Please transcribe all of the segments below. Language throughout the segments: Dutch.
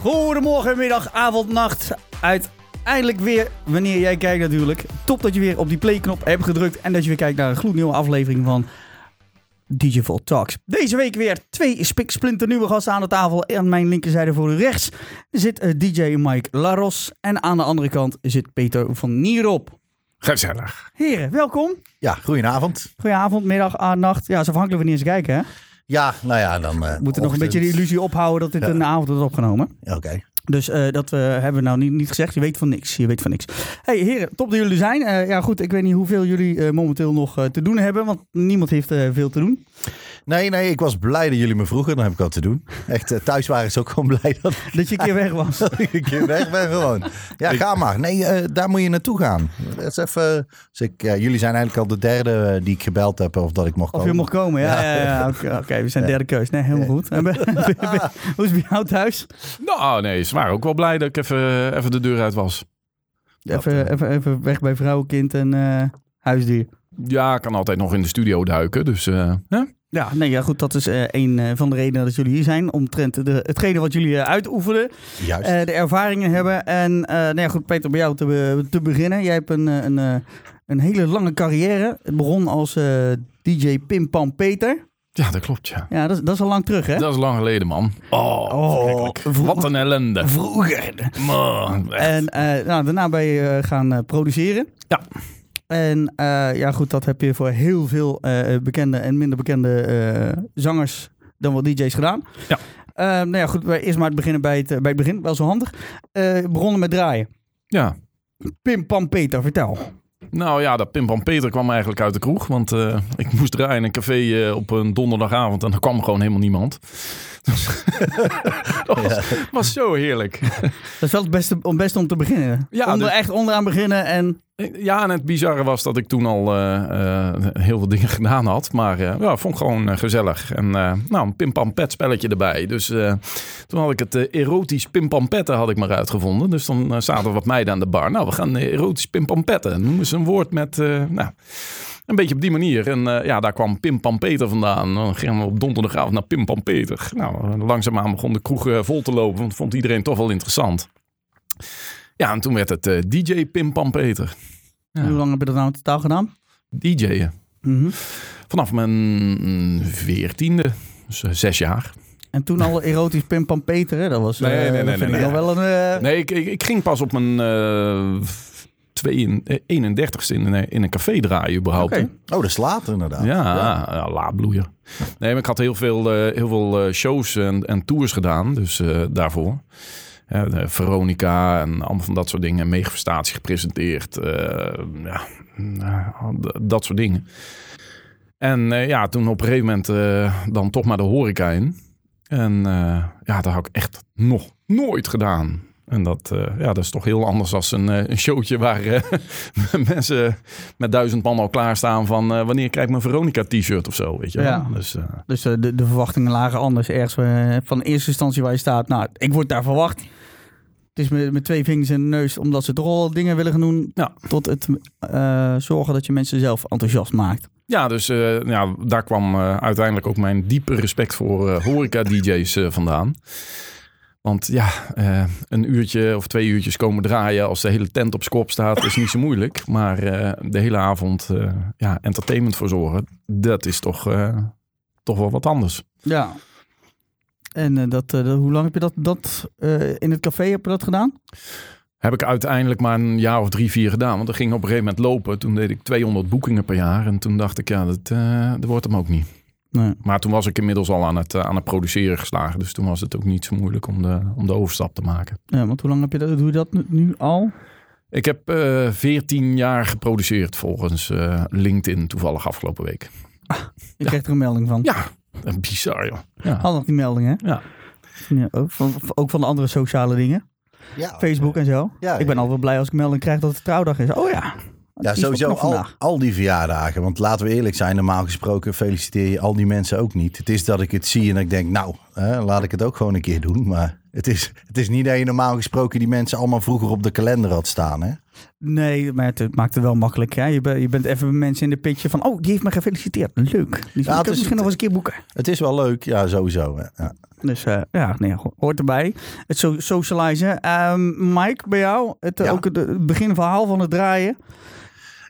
Goedemorgen, middag, avond, nacht. Uiteindelijk weer, wanneer jij kijkt natuurlijk. Top dat je weer op die playknop hebt gedrukt. En dat je weer kijkt naar een gloednieuwe aflevering van DJ Volt Talks. Deze week weer twee spiksplinternieuwe gasten aan de tafel. Aan mijn linkerzijde voor u rechts zit eh, DJ Mike Laros. En aan de andere kant zit Peter van Nierop. Gezellig. Heren, welkom. Ja, goedenavond. Goedenavond, middag, nacht. Ja, is afhankelijk wanneer ze kijken, hè? Ja, nou ja, dan... eh, We moeten nog een beetje de illusie ophouden dat dit Ja. een avond wordt opgenomen. Oké. Dus eh, dat eh, hebben we nou niet, niet gezegd. Je weet van niks. Je weet van niks. Hey heren, top dat jullie zijn. Ja goed, ik weet niet hoeveel jullie momenteel nog te doen hebben. Want niemand heeft veel te doen. Nee, nee, ik was blij dat jullie me vroegen. Dan heb ik wat te doen. Echt, eh, thuis waren ze ook gewoon blij dat Dat je een keer weg was. ik een keer weg ben gewoon. Ja, ga maar. Nee, eh, daar moet je naartoe gaan. Dat is even... Dus ik, ja, jullie zijn eigenlijk al de derde eh, die ik gebeld heb of dat ik mocht Of komen. je mocht komen. Ja, ja, Ja. ja. Oké, oké, we zijn derde keus. Nee, helemaal goed. Hoe is het bij jou thuis? Nou, nee, ze waren ook wel blij dat ik even, even de deur uit was. Even, even, even weg bij vrouw, kind en eh, huisdier. Ja, ik kan altijd nog in de studio duiken, dus... eh, hè? Ja, nee, ja, goed. Dat is eh, een eh, van de redenen dat jullie hier zijn. Omtrent de, hetgene wat jullie eh, uitoefenen. Juist. de ervaringen hebben. En nou ja, goed, Peter, bij jou te, be- te beginnen. Jij hebt een, een, een hele lange carrière. Het begon als DJ Pim Pam Peter. Ja, dat klopt, ja. Ja, dat, is- dat is al lang terug, hè? Dat is lang geleden, man. Oh, Oh. Wat een ellende. Vroeger. Man. En nou, daarna ben je gaan produceren. Ja. En eh, ja, goed, dat heb je voor heel veel eh, bekende en minder bekende eh, zangers dan wel DJ's gedaan. Ja. Eh, nou ja, goed, wij eerst maar het beginnen bij het, bij het begin, wel zo handig. Eh, begonnen met draaien. Ja. Pim Pam Peter, vertel. Nou ja, dat Pimpam Peter kwam eigenlijk uit de kroeg. Want eh, ik moest draaien in een café op een donderdagavond en er kwam gewoon helemaal niemand. dat was, was zo heerlijk. Dat is wel het beste, om, beste om te beginnen. Ja, Onder, dus- Echt onderaan beginnen en... Ja, en het bizarre was dat ik toen al eh, eh, heel veel dingen gedaan had. Maar eh, ja, vond ik gewoon gezellig. En nou, een pimpampet spelletje erbij. Dus toen had ik het erotisch pimpampetten had ik maar uitgevonden. Dus dan zaten wat meiden aan de bar. Nou, we gaan erotisch pimpampetten. Noemen ze een woord met, nou... Een beetje op die manier. En ja, daar kwam Pim vandaan. Dan gingen we op donderdagavond naar Pim Pam Peter. Nou, langzaamaan begon de kroeg vol te lopen. Want vond iedereen toch wel interessant. Ja, en toen werd het eh, DJ Pim Pam Peter. Ja. Hoe lang heb je dat nou in totaal gedaan? DJ'en. Mhm. Vanaf mijn veertiende, dus eh, zes jaar. En toen al erotisch Pim Pam Peter, hè? Dat was... eh, Nee, nee, nee, dat nee, ik nee. nog wel een... eh, Nee, ik, ik, ik ging pas op mijn eh, eh, 31ste in, een- in een café draaien überhaupt. Oké. hè. Oh, dat is later inderdaad. Ja, ja. laadbloeier. Nee, maar ik had heel veel, eh, heel veel eh, shows en, en tours gedaan, dus eh, daarvoor. Veronica en allemaal van dat soort dingen. Megafestatie gepresenteerd. eh, ja, d- dat soort dingen. En eh, ja, toen op een gegeven moment eh, dan toch maar de horeca in. En eh, ja, dat had ik echt nog nooit gedaan. En dat, eh, ja, dat is toch heel anders dan een, eh, een showtje waar eh, mensen met duizend man al klaarstaan van eh, wanneer krijg ik mijn Veronica t-shirt of zo, weet je wel. Ja. Dus eh, Dus eh, de, de verwachtingen lagen anders. Ergens eh, van eerste instantie waar je staat. Nou, ik word daar verwacht. Het is met, met twee vingers in de neus, omdat ze toch al dingen willen gaan doen. Ja. Tot het eh, zorgen dat je mensen zelf enthousiast maakt. ja, dus eh, ja, daar kwam eh, uiteindelijk ook mijn diepe respect voor horeca-dj's vandaan. Want ja, een uurtje of twee uurtjes komen draaien als de hele tent op skop staat, is niet zo moeilijk. Maar de hele avond ja, entertainment verzorgen, dat is toch, toch wel wat anders. Ja. En eh, dat, eh, dat- hoe lang heb je dat, dat eh, in het café heb je dat gedaan? Heb ik uiteindelijk maar een jaar of drie, vier gedaan. Want dat ging op een gegeven moment lopen. Toen deed ik 200 boekingen per jaar. En toen dacht ik, ja, dat, dat wordt hem ook niet. Nee. Maar toen was ik inmiddels al aan het, aan het produceren geslagen. Dus toen was het ook niet zo moeilijk om de, om de overstap te maken. Ja, want hoe lang heb je dat, doe je dat nu, al? Ik heb eh 14 jaar geproduceerd volgens LinkedIn toevallig afgelopen week. Je krijgt er een melding van. Ja, bizar joh. Ja. Had nog die melding, hè? Ja. Ja, ook, van, ook van de andere sociale dingen. Ja, Facebook en zo. Ja, ik ben ja. al wel blij als ik melding krijg dat het trouwdag is. Oh ja. Ja, sowieso al, al die verjaardagen. Want laten we eerlijk zijn, normaal gesproken feliciteer je al die mensen ook niet. Het is dat ik het zie en ik denk, nou, hè, laat ik het ook gewoon een keer doen. Maar het is, het is niet dat je normaal gesproken die mensen allemaal vroeger op de kalender had staan. Hè? Nee, maar het maakt het wel makkelijk. Hè? Je, ben- je bent even mensen in de pitje van... Oh, die heeft me gefeliciteerd. Leuk. Die het kan ik is- misschien nog eens een keer boeken. Het is wel leuk, ja, sowieso. Ja. Dus eh, ja, nee, ho- hoort erbij. Het so socializen. Ehm, Mike, bij jou? Het, Ja. Ook het, het beginverhaal van het draaien.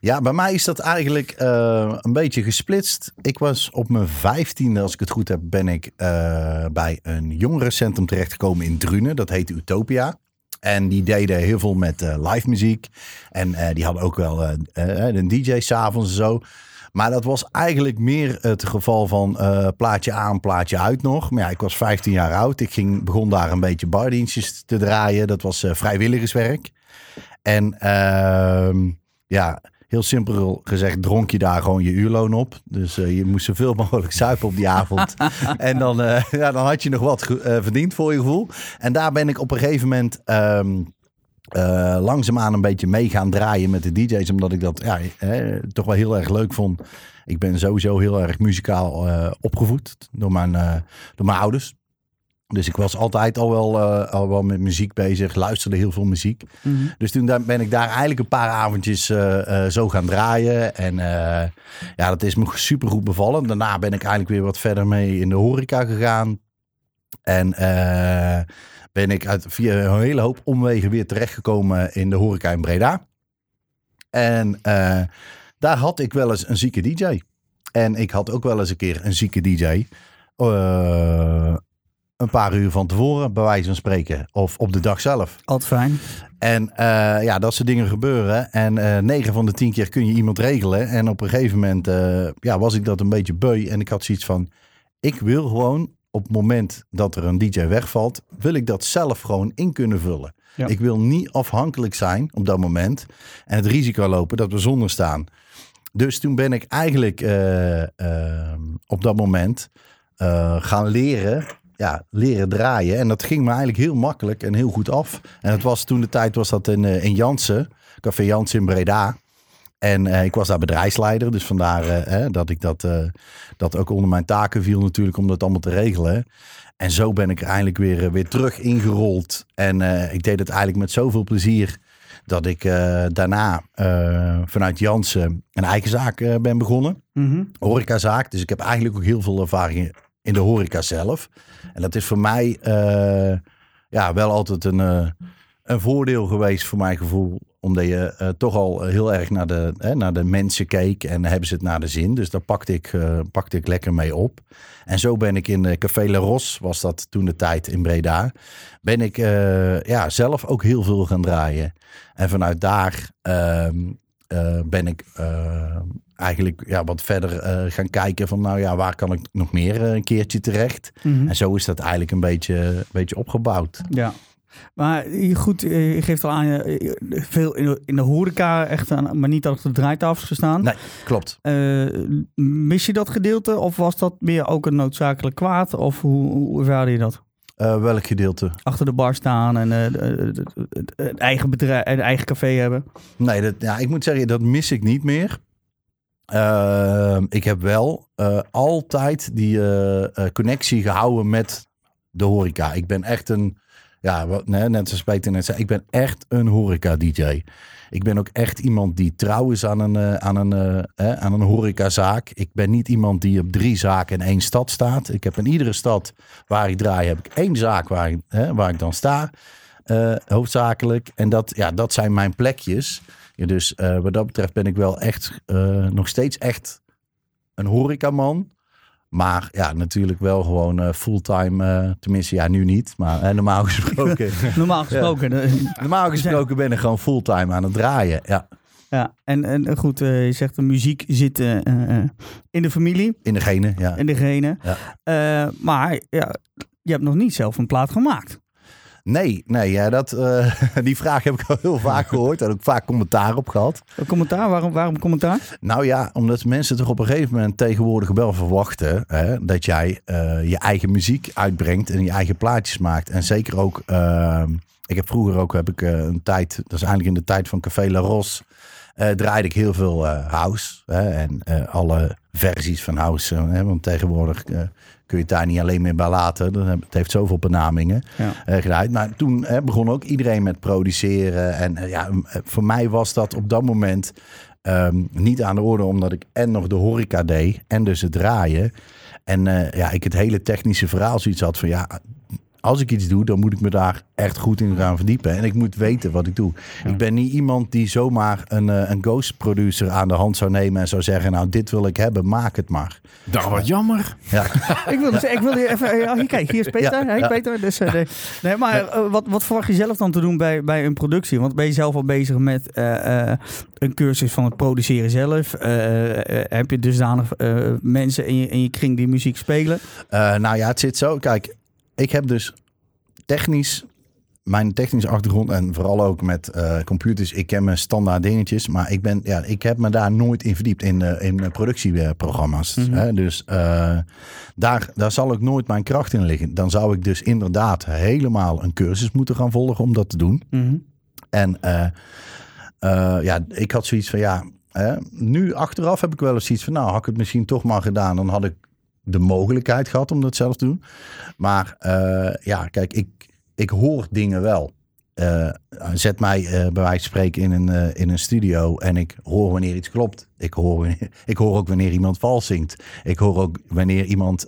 Ja, bij mij is dat eigenlijk eh, een beetje gesplitst. Ik was op mijn vijftiende, als ik het goed heb, ben ik eh, bij een jongerencentrum terechtgekomen in Drunen. Dat heette Utopia. En die deden heel veel met eh, live muziek. En eh, die hadden ook wel eh, eh, een DJ s'avonds en zo. Maar dat was eigenlijk meer het geval van plaatje aan, plaatje uit nog. Maar ja, ik was 15 jaar oud. Ik ging, begon daar een beetje bardienstjes te draaien. Dat was vrijwilligerswerk. En ehm, ja, heel simpel gezegd dronk je daar gewoon je uurloon op. Dus eh, je moest zoveel mogelijk zuipen op die avond. en dan, eh, ja, dan had je nog wat eh, verdiend voor je gevoel. En daar ben ik op een gegeven moment... ehm eh, langzaamaan een beetje mee gaan draaien met de DJ's. Omdat ik dat ja, eh, toch wel heel erg leuk vond. Ik ben sowieso heel erg muzikaal opgevoed door mijn, door mijn ouders. Dus ik was altijd al wel, eh, al wel met muziek bezig. Luisterde heel veel muziek. Dus toen ben ik daar eigenlijk een paar avondjes eh, eh, zo gaan draaien. En ja, dat is me super goed bevallen. Daarna ben ik eigenlijk weer wat verder mee in de horeca gegaan. En ben ik uit, via een hele hoop omwegen weer terechtgekomen in de horeca in Breda. En daar had ik wel eens een zieke DJ. En ik had ook wel eens een keer een zieke DJ. eh, een paar uur van tevoren, bij wijze van spreken. Of op de dag zelf. Altijd fijn. En eh, ja, dat soort dingen gebeuren. En eh 9 van de 10 keer kun je iemand regelen. En op een gegeven moment eh, ja, was ik dat een beetje beu. En ik had zoiets van, ik wil gewoon op het moment dat er een DJ wegvalt, wil ik dat zelf gewoon in kunnen vullen. Ja. Ik wil niet afhankelijk zijn op dat moment. En het risico lopen dat we zonder staan. Dus toen ben ik eigenlijk eh, eh, op dat moment gaan leren ja, leren draaien. En dat ging me eigenlijk heel makkelijk en heel goed af. En het was toen de tijd was dat in, eh, in Jansen, Café Jansen in Breda. En eh, ik was daar bedrijfsleider, dus vandaar eh, dat ik dat, dat ook onder mijn taken viel natuurlijk om dat allemaal te regelen. En zo ben ik er eindelijk weer, weer terug ingerold. En ik deed het eigenlijk met zoveel plezier dat ik daarna vanuit Jansen een eigen zaak ben begonnen Mhm. horecazaak. Dus ik heb eigenlijk ook heel veel ervaring in de horeca zelf. En dat is voor mij eh, ja, wel altijd een, eh, een voordeel geweest voor mijn gevoel. Omdat je eh, toch al heel erg naar de, naar de mensen keek en hebben ze het naar de zin. Dus daar pakte ik, pakte ik lekker mee op. En zo ben ik in Café Le Ros, was dat toen de tijd in Breda, ben ik ja, zelf ook heel veel gaan draaien. En vanuit daar ehm, eh, ben ik eigenlijk ja, wat verder eh, gaan kijken van nou ja, waar kan ik nog meer eh, een keertje terecht. Mhm. En zo is dat eigenlijk een beetje, een beetje opgebouwd. Ja. Maar je- goed, eh, je geeft al aan, je veel in de, in de horeca echt, aan, maar niet achter de draaitafels gestaan. Nee, klopt. Eh, mis je dat gedeelte of was dat meer ook een noodzakelijk kwaad? Of hoe, hoe ervaarde je dat? Eh, welk gedeelte? Achter de bar staan en eh, het eigen bedrijf, een eigen café hebben. Nee, dat, ja, ik moet zeggen, dat mis ik niet meer. Ehm, ik heb wel eh, altijd die eh, eh, connectie gehouden met de horeca. Ik ben echt een, ja, net zoals Peter net zei, ik ben echt een horeca-dj. Ik ben ook echt iemand die trouw is aan een, eh, aan een, eh, aan een horecazaak. Ik ben niet iemand die op drie zaken in één stad staat. Ik heb in iedere stad waar ik draai, heb ik één zaak waar hè, waar ik dan sta. eh, hoofdzakelijk. En dat, ja, dat zijn mijn plekjes. Ja, dus eh, wat dat betreft ben ik wel echt eh, nog steeds echt een horecaman. Maar ja, natuurlijk wel gewoon eh, fulltime. tenminste, ja, nu niet. Maar normaal gesproken. Normaal gesproken. normaal gesproken ben ik gewoon fulltime aan het draaien. Ja, Ja, en, en goed, je zegt de muziek zit in de familie, in de gene. Ja. in de genen. Ja. Maar ja, je hebt nog niet zelf een plaat gemaakt. Nee, nee ja, dat, eh, die vraag heb ik al heel vaak gehoord. En ook vaak commentaar op gehad. Een commentaar? Waarom, waarom commentaar? Nou ja, omdat mensen toch op een gegeven moment tegenwoordig wel verwachten hè, dat jij eh, je eigen muziek uitbrengt en je eigen plaatjes maakt. En zeker ook, eh, ik heb vroeger ook heb ik, een tijd, dat is eigenlijk in de tijd van Café La Ros, draaide ik heel veel house. Hè, en alle versies van house. Hè, want tegenwoordig kun je het daar niet alleen meer bij laten. Het heeft zoveel benamingen Ja. eh, gedraaid. Maar toen hè, begon ook iedereen met produceren. En eh, ja, eh, voor mij was dat op dat moment ehm, niet aan de orde, omdat ik en nog de horeca deed en dus het draaien. En ja, ik het hele technische verhaal zoiets had van ja, als ik iets doe, dan moet ik me daar echt goed in gaan verdiepen. En ik moet weten wat ik doe. Ik ben niet iemand die zomaar een, eh, een ghost producer aan de hand zou nemen en zou zeggen, nou dit wil ik hebben, maak het maar. Nou, wat jammer. Ja, Ik wil, dus, ik wil hier even... Ja, hier, kijk, hier is Peter. Ja, hey. Peter. Dus, eh, nee, nee, maar eh, wat, wat verwacht je zelf dan te doen bij, bij een productie? Want ben je zelf al bezig met eh, eh, een cursus van het produceren zelf? Heb je dusdanig eh, mensen in je, in je kring die muziek spelen? Eh, nou ja, het zit zo. Kijk, ik heb dus technisch, mijn technische achtergrond en vooral ook met eh, computers. Ik ken mijn standaard dingetjes, maar ik, ben, ja, ik heb me daar nooit in verdiept in, eh, in eh, productieprogramma's. Mhm. hè. Dus daar, daar zal ik nooit mijn kracht in liggen. Dan zou ik dus inderdaad helemaal een cursus moeten gaan volgen om dat te doen. Mhm. En ja, ik had zoiets van ja, nu achteraf heb ik wel eens zoiets van nou, had ik het misschien toch maar gedaan, dan had ik de mogelijkheid gehad om dat zelf te doen. Maar eh, ja, kijk, ik, ik hoor dingen wel. Eh, zet mij eh, bij wijze van spreken in een, in een studio en ik hoor wanneer iets klopt. Ik hoor, wanneer- ik hoor ook wanneer iemand vals zingt. Ik hoor ook wanneer iemand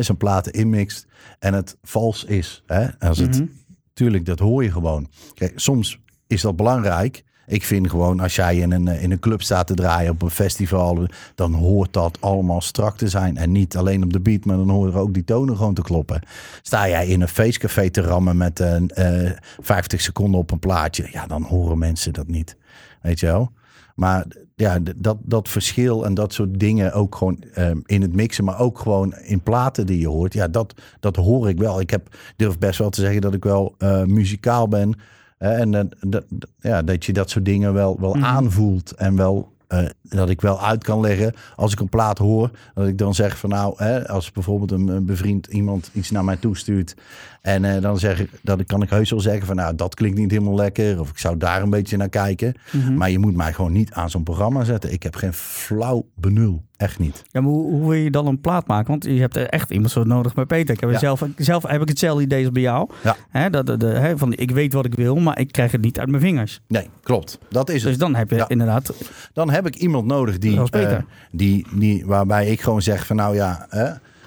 zijn platen inmixt en het vals is. Hè? Als het, Mhm. Tuurlijk, dat hoor je gewoon. Kijk, soms is dat belangrijk. Ik vind gewoon, als jij in een, eh, in een club staat te draaien op een festival, dan hoort dat allemaal strak te zijn. En niet alleen op de beat, maar dan horen ook die tonen gewoon te kloppen. Sta jij in een feestcafé te rammen met een eh 50 seconden op een plaatje, ja, dan horen mensen dat niet. Weet je wel? Maar ja, dat, dat verschil en dat soort dingen ook gewoon in het mixen, maar ook gewoon in platen die je hoort. Ja, dat, dat hoor ik wel. Ik heb, durf best wel te zeggen dat ik wel eh, muzikaal ben. En dat, dat, ja, dat je dat soort dingen wel, wel Mhm. aanvoelt en wel eh, dat ik wel uit kan leggen als ik een plaat hoor. Dat ik dan zeg van nou, hè, als bijvoorbeeld een, een bevriend iemand iets naar mij toestuurt. En eh, dan zeg ik, dat kan ik heus wel zeggen van nou, dat klinkt niet helemaal lekker. Of ik zou daar een beetje naar kijken. Mhm. Maar je moet mij gewoon niet aan zo'n programma zetten. Ik heb geen flauw benul. Echt niet. Ja, maar hoe, hoe wil je dan een plaat maken? Want je hebt er echt iemand zo nodig bij Peter. Ik heb Ja. zelf, zelf heb ik hetzelfde idee als bij jou. Ja. Dat, de, de, hè, van, ik weet wat ik wil, maar ik krijg het niet uit mijn vingers. Nee, klopt. Dat is het. Dus dan heb je Ja. inderdaad... Dan heb ik iemand nodig die, Peter. eh, die, die, waarbij ik gewoon zeg van nou ja,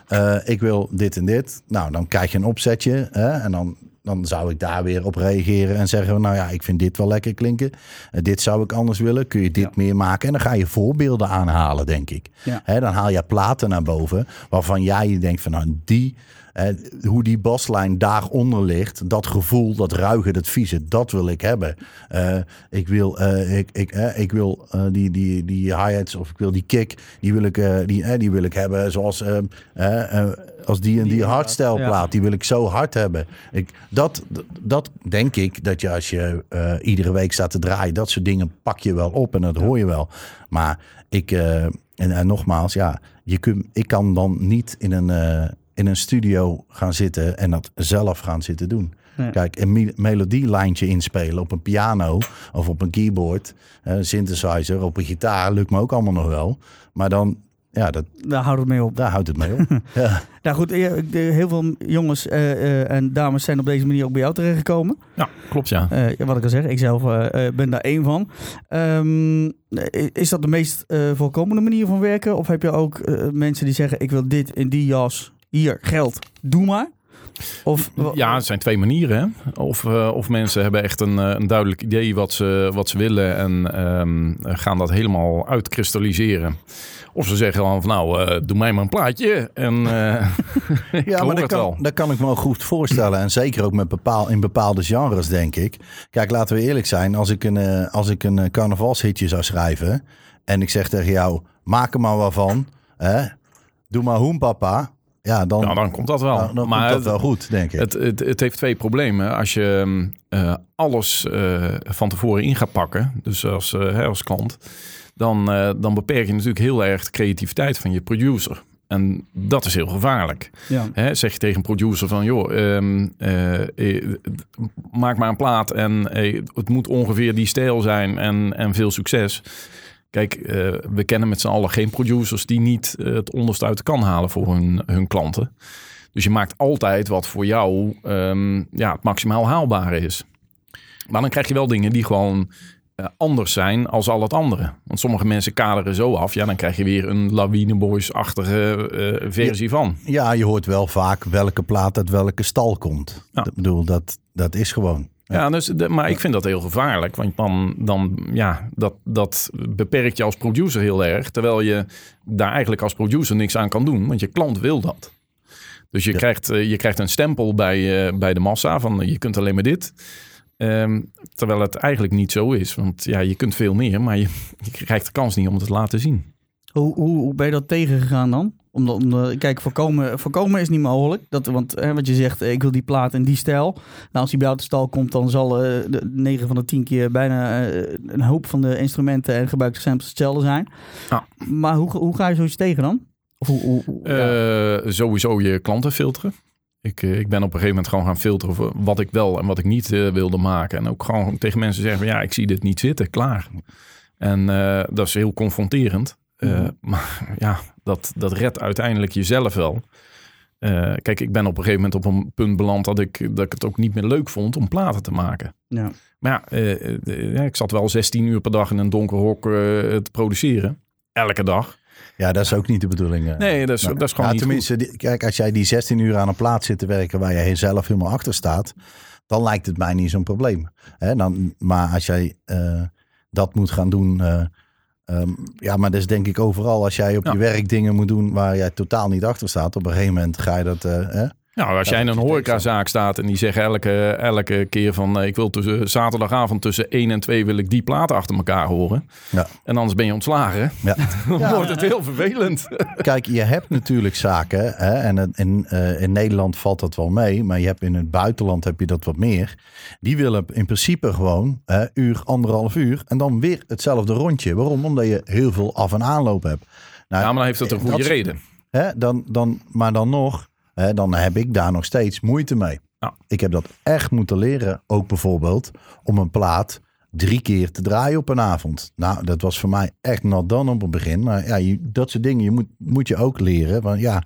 eh, ik wil dit en dit. Nou, dan krijg je een opzetje en dan, dan zou ik daar weer op reageren en zeggen nou ja, ik vind dit wel lekker klinken. Eh, dit zou ik anders willen. Kun je dit Ja. meer maken? En dan ga je voorbeelden aanhalen, denk ik. Ja. Dan haal je platen naar boven waarvan jij je denkt van nou die... eh, hoe die baslijn daaronder ligt, dat gevoel, dat ruige, dat vieze, dat wil ik hebben. Eh, ik wil, eh, ik, ik, ik wil die, die, die hi-hats of ik wil die kick, die wil ik, die, die wil ik hebben zoals als die en die, inderdaad, hardstyle ja. plaat, die wil ik zo hard hebben. Ik, dat, dat denk ik dat je als je iedere week staat te draaien, dat soort dingen pak je wel op en dat hoor je wel. Maar ik, en, en nogmaals, ja, je kunt, ik kan dan niet in een, in een studio gaan zitten en dat zelf gaan zitten doen. Kijk, een me- melodielijntje inspelen op een piano of op een keyboard, eh, een synthesizer, op een gitaar, lukt me ook allemaal nog wel. Maar dan, ja, dat, Daar houdt het mee op. daar houdt het mee op. ja. Nou goed, eh, heel veel jongens eh, eh, en dames zijn op deze manier ook bij jou terechtgekomen. Ja, klopt ja. Eh, wat ik al zeg, ik zelf eh, eh, ben daar één van. Ehm, is dat de meest eh, voorkomende manier van werken? Of heb je ook eh, mensen die zeggen, ik wil dit in die jas, hier, geld, doe maar? Of, Ja, het zijn twee manieren. Hè? Of, eh, of mensen hebben echt een, eh, een duidelijk idee wat ze, wat ze willen en ehm, gaan dat helemaal uitkristalliseren. Of ze zeggen dan van nou, eh, doe mij maar een plaatje en eh Ja, maar dat het kan, dat kan ik me wel goed voorstellen. En zeker ook met bepaal, in bepaalde genres, denk ik. Kijk, laten we eerlijk zijn. Als ik een, als ik een carnavalshitje zou schrijven... en ik zeg tegen jou, maak er maar wat van. Hè? Doe maar hoen, papa. Ja, dan, Nou, dan komt dat wel. dan, dan maar komt dat wel goed, denk ik. Het, het, het heeft twee problemen. Als je ehm, eh, alles eh, van tevoren in gaat pakken, dus als, eh, hè, als klant, dan, eh, dan beperk je natuurlijk heel erg de creativiteit van je producer. En dat is heel gevaarlijk. ja. Hè, zeg je tegen een producer van, joh, ehm, eh, eh, maak maar een plaat en eh, het moet ongeveer die stijl zijn en, en veel succes. Kijk, eh, we kennen met z'n allen geen producers die niet eh, het onderste uit de kan halen voor hun, hun klanten. Dus je maakt altijd wat voor jou ehm, ja, het maximaal haalbare is. Maar dan krijg je wel dingen die gewoon eh, anders zijn als al het andere. Want sommige mensen kaderen zo af. Ja, dan krijg je weer een Lawine Boys-achtige eh, versie van. Ja, je hoort wel vaak welke plaat uit welke stal komt. Ja. Ik bedoel, dat, dat is gewoon. Ja, dus de, maar ik vind dat heel gevaarlijk. Want dan, dan ja, dat, dat beperkt je als producer heel erg. Terwijl je daar eigenlijk als producer niks aan kan doen. Want je klant wil dat. Dus je, Ja. krijgt, eh, je krijgt een stempel bij, eh, bij de massa van eh, je kunt alleen maar dit. Ehm, terwijl het eigenlijk niet zo is. Want ja, je kunt veel meer, maar je, je krijgt de kans niet om het te laten zien. Hoe, hoe, hoe ben je dat tegengegaan dan? Om, de- om de- kijk, voorkomen, voorkomen is niet mogelijk. Dat, want hè, wat je zegt, eh, ik wil die plaat in die stijl. Nou, als die bij jou de stal komt, dan zal eh, de 9 van de 10 keer bijna eh, een hoop van de instrumenten en gebruikte samples hetzelfde zijn. Ja. Maar hoe, hoe ga je zoiets tegen dan? Of hoe, hoe, hoe- ja. Eh, sowieso je klanten filteren. Ik, eh, ik ben op een gegeven moment gewoon gaan filteren voor wat ik wel en wat ik niet eh, wilde maken. En ook gewoon tegen mensen zeggen van ja, ik zie dit niet zitten, klaar. En eh, dat is heel confronterend. Eh, Mhm. Maar ja, dat, dat redt uiteindelijk jezelf wel. Eh, kijk, ik ben op een gegeven moment op een punt beland dat ik, dat ik het ook niet meer leuk vond om platen te maken. ja. Maar ja, eh, ja, ik zat wel 16 uur per dag in een donker hok te produceren. Elke dag. Ja, dat is ook niet de bedoeling. Nee, dat is, Nou, dat is gewoon goed. tenminste, die- kijk, als jij die 16 uur aan een plaat zit te werken waar jij zelf helemaal achter staat, dan lijkt het mij niet zo'n probleem. Hè, dan, maar als jij dat moet gaan doen, eh, ehm, ja, maar dat is denk ik overal. Als jij op Ja. je werk dingen moet doen waar jij totaal niet achter staat, op een gegeven moment ga je dat. eh, hè? Nou, als jij in dat een horecazaak staat en die zeggen elke, elke keer van eh, ik wil tussen zaterdagavond tussen 1 en 2 wil ik die platen achter elkaar horen. Ja. En anders ben je ontslagen. Ja. Dan Ja. wordt het heel vervelend. Kijk, je hebt natuurlijk zaken, hè, en in, eh, in Nederland valt dat wel mee, maar je hebt in het buitenland heb je dat wat meer. Die willen in principe gewoon hè, uur, anderhalf uur en dan weer hetzelfde rondje. Waarom? Omdat je heel veel af- en aanloop hebt. Nou, Ja, maar dan heeft het een goede dat- reden. Hè, dan, dan, maar dan nog, hè, dan heb ik daar nog steeds moeite mee. Ja. Ik heb dat echt moeten leren, ook bijvoorbeeld om een plaat drie keer te draaien op een avond. Nou, dat was voor mij echt not done op het begin. Maar ja, je, dat soort dingen je moet, moet je ook leren. Want ja,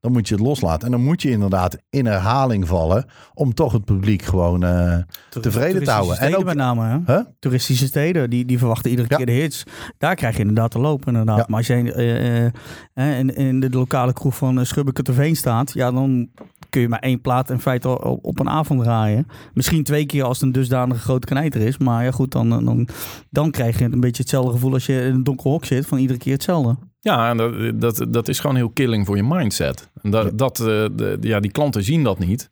dan moet je het loslaten. En dan moet je inderdaad in herhaling vallen om toch het publiek gewoon eh, tevreden te houden. En ook, met name, hè? Huh? Toeristische steden, die, die verwachten iedere Ja. keer de hits. Daar krijg je inderdaad te lopen, inderdaad. Ja. Maar als jij eh, eh, in, in de lokale kroeg van Schubbeke te Veen staat, ja, dan kun je maar één plaat in feite op, op een avond draaien. Misschien twee keer als het een dusdanige grote knijter is. Maar ja, goed, dan, dan, dan krijg je een beetje hetzelfde gevoel als je in een donker hok zit, van iedere keer hetzelfde. Ja, dat, dat, dat is gewoon heel killing voor je mindset. En dat, Ja. dat, eh, de, ja, die klanten zien dat niet.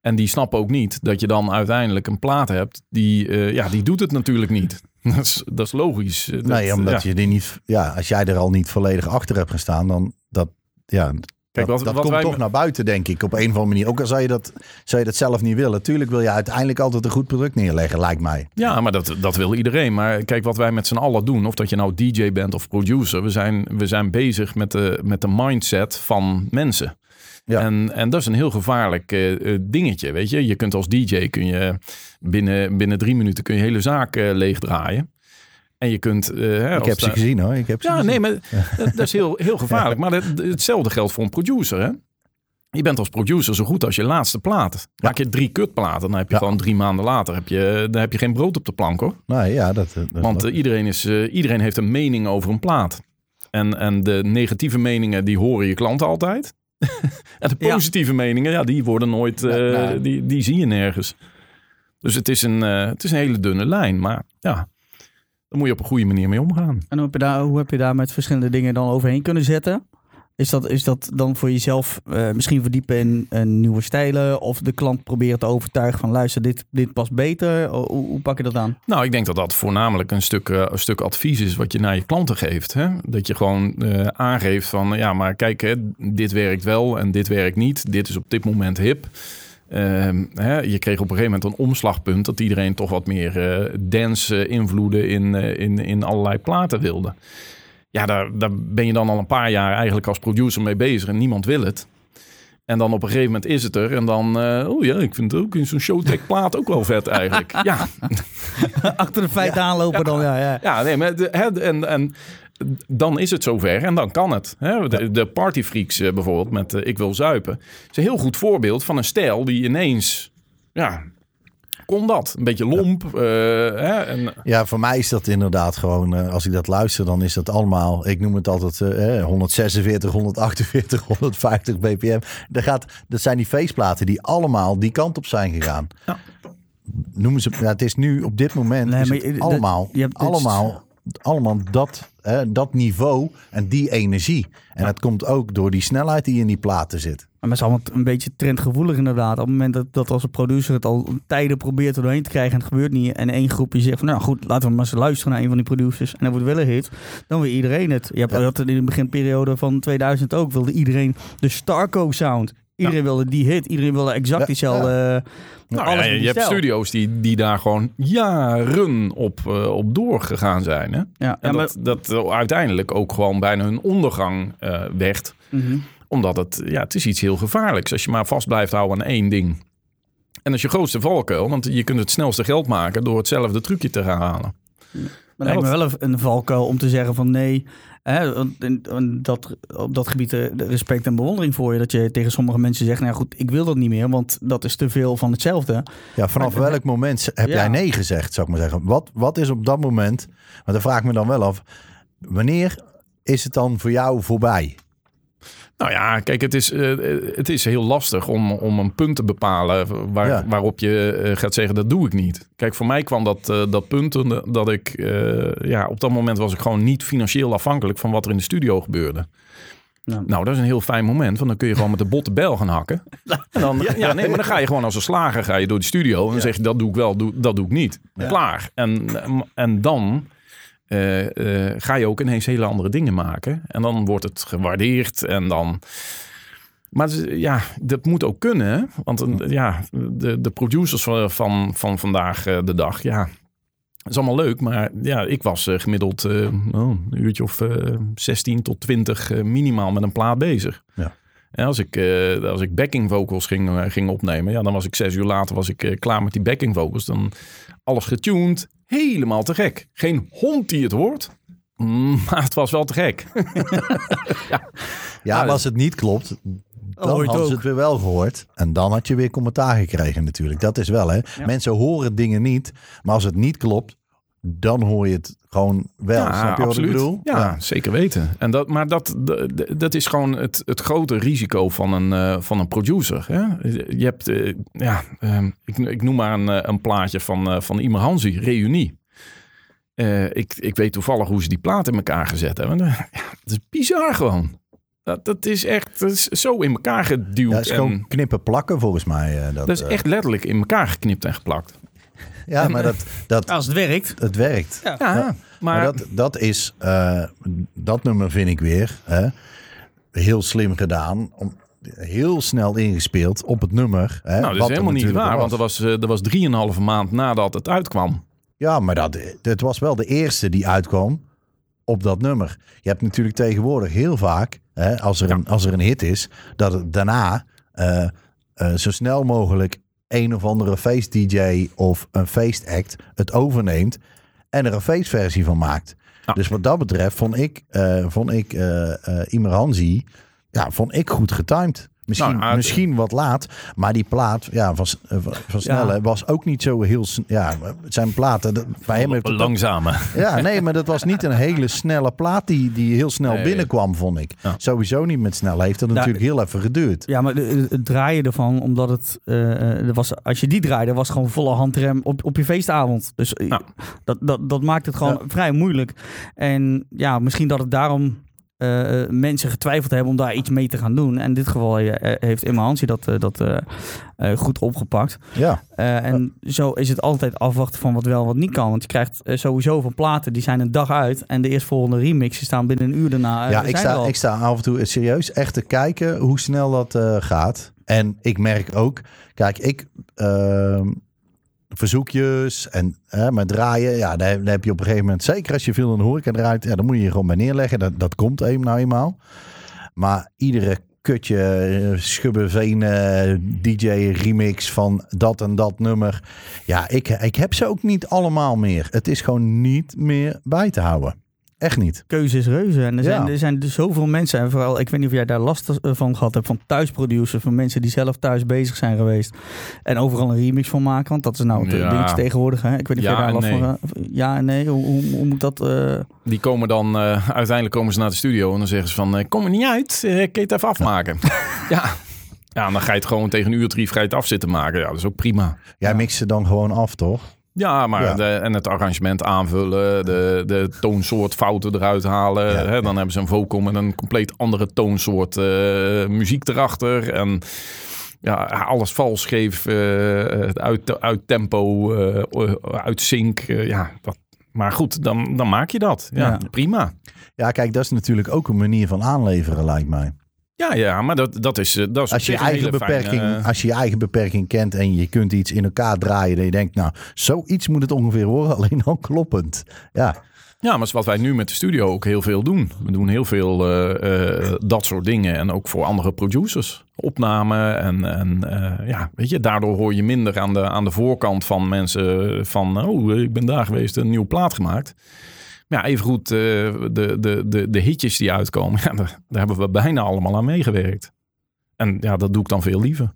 En die snappen ook niet dat je dan uiteindelijk een plaat hebt die, eh, ja, die doet het natuurlijk niet. Dat is, dat is logisch. Dat- nee, omdat ja. je die niet, ja, als jij er al niet volledig achter hebt gestaan, dan dat, ja, Kijk, dat, wat, dat wat komt wij, toch naar buiten, denk ik, op een of andere manier. Ook al zou je dat, zou je dat zelf niet willen. Tuurlijk wil je uiteindelijk altijd een goed product neerleggen, lijkt mij. Ja, maar dat, dat wil iedereen. Maar kijk, wat wij met z'n allen doen, of dat je nou DJ bent of producer, we zijn, we zijn bezig met de, met de mindset van mensen. Ja. En, en dat is een heel gevaarlijk eh, eh, dingetje, weet je. Je kunt als DJ, kun je binnen, binnen drie minuten kun je hele zaak eh, leegdraaien. En je kunt... eh, hè, Ik als heb ze daar- gezien hoor. Ik heb ze Ja, gezien. nee, maar dat, dat is heel, heel gevaarlijk. Maar dat, hetzelfde geldt voor een producer, hè. Je bent als producer zo goed als je laatste plaat. Maak je drie kutplaten, dan heb je Ja. gewoon drie maanden later heb je, dan heb je geen brood op de plank, hoor. Nee, ja, dat, dat Want eh, iedereen, is, eh, iedereen heeft een mening over een plaat. En, en de negatieve meningen, die horen je klanten altijd. en de Ja. positieve meningen, ja, die worden nooit, eh. Die, die zie je nergens. Dus het is, een, eh, het is een hele dunne lijn. Maar ja, daar moet je op een goede manier mee omgaan. En hoe heb je daar, hoe heb je daar met verschillende dingen dan overheen kunnen zetten? Is dat, is dat dan voor jezelf eh, misschien verdiepen in, in nieuwe stijlen? Of de klant proberen te overtuigen van luister, dit, dit past beter? O- Hoe, hoe pak je dat aan? Nou, ik denk dat dat voornamelijk een stuk, eh, een stuk advies is wat je naar je klanten geeft. Hè? Dat je gewoon eh, aangeeft van, ja, maar kijk, hè, dit werkt wel en dit werkt niet. Dit is op dit moment hip. Ehm, hè, je kreeg op een gegeven moment een omslagpunt dat iedereen toch wat meer eh dance invloeden in, eh, in, in allerlei platen wilde. Ja, daar, daar ben je dan al een paar jaar eigenlijk als producer mee bezig en niemand wil het. En dan op een gegeven moment is het er. En dan, eh, oh ja, ik vind het ook in zo'n Showtech plaat ook wel vet eigenlijk. Ja, Achter de feiten aanlopen dan, ja. ja. ja nee, maar de, hè, en, en dan is het zover en dan kan het. Hè? De, de partyfreaks eh, bijvoorbeeld met eh, Ik wil zuipen. is een heel goed voorbeeld van een stijl die ineens, ja, kon dat. Een beetje lomp. eh, hè? En, Ja, voor mij is dat inderdaad gewoon, eh, als ik dat luister, dan is dat allemaal, ik noem het altijd eh, eh, 146, 148, 150 bpm. Dat, gaat, dat zijn die feestplaten die allemaal die kant op zijn gegaan. Ja. Noemen ze, ja, het is nu op dit moment Nee, is maar het je- dat- allemaal, je hebt dit- allemaal, allemaal dat, dat niveau en die energie. En dat komt ook door die snelheid die in die platen zit. Maar het is allemaal een beetje trendgevoelig inderdaad. Op het moment dat, dat als een producer het al tijden probeert er doorheen te krijgen en het gebeurt niet. En één groepje zegt van nou goed, laten we maar eens luisteren naar een van die producers. En dan wordt wel een hit. Dan wil iedereen het. Je hebt Ja. dat in de beginperiode van 2000 ook. Wilde iedereen de Starco sound. Iedereen wilde die hit. Iedereen wilde exact diezelfde... eh, nou, alles ja, in je die hebt stijl. studio's die, die daar gewoon jaren op, eh, op doorgegaan zijn. Hè? Ja, ja, En maar, dat, dat uiteindelijk ook gewoon bijna hun ondergang eh, werd. Mhm. Omdat het, ja, het is iets heel gevaarlijks. Als je maar vast blijft houden aan één ding. En dat is je grootste valkuil. Want je kunt het snelste geld maken door hetzelfde trucje te gaan halen. Maar lijkt me wel een- een valkuil om te zeggen van nee. Hè, want dat, op dat gebied eh, respect en bewondering voor je. Dat je tegen sommige mensen zegt, nou ja, goed, ik wil dat niet meer. Want dat is te veel van hetzelfde. Ja, vanaf Maar- welk moment heb Ja. jij nee gezegd, zou ik maar zeggen? Wat, wat is op dat moment, maar dan vraag ik me dan wel af, wanneer is het dan voor jou voorbij? Nou ja, kijk, het is, eh, het is heel lastig om, om een punt te bepalen waar, Ja. waarop je eh, gaat zeggen dat doe ik niet. Kijk, voor mij kwam dat, eh, dat punt dat ik, ja, op dat moment was ik gewoon niet financieel afhankelijk van wat er in de studio gebeurde. Ja. Nou, dat is een heel fijn moment, want dan kun je gewoon met de botte bel gaan hakken. En dan, ja, nee, maar dan ga je gewoon als een slager ga je door de studio en dan zeg je dat doe ik wel, doe, dat doe ik niet. Klaar. En, en dan eh, eh, ga je ook ineens hele andere dingen maken. En dan wordt het gewaardeerd en dan... Maar ja, dat moet ook kunnen. Want ja, de, de producers van, van, van vandaag eh, de dag, ja... Dat is allemaal leuk, maar ja, ik was gemiddeld oh, een uurtje of eh 16 tot 20 eh, minimaal met een plaat bezig. Ja. En als ik, als ik backing vocals ging, ging opnemen, ja, dan was ik zes uur later was ik, klaar met die backing vocals. Dan alles getuned, helemaal te gek. Geen hond die het hoort, mm, maar het was wel te gek. Ja, Ja, maar als het niet klopt, dan hoor je hadden ze het weer wel gehoord. En dan had je weer commentaar gekregen natuurlijk. Dat is wel, hè. Mensen horen dingen niet, maar als het niet klopt, dan hoor je het gewoon wel. Snap je wat ik bedoel? Ja, zeker weten. En dat, maar dat, dat, is gewoon het, het grote risico van een, eh, van een producer. Hè? Je hebt, eh, ja, ehm, ik, ik noem maar een, eh, een plaatje van, van Imer Hansi, Reunie. Ik, ik weet toevallig hoe ze die plaat in elkaar gezet hebben. Ja, dat is bizar gewoon. Dat, dat is echt dat is zo in elkaar geduwd. Ja, is en gewoon knippen plakken volgens mij. dat, dat is echt letterlijk in elkaar geknipt en geplakt. Ja, maar dat, dat, Als het werkt. het werkt. Ja. Ja, Maar, maar, dat, dat is, eh, dat nummer vind ik weer hè, heel slim gedaan. Om, heel snel ingespeeld op het nummer. Hè, nou, dat wat is er helemaal niet waar. was. Want dat was, eh, dat was drieënhalve maand nadat het uitkwam. Ja, maar dat, het was wel de eerste die uitkwam op dat nummer. Je hebt natuurlijk tegenwoordig heel vaak, hè, als, er een, als er een hit is, dat het daarna eh, zo snel mogelijk een of andere feest-dj of een feestact het overneemt en er een feestversie van maakt. Dus wat dat betreft vond ik, eh vond ik eh eh, Imer ja, vond ik goed getimed. Misschien, Nou, misschien wat laat, maar die plaat ja, van, eh, van, Snelle was ook niet zo heel... Ja, het zijn platen... dat- Bij hem heeft Langzame. ja, nee, maar dat was niet een hele snelle plaat die, die heel snel Nee. binnenkwam, vond ik. Ja. Sowieso niet met snel. Heeft dat Nou, natuurlijk heel even geduurd. Ja, maar het draaien ervan, omdat het, eh, eh, er was, als je die draaide, was gewoon volle handrem op, op je feestavond. Dus Ja. dat, dat, dat maakt het gewoon vrij moeilijk. En ja, misschien dat het daarom eh, mensen getwijfeld hebben om daar iets mee te gaan doen. En in dit geval eh, heeft Hansie dat, eh, dat goed opgepakt. Ja, en zo is het altijd afwachten van wat wel en wat niet kan. Want je krijgt sowieso van platen, die zijn een dag uit. En de eerstvolgende remixen staan binnen een uur daarna. ja ik, sta, ik sta af en toe serieus echt te kijken hoe snel dat gaat. En ik merk ook, kijk, ik ehm, verzoekjes en hè, met draaien, ja, daar, heb je op een gegeven moment, zeker als je veel in de horeca draait, ja, dan moet je je gewoon bij neerleggen. Dat, dat komt even nou eenmaal. Maar iedere kutje eh, Schubbeveen eh, DJ remix van dat en dat nummer. Ja, ik, ik heb ze ook niet allemaal meer. Het is gewoon niet meer bij te houden. Echt niet. Keuze is reuze. En er zijn, Ja. er zijn dus zoveel mensen. En vooral, ik weet niet of jij daar last van gehad hebt. Van thuisproducers. Van mensen die zelf thuis bezig zijn geweest. En overal een remix van maken. Want dat is nou het Ja. dingetje tegenwoordig. Hè? Ik weet niet of Ja jij daar last nee. van hebt. Ja en nee. Hoe, hoe, hoe moet dat... eh, Die komen dan, eh, uiteindelijk komen ze naar de studio en dan zeggen ze van, eh, kom er niet uit, eh, kun je het even afmaken? ja. ja, en dan ga je het gewoon tegen een uur drie ga je het af zitten maken. Ja, dat is ook prima. Jij mixt ze dan gewoon af, toch? Ja, maar Ja. De, en het arrangement aanvullen, de, de toonsoort fouten eruit halen. Ja, hè, dan hebben ze een vocal met een compleet andere toonsoort eh, muziek erachter. En ja, alles vals geef, eh, uit, uit tempo, eh, uit sync. eh, ja, dat, maar goed, dan, dan maak je dat. Ja, Ja. prima. Ja, kijk, dat is natuurlijk ook een manier van aanleveren, lijkt mij. Ja, ja, maar dat, dat is, eh, dat is Als je, je een eigen fijne, beperking, eh, als je je eigen beperking kent en je kunt iets in elkaar draaien, dat je denkt, nou, zoiets moet het ongeveer worden, alleen dan kloppend. Ja, Ja, maar is wat wij nu met de studio ook heel veel doen. We doen heel veel eh, dat soort dingen. En ook voor andere producers. Opnamen en, en ja, weet je, daardoor hoor je minder aan de, aan de voorkant van mensen van... Oh, ik ben daar geweest, een nieuwe plaat gemaakt. Ja, evengoed eh de, de, de, de hitjes die uitkomen, ja, daar, daar hebben we bijna allemaal aan meegewerkt. En ja, dat doe ik dan veel liever.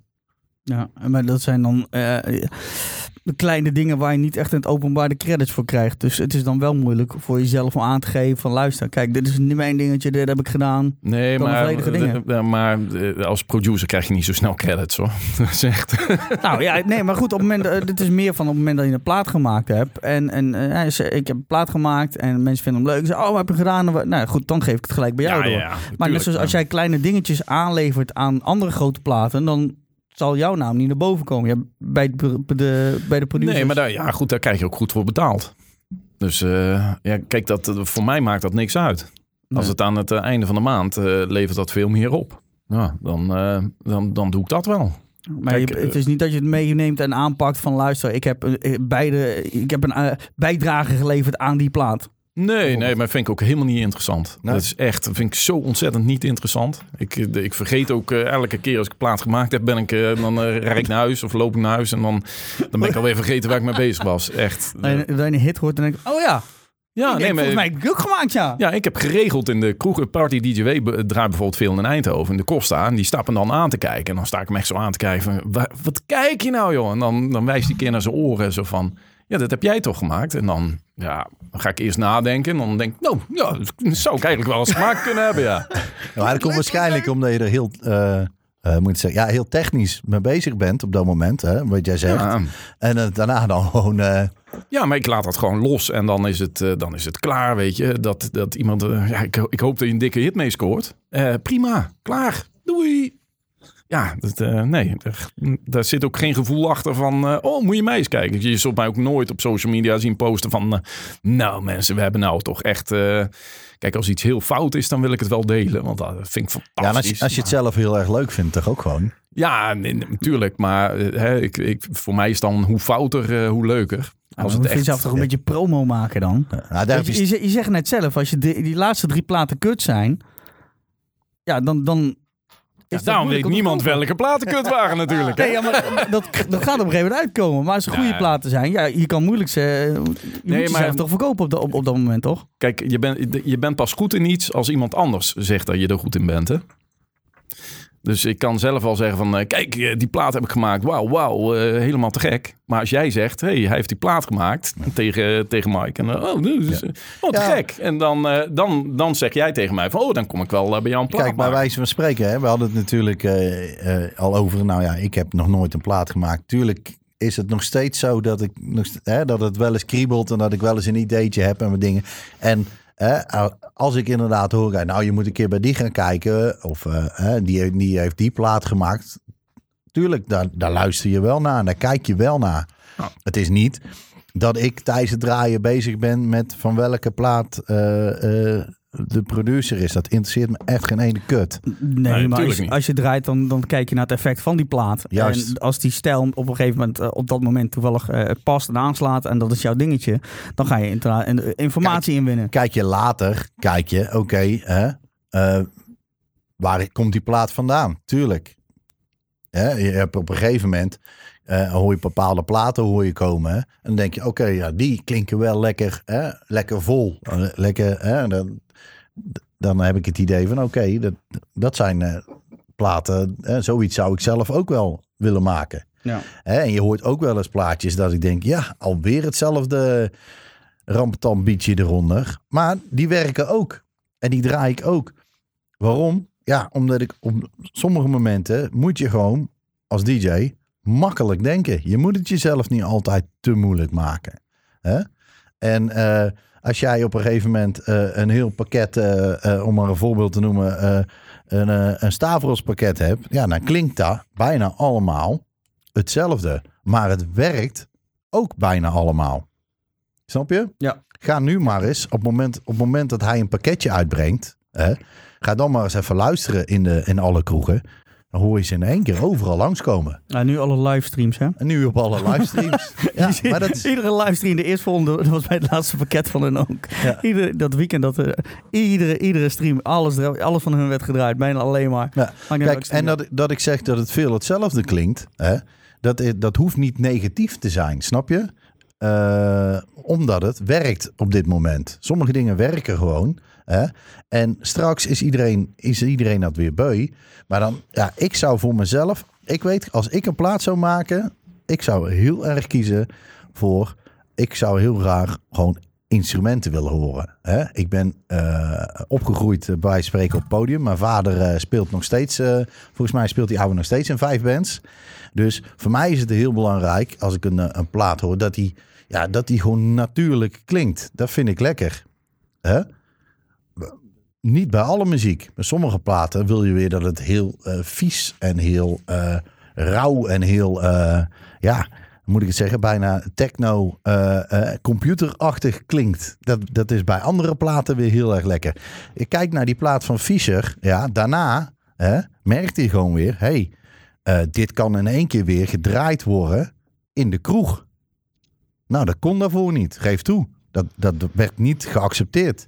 Ja, maar dat zijn dan eh, de kleine dingen waar je niet echt in het openbaar de credits voor krijgt. Dus het is dan wel moeilijk voor jezelf om aan te geven van luister, kijk, dit is niet mijn dingetje, dit heb ik gedaan. Nee, Dan maar, dingen. eh, maar eh, als producer krijg je niet zo snel credits hoor. Dat is echt... nou ja, nee, maar goed, op het moment, eh, dit is meer van op het moment dat je een plaat gemaakt hebt. En, en eh, zei, ik heb een plaat gemaakt en mensen vinden hem leuk. Ze zeggen, oh, wat heb je gedaan? Nou goed, dan geef ik het gelijk bij jou door. Maar net tuurlijk, zoals als ja. jij kleine dingetjes aanlevert aan andere grote platen, dan zal jouw naam niet naar boven komen. Ja, bij, de, bij de, bij de producers. Nee, maar daar, ja, goed, daar krijg je ook goed voor betaald. Dus eh, ja, kijk, dat, voor mij maakt dat niks uit. Als het aan het eh, einde van de maand eh, levert dat veel meer op. Ja, dan, dan, dan doe ik dat wel. Maar Kijk, je- het is niet dat je het meeneemt en aanpakt van luister, ik heb, beide, ik heb een bijdrage geleverd aan die plaat. Nee, nee, maar vind ik ook helemaal niet interessant. Nee. Dat is echt, dat vind ik zo ontzettend niet interessant. Ik, eh, ik vergeet ook eh, elke keer als ik plaat gemaakt heb, ben ik, eh, dan eh, rijd ik naar huis of loop ik naar huis en dan, dan ben ik alweer vergeten waar ik mee bezig was. Echt. Dat je, een hit hoort en denk ik, oh ja, ja, ik denk, volgens mij heb ik ook gemaakt, ja. Ja, ik heb geregeld in de kroeg, Party DJW draait bijvoorbeeld veel in Eindhoven, in de Costa. En die stappen dan aan te kijken. En dan sta ik hem echt zo aan te kijken van, "Wa- wat kijk je nou joh? En dan, dan wijst die keer naar zijn oren zo van, ja, dat heb jij toch gemaakt? En dan, ja, dan ga ik eerst nadenken. En dan denk ik, nou, ja, dat zou ik eigenlijk wel eens gemaakt kunnen hebben, ja. Maar dat komt waarschijnlijk omdat je er heel, eh, eh, moet ik zeggen, ja, heel technisch mee bezig bent op dat moment, hè, wat jij zegt. Ja, En eh, daarna dan gewoon, ja, maar ik laat dat gewoon los en dan is het, dan is het klaar, weet je. Dat, dat iemand, ja, ik, ik hoop dat je een dikke hit mee scoort. Prima, klaar, doei. Ja, dat, eh, nee, daar, daar zit ook geen gevoel achter van, eh, oh, moet je mij eens kijken. Je zult mij ook nooit op social media zien posten van, eh, nou mensen, we hebben nou toch echt... eh, kijk, als iets heel fout is, dan wil ik het wel delen, want dat vind ik fantastisch. ja, als, je, als je het zelf heel erg leuk vindt, toch ook gewoon. Ja, nee, natuurlijk, maar hè, ik, ik, voor mij is dan hoe fouter, eh, hoe leuker. Als het je zelf echt... toch een beetje promo maken dan? Nou, daar heb Weet je, je, je, je zegt net zelf, als je die, die laatste drie platen kut zijn, ja, dan... dan Is daarom weet niemand welke platen kut waren natuurlijk. Nee, ja, maar dat, dat gaat op een gegeven moment uitkomen. Maar als ze goede Ja. platen zijn, ja, je kan moeilijk ze, je moet maar- toch verkopen op, de, op, op dat moment, toch? Kijk, je, bent je bent pas goed in iets als iemand anders zegt dat je er goed in bent. Hè? Dus ik kan zelf al zeggen van, eh, kijk, eh, die plaat heb ik gemaakt. Wauw, wauw, eh, helemaal te gek. Maar als jij zegt, hey, hij heeft die plaat gemaakt tegen, tegen Mike. En, oh, dus, oh, te Ja. gek. En dan, eh, dan, dan zeg jij tegen mij van, oh, dan kom ik wel bij jou een plaat Kijk, bij wijze van spreken, hè, we hadden het natuurlijk eh, eh, al over. Nou ja, ik heb nog nooit een plaat gemaakt. Tuurlijk is het nog steeds zo dat, ik, nog, hè, dat het wel eens kriebelt en dat ik wel eens een ideetje heb en wat dingen. En hè, als ik inderdaad hoor, eh, nou je moet een keer bij die gaan kijken. Of eh, die, heeft- die heeft die plaat gemaakt. Tuurlijk, daar, daar luister je wel naar. Daar kijk je wel naar. Het is niet dat ik tijdens het draaien bezig ben met van welke plaat eh, eh, de producer is. Dat interesseert me echt geen ene kut. Nee, maar als, je- niet. als je draait, dan, dan kijk je naar het effect van die plaat. Juist. En als die stijl op een gegeven moment, eh, op dat moment toevallig eh, past en aanslaat en dat is jouw dingetje, dan ga je inderdaad informatie inwinnen. Kijk je later, kijk je, oké, hè, eh, waar komt die plaat vandaan? Tuurlijk. Hè, je hebt op een gegeven moment eh, hoor je bepaalde platen hoor je komen. Hè? En dan denk je, oké, ja, die klinken wel lekker, hè? lekker vol. Lekker, hè? Dan, dan heb ik het idee van, oké, dat, dat zijn eh, platen. Hè? Zoiets zou ik zelf ook wel willen maken. Ja. Hè? En je hoort ook wel eens plaatjes dat ik denk, ja, alweer hetzelfde rampetambietje eronder. Maar die werken ook. En die draai ik ook. Waarom? Ja, omdat ik op sommige momenten moet je gewoon als DJ makkelijk denken. Je moet het jezelf niet altijd te moeilijk maken. Hè? En eh, als jij op een gegeven moment eh, een heel pakket, eh, eh, om maar een voorbeeld te noemen, een, een Stavros pakket hebt, ja, dan klinkt dat bijna allemaal hetzelfde. Maar het werkt ook bijna allemaal. Snap je? Ja. Ga nu maar eens, op het moment, op het moment dat hij een pakketje uitbrengt, hè, ga dan maar eens even luisteren in, de, in alle kroegen. Dan hoor je ze in één keer overal langskomen. Nou, nu alle livestreams, hè? En nu op alle livestreams. ja, maar dat is, Iedere livestream, de eerstvolgende, dat was bij het laatste pakket van hun ook. Ja. Dat weekend, dat, eh, iedere, iedere stream, alles, alles van hun werd gedraaid. Bijna alleen maar. Ja, Kijk, en dat, dat ik zeg dat het veel hetzelfde klinkt, hè, dat, is- dat hoeft niet negatief te zijn, snap je? Eh, omdat het werkt op dit moment. Sommige dingen werken gewoon. Hè? En straks is iedereen, is iedereen dat weer beu. Maar dan, ja, ik zou voor mezelf, ik weet, als ik een plaat zou maken, ik zou heel erg kiezen voor, ik zou heel graag gewoon instrumenten willen horen. Hè? Ik ben eh, opgegroeid eh, bij spreken op podium. Mijn vader eh, speelt nog steeds, volgens mij speelt die oude nog steeds in vijf bands. Dus voor mij is het heel belangrijk als ik een, een plaat hoor, dat die, ja, dat die gewoon natuurlijk klinkt. Dat vind ik lekker. Hè? Niet bij alle muziek. Bij sommige platen wil je weer dat het heel eh, vies en heel eh, rauw en heel, eh, ja, moet ik het zeggen, bijna techno, computerachtig klinkt. Dat, dat is bij andere platen weer heel erg lekker. Ik kijk naar die plaat van Fischer. Ja, daarna hè, merkt hij gewoon weer, hey, dit kan in één keer weer gedraaid worden in de kroeg. Nou, dat kon daarvoor niet. Geef toe. Dat, dat werd niet geaccepteerd.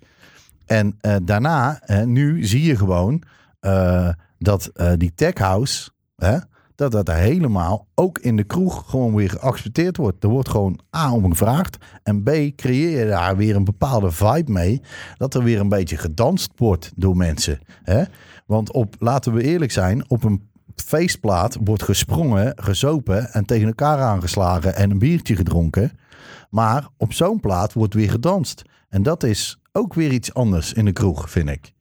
En eh, daarna, nu zie je gewoon eh, dat eh, die tech house, dat dat helemaal ook in de kroeg gewoon weer geaccepteerd wordt. Er wordt gewoon A om gevraagd en B creëer je daar weer een bepaalde vibe mee, dat er weer een beetje gedanst wordt door mensen. Want op, laten we eerlijk zijn, op een feestplaat wordt gesprongen, gezopen en tegen elkaar aangeslagen en een biertje gedronken. Maar op zo'n plaat wordt weer gedanst. En dat is ook weer iets anders in de kroeg, vind ik.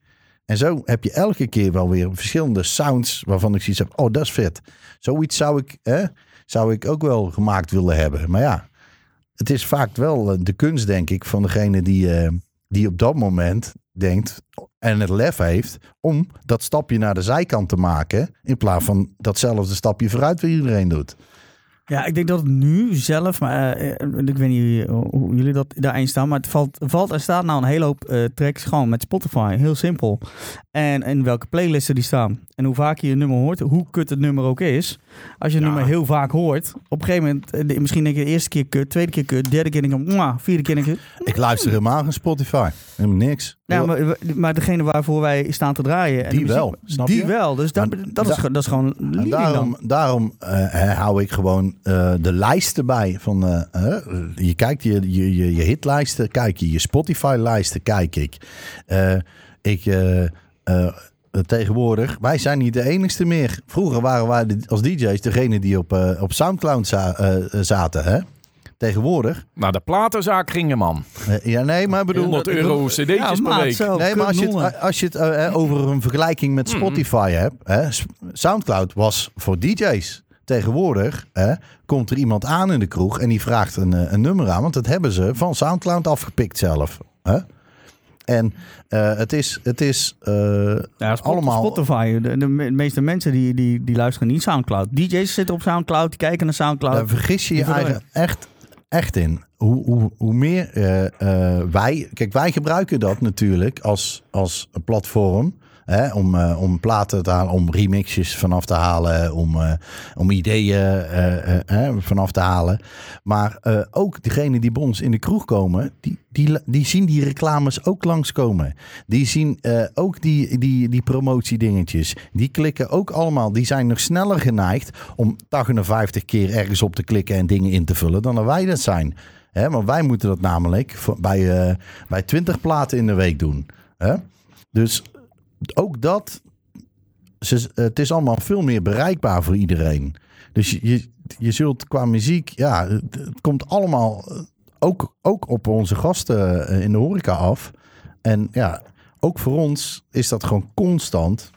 En zo heb je elke keer wel weer verschillende sounds waarvan ik zoiets heb. Oh, dat is vet. Zoiets zou ik, hè, zou ik ook wel gemaakt willen hebben. Maar ja, het is vaak wel eh, de kunst, denk ik, van degene die, eh, die op dat moment denkt en het lef heeft om dat stapje naar de zijkant te maken. In plaats van datzelfde stapje vooruit wat iedereen doet. Ja, ik denk dat het nu zelf, maar eh, eh, ik weet niet hoe hoe jullie dat daarin staan, maar het valt, valt er staat nou een hele hoop eh, tracks gewoon met Spotify, heel simpel. En in welke playlisten die staan. En hoe vaak je een nummer hoort, hoe kut het nummer ook is. Als je een Ja. nummer heel vaak hoort, op een gegeven moment, eh, misschien denk je de eerste keer kut, tweede keer kut, derde keer denk je, mwah, vierde keer denk je, Ik luister helemaal geen Spotify. Helemaal niks. ja, maar, maar degene waarvoor wij staan te draaien. En Die muziek- wel, snap Die je? wel, dus dat, Maar dat, is, da- dat is gewoon En daarom dan. daarom eh, hou ik gewoon eh, de lijsten bij. Van, eh, je kijkt je, je, je, je hitlijsten, kijk je, je Spotify-lijsten, kijk ik. Eh, ik eh, eh, tegenwoordig, wij zijn niet de enigste meer. Vroeger waren wij de- als DJ's degene die op, op Soundcloud za- zaten. Hè? Tegenwoordig. Naar de platenzaak gingen, man. ja, nee, maar ik bedoel. 100 euro cd'tjes Ja, per maat, week. zo, Nee, maar als je het, als je het over een vergelijking met Spotify hebt. Hè, S- Soundcloud was voor DJ's. Tegenwoordig hè, komt er iemand aan in de kroeg en die vraagt een, eh, een nummer aan. Want dat hebben ze van Soundcloud afgepikt zelf. Hè? En eh, het is, het is eh, Ja, Spot- allemaal... Spotify. De, de me- meeste mensen die, die, die luisteren niet Soundcloud. DJ's zitten op Soundcloud, die kijken naar Soundcloud. Daar vergis je je eigen echt, echt in. Hoe, hoe, hoe meer wij... Kijk, wij gebruiken dat natuurlijk als, als een platform. Hè, om, eh, om platen te halen, om remixjes vanaf te halen, om, eh, om ideeën eh, vanaf te halen. Maar ook degenen die bij ons in de kroeg komen, die, die, die zien die reclames ook langskomen. Die zien ook die, die, die promotiedingetjes. Die klikken ook allemaal. Die zijn nog sneller geneigd om 58 keer ergens op te klikken en dingen in te vullen dan dat wij dat zijn. Hè, want wij moeten dat namelijk bij, bij 20 platen in de week doen. Hè? Dus ook dat, het is allemaal veel meer bereikbaar voor iedereen. Dus je, je, zult qua muziek, ja, het, komt allemaal eh, ook, ook op onze gasten eh, in de horeca af. En ja, ook voor ons is dat gewoon constant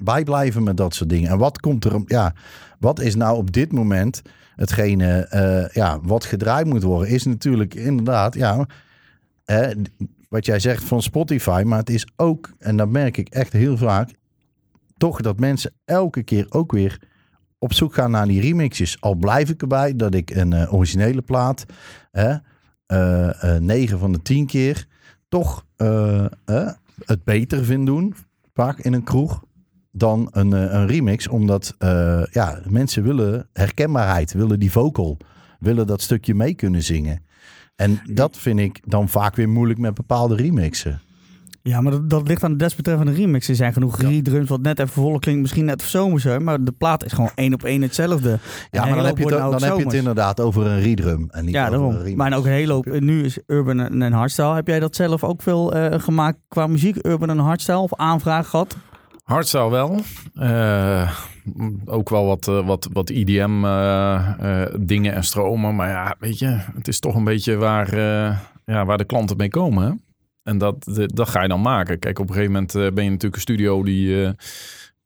bijblijven met dat soort dingen. En wat komt er, ja, wat is nou op dit moment hetgene, eh, ja, wat gedraaid moet worden, is natuurlijk inderdaad, ja, wat jij zegt van Spotify, maar het is ook, en dat merk ik echt heel vaak, toch dat mensen elke keer ook weer op zoek gaan naar die remixes. Al blijf ik erbij dat ik een eh, originele plaat, hè, eh, eh, 9 van de 10 keer, toch eh, eh, het beter vind doen, vaak in een kroeg, dan een, eh, een remix. Omdat eh, ja, mensen willen herkenbaarheid, willen die vocal, willen dat stukje mee kunnen zingen. En dat vind ik dan vaak weer moeilijk met bepaalde remixen. Ja, maar dat, dat ligt aan de desbetreffende remix. Er zijn genoeg Ja. redrums wat net even voller klinkt. Misschien net zomerser, maar de plaat is gewoon één op één hetzelfde. Ja, een maar dan hele heb je het, dan heb je het inderdaad over een redrum. En niet Ja, over een daarom. remix. Maar ook een hele hoop. Nu is Urban en en Hardstyle. Heb jij dat zelf ook veel eh, gemaakt qua muziek? Urban en Hardstyle of aanvraag gehad? Hardstyle wel. Eh, ook wel wat, eh, wat, wat IDM eh, eh, dingen en stromen. Maar ja, weet je, het is toch een beetje waar, ja, waar de klanten mee komen. hè. En dat, de- dat ga je dan maken. Kijk, op een gegeven moment ben je natuurlijk een studio die,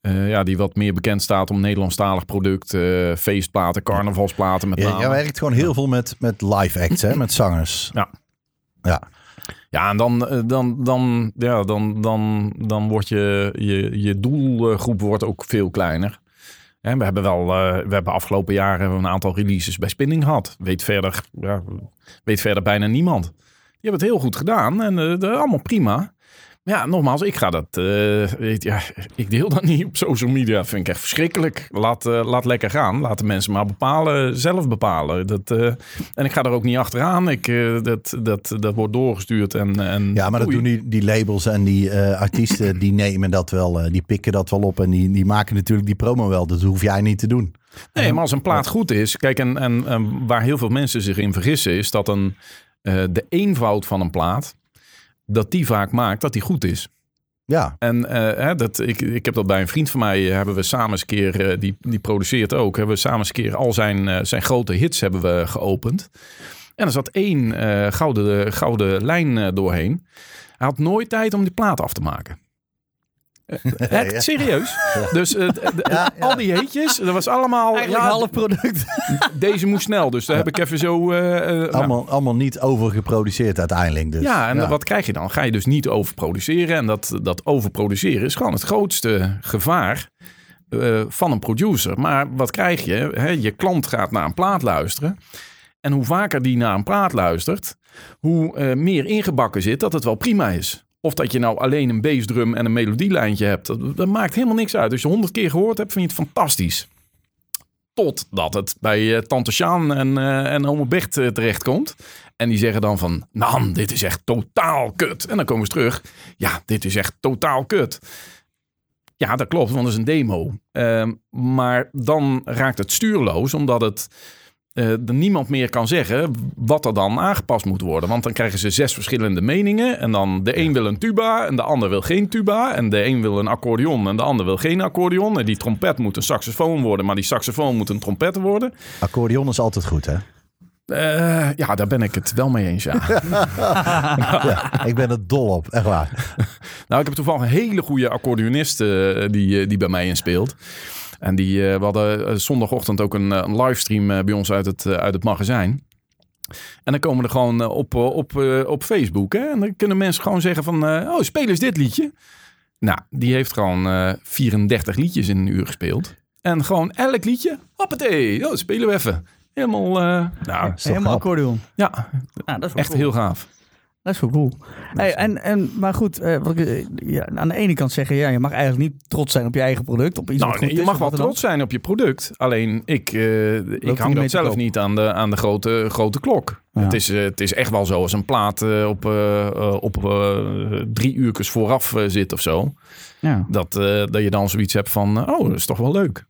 ja, die wat meer bekend staat om Nederlandstalig product. feestplaten, carnavalsplaten met Ja, name. jij werkt gewoon heel veel met, met live acts, hè, met zangers. Ja. Ja. Ja, en dan, dan, dan, ja, dan, dan, dan wordt je, je, je doelgroep wordt ook veel kleiner. En we hebben wel, eh, we hebben afgelopen jaren een aantal releases bij Spinning gehad. Weet verder, ja, weet verder bijna niemand. Die hebben het heel goed gedaan en eh, allemaal prima. Ja, nogmaals, ik ga dat, eh, ja, ik deel dat niet op social media. Vind ik echt verschrikkelijk. Laat, eh, laat lekker gaan. Laat de mensen maar bepalen, zelf bepalen. Dat, eh, en ik ga er ook niet achteraan. Ik, dat, dat, dat wordt doorgestuurd. En, en Ja, maar dat doen die, die labels en die artiesten, die nemen dat wel, die pikken dat wel op en die, die maken natuurlijk die promo wel. Dat hoef jij niet te doen. Nee, maar als een plaat goed is. Kijk, en, en, en waar heel veel mensen zich in vergissen, is dat een, de eenvoud van een plaat. Dat die vaak maakt dat die goed is. Ja, En eh, hè, dat, ik, ik heb dat bij een vriend van mij, eh, hebben we samen eens een keer, eh, die, die produceert ook, hebben we samen eens een keer al zijn, zijn grote hits hebben we geopend. En er zat één gouden, gouden lijn doorheen. Hij had nooit tijd om die plaat af te maken. Eh, echt, Ja. serieus. Dus eh, Ja, al die hitjes, dat was allemaal... Eigenlijk half product. Deze moest snel, dus daar heb ik even zo... eh, eh, nou, allemaal, allemaal niet overgeproduceerd uiteindelijk. Dus. ja, en wat krijg je dan? Ga je dus niet overproduceren. En dat, dat overproduceren is gewoon het grootste gevaar eh, van een producer. Maar wat krijg je? Hè? Je klant gaat naar een plaat luisteren. En hoe vaker die naar een plaat luistert, hoe eh, meer ingebakken zit dat het wel prima is. Of dat je nou alleen een bassdrum en een melodielijntje hebt. Dat, maakt helemaal niks uit. Als je honderd keer gehoord hebt, vind je het fantastisch. Totdat het bij eh, Tante Sjaan en, eh en Ome Bert eh, terechtkomt. En die zeggen dan van, nou, dit is echt totaal kut. En dan komen ze terug, ja, dit is echt totaal kut. Ja, dat klopt, want dat is een demo. Ehm, maar dan raakt het stuurloos, omdat het er niemand meer kan zeggen wat er dan aangepast moet worden. Want dan krijgen ze zes verschillende meningen. En dan de een wil een tuba en de ander wil geen tuba. En de een wil een accordeon en de ander wil geen accordeon. En die trompet moet een saxofoon worden, maar die saxofoon moet een trompet worden. Accordeon is altijd goed, hè? Eh, ja, daar ben ik het wel mee eens, ja. Ja, ik ben er dol op, echt waar. Nou, ik heb toevallig een hele goede accordeonist eh, die, die bij mij inspeelt. En die, eh, we hadden eh, zondagochtend ook een, eh, een livestream eh, bij ons uit het, uit het magazijn. En dan komen er gewoon op, op, eh, op Facebook. Hè? En dan kunnen mensen gewoon zeggen van... eh, oh, speel eens dit liedje. Nou, die heeft gewoon eh 34 liedjes in een uur gespeeld. En gewoon elk liedje, hoppatee, oh, spelen we even. Helemaal, eh, nou, Helemaal accordeon. ja, Ja, dat echt cool. heel gaaf. Dat is wel cool. Hey, en, en, maar goed, eh, wat ik, eh, ja, aan de ene kant zeggen, ja, je mag eigenlijk niet trots zijn op je eigen product. Op iets Nou, nee, je mag wel trots zijn op je product. Alleen ik, eh, ik hang dat zelf niet aan de, aan de grote, grote klok. Ja. Het, is, het is echt wel zo als een plaat op, op drie uurtjes vooraf zit of zo. Ja. Dat, dat je dan zoiets hebt van, oh, dat is toch wel leuk.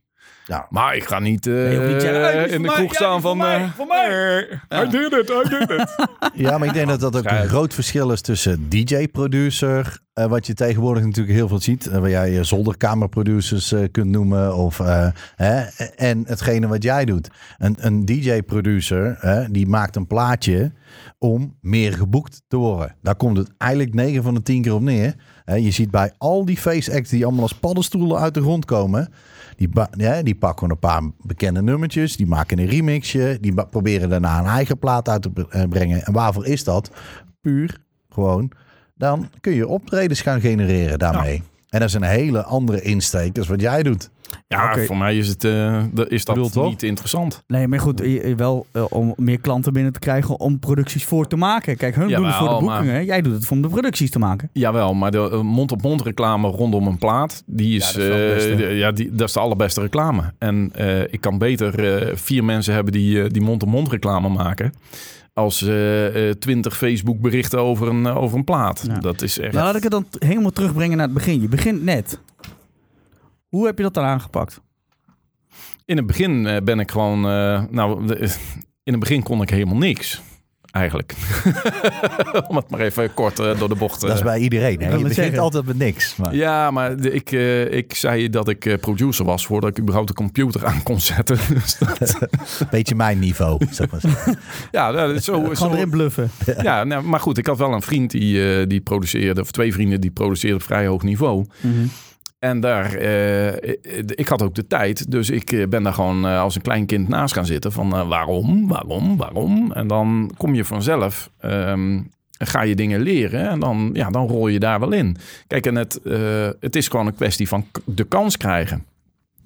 Ja. Maar ik ga niet, eh, je hoeft niet te zeggen, "Hey, dit is in de kroeg mij, ja, staan is van... voor mij, eh, voor mij." I did it, I did it. Ja, maar ik denk dat dat ook een groot verschil is tussen DJ-producer, eh, wat je tegenwoordig natuurlijk heel veel ziet, waar jij zolderkamerproducers eh, kunt noemen, of, eh, hè, en hetgene wat jij doet. Een, een DJ-producer, hè, die maakt een plaatje om meer geboekt te worden. Daar komt het eigenlijk 9 van de 10 keer op neer. Hè, je ziet bij al die face acts die allemaal als paddenstoelen uit de grond komen, die, ja, die pakken een paar bekende nummertjes, die maken een remixje, die proberen daarna een eigen plaat uit te eh, brengen. En waarvoor is dat? Puur gewoon, dan kun je optredens gaan genereren daarmee. En dat is een hele andere insteek, dat is wat jij doet. Ja, voor mij is, het, de- is dat niet interessant. Nee, maar goed, wel eh, om meer klanten binnen te krijgen om producties voor te maken. Kijk, hun doen het voor de maar- boekingen. Jij doet het om de producties te maken. Jawel, maar de eh, mond-op-mond reclame rondom een plaat, die is, Ja, dat is ja, die, dat is de allerbeste reclame. En ik kan beter vier mensen hebben die, die mond-op-mond reclame maken, als twintig Facebook berichten over een, over een plaat. Ja. Dat is echt... Nou, laat ik het dan helemaal terugbrengen naar het begin. Je begint net. Hoe heb je dat dan aangepakt? In het begin eh, ben ik gewoon, eh, nou, in het begin kon ik helemaal niks. Eigenlijk. Om het maar even kort eh, door de bocht. Dat is bij iedereen. Hè? Je het begint zeggen. altijd met niks. Maar. Ja, maar de- ik, eh, ik zei dat ik eh, producer was voordat ik überhaupt de computer aan kon zetten. Dus dat- Beetje mijn niveau. Zeg maar. zo. ja, dat is zo, Gewoon zo, erin bluffen. ja nou, maar goed, ik had wel een vriend die, eh, die produceerde, of twee vrienden die produceerden op vrij hoog niveau. En daar, eh, ik had ook de tijd, dus ik eh, ben daar gewoon eh, als een klein kind naast gaan zitten van eh, waarom, waarom, waarom. En dan kom je vanzelf, ehm, ga je dingen leren en dan, ja, dan rol je daar wel in. Kijk, en het, eh, het is gewoon een kwestie van de kans krijgen.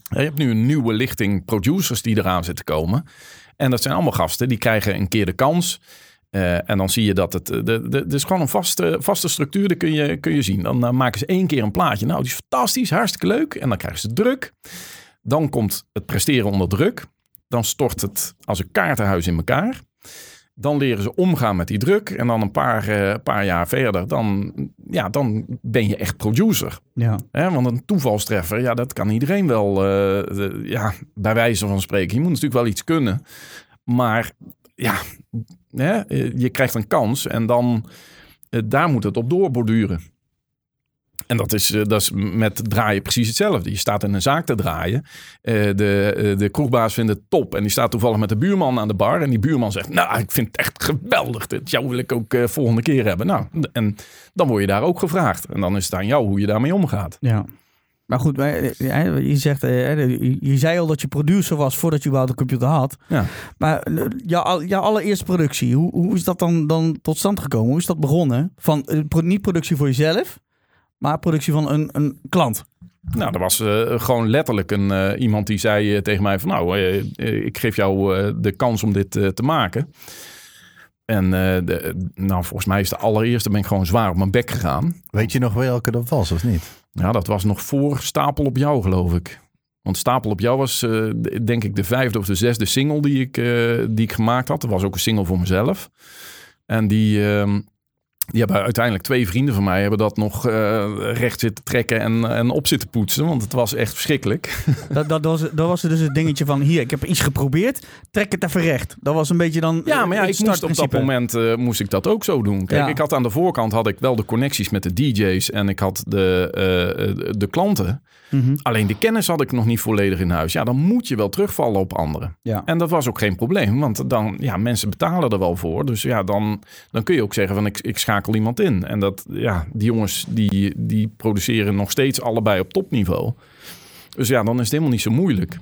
Je hebt nu een nieuwe lichting producers die eraan zitten komen. En dat zijn allemaal gasten, die krijgen een keer de kans. Eh, en dan zie je dat het. De, de, de, is gewoon een vaste, vaste structuur, dat kun je, kun je zien. Dan eh, maken ze één keer een plaatje. Nou, die is fantastisch, hartstikke leuk. En dan krijgen ze druk. Dan komt het presteren onder druk. Dan stort het als een kaartenhuis in elkaar. Dan leren ze omgaan met die druk. En dan een paar, eh, paar jaar verder, dan, ja, dan ben je echt producer. Ja. Hè, want een toevalstreffer, ja, dat kan iedereen wel, eh, de- ja, bij wijze van spreken. Je moet natuurlijk wel iets kunnen. Maar ja, je krijgt een kans en dan, eh, daar moet het op doorborduren. En dat is, eh, dat is met draaien precies hetzelfde. Je staat in een zaak te draaien. Eh, de, de kroegbaas vindt het top. En die staat toevallig met de buurman aan de bar. En die buurman zegt, nou, ik vind het echt geweldig. Dit jou wil ik ook volgende keer hebben. Nou, en dan word je daar ook gevraagd. En dan is het aan jou hoe je daarmee omgaat. ja. Maar goed, maar, eh, ja, je zegt, eh, je, zei al dat je producer was voordat je überhaupt een computer had. Ja. Maar eh, jouw, jouw allereerste productie, hoe, hoe is dat dan, dan tot stand gekomen? Hoe is dat begonnen? Van, eh, niet productie voor jezelf, maar productie van een, een klant. Nou, er was eh, gewoon letterlijk een, eh, iemand die zei eh, tegen mij van... nou, eh, eh, ik geef jou eh, de kans om dit eh, te maken. En eh, de, nou, volgens mij is de allereerste ben ik gewoon zwaar op mijn bek gegaan. Weet je nog welke dat was of niet? Ja, dat was nog voor Stapel op jou, geloof ik. Want Stapel op jou was eh, denk ik de vijfde of de zesde single die ik, eh, die ik gemaakt had. Dat was ook een single voor mezelf. En die, ehm, die hebben uiteindelijk twee vrienden van mij... hebben dat nog eh, recht zitten trekken en, en op zitten poetsen. Want het was echt verschrikkelijk. Dat, dat, was, dat was dus het dingetje van, hier, ik heb iets geprobeerd, trek het even recht. Dat was een beetje dan Ja, maar ja, ik moest op dat moment eh, moest ik dat ook zo doen. Kijk, Ja. ik had aan de voorkant had ik wel de connecties met de DJ's en ik had de, eh, de klanten. Mhm. Alleen de kennis had ik nog niet volledig in huis. Ja, dan moet je wel terugvallen op anderen. Ja. En dat was ook geen probleem, want dan, ja, mensen betalen er wel voor. Dus ja, dan, dan kun je ook zeggen van ik, ik schakel iemand in. En dat, ja, die jongens die, die produceren nog steeds allebei op topniveau. Dus ja, dan is het helemaal niet zo moeilijk.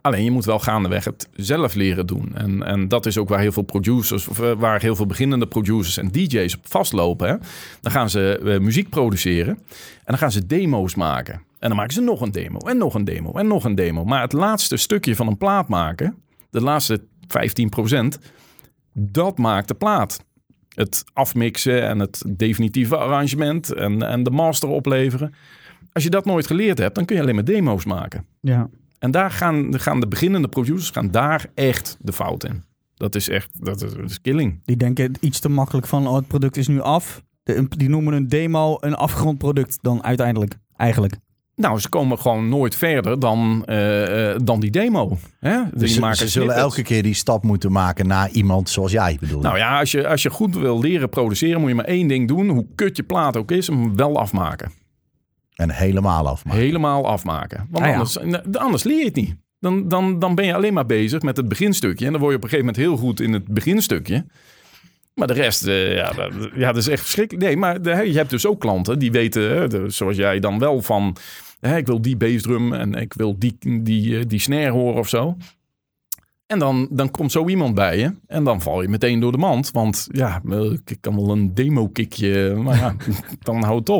Alleen je moet wel gaandeweg het zelf leren doen. En, en dat is ook waar heel veel producers, of eh, waar heel veel beginnende producers en DJ's op vastlopen. Hè. Dan gaan ze eh, muziek produceren en dan gaan ze demo's maken. En dan maken ze nog een demo en nog een demo en nog een demo. Maar het laatste stukje van een plaat maken, de laatste 15%, dat maakt de plaat. Het afmixen en het definitieve arrangement en, en de master opleveren. Als je dat nooit geleerd hebt, dan kun je alleen maar demo's maken. Ja. En daar gaan, gaan de beginnende producers gaan daar echt de fout in. Dat is echt, dat is, dat is killing. Die denken iets te makkelijk van, oh, het product is nu af. De- die noemen een demo een afgerond product dan uiteindelijk. Eigenlijk. Nou, ze komen gewoon nooit verder dan, eh, eh, dan die demo. Hè? Die Dus ze, maken ze zullen snippets. elke keer die stap moeten maken naar iemand zoals jij bedoel. Nou ja, als je, als je goed wil leren produceren, moet je maar één ding doen. Hoe kut je plaat ook is, hem wel afmaken. En helemaal af. Maar. Helemaal afmaken. Want Ah anders, anders leer je het niet. Dan, dan, dan ben je alleen maar bezig met het beginstukje. En dan word je op een gegeven moment heel goed in het beginstukje. Maar de rest, eh, ja, dat, ja, dat is echt verschrikkelijk. Nee, maar de- je hebt dus ook klanten die weten, de- zoals jij dan wel van... Ik wil die bassdrum en ik wil die, die, eh, die snare horen of zo. En dan, dan komt zo iemand bij je en dan val je meteen door de mand. Want ja, eh, ik kan wel een demo-kickje, maar ja, dan houdt het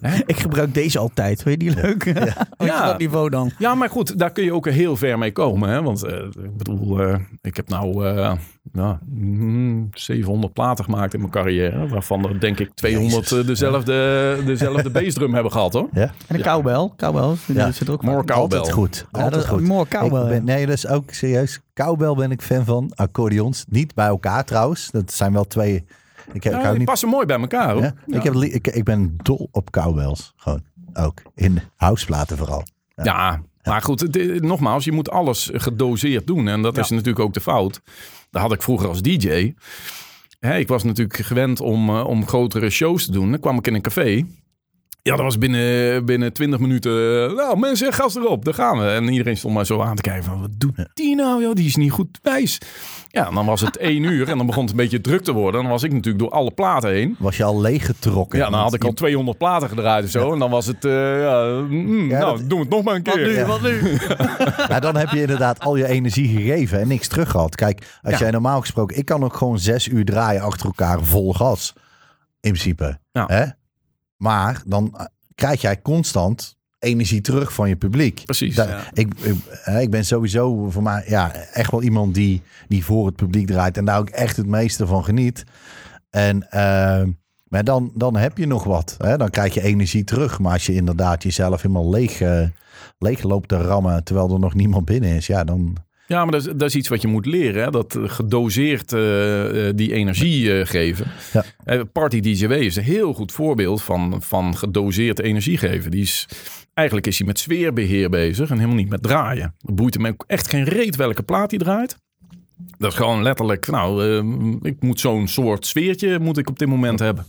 Ik gebruik deze altijd. Weet je die leuk? Ja. Ja. dat niveau dan. Ja, maar goed, daar kun je ook heel ver mee komen. Hè? Want eh, ik bedoel, eh, ik heb nou eh, ja, mm, 700 platen gemaakt in mijn carrière. Waarvan er denk ik 200 Jezus. eh, dezelfde, dezelfde bassdrum hebben gehad hoor. Ja, En de cowbell. Cowbell. Ja. Zit er ook More cowbell. altijd goed. Ja, Altijd dat, goed. More cowbell. ben, nee, dat is ook serieus. Cowbell ben ik fan van. Accordeons. Niet bij elkaar trouwens. Dat zijn wel twee. Ik, heb, ik Ja, hou die niet. passen mooi bij elkaar hoor. Ja? Ik, heb, ik, ik ben dol op cowbells. Gewoon. Ook. In houseplaten vooral. Ja, maar goed, nogmaals, je moet alles gedoseerd doen. En dat Ja. is natuurlijk ook de fout. Dat had ik vroeger als DJ. Hè, ik was natuurlijk gewend om, eh, om grotere shows te doen. Dan kwam ik in een café. Ja, dat was binnen, binnen 20 minuten. eh, Nou, mensen, gas erop, daar gaan we. En iedereen stond maar zo aan te kijken van, wat doet die nou? Joh? Die is niet goed wijs. Ja, en dan was het één uur en dan begon het een beetje druk te worden. En dan was ik natuurlijk door alle platen heen. Was je al leeggetrokken? Ja, dan had ik al Want 200 platen gedraaid of zo. En dan was het, eh, ja, mm, Ja, nou, dat- doen we het nog maar een Wat keer. nu? Ja. Wat nu? Ja, dan heb je inderdaad al je energie gegeven en niks terug gehad. Kijk, als jij normaal gesproken... Ik kan ook gewoon zes uur draaien achter elkaar vol gas. In principe. Ja. Hè? Maar dan eh, krijg jij constant energie terug van je publiek. Precies. Da- ja. ik, ik, hè, ik ben sowieso voor mij ja, echt wel iemand die, die voor het publiek draait en daar ook echt het meeste van geniet. En, eh, maar dan, dan heb je nog wat. Hè? Dan krijg je energie terug. Maar als je inderdaad jezelf helemaal leeg, eh, leeg loopt te rammen terwijl er nog niemand binnen is, ja, dan. Ja, maar dat is, dat is iets wat je moet leren. Hè? Dat gedoseerd eh, eh, die energie eh, geven. Ja. Party DJW is een heel goed voorbeeld van, van gedoseerd energie geven. Die is, eigenlijk is hij met sfeerbeheer bezig en helemaal niet met draaien. Het boeit hem echt geen reet welke plaat hij draait. Dat is gewoon letterlijk, nou, ik moet zo'n soort sfeertje moet ik op dit moment hebben.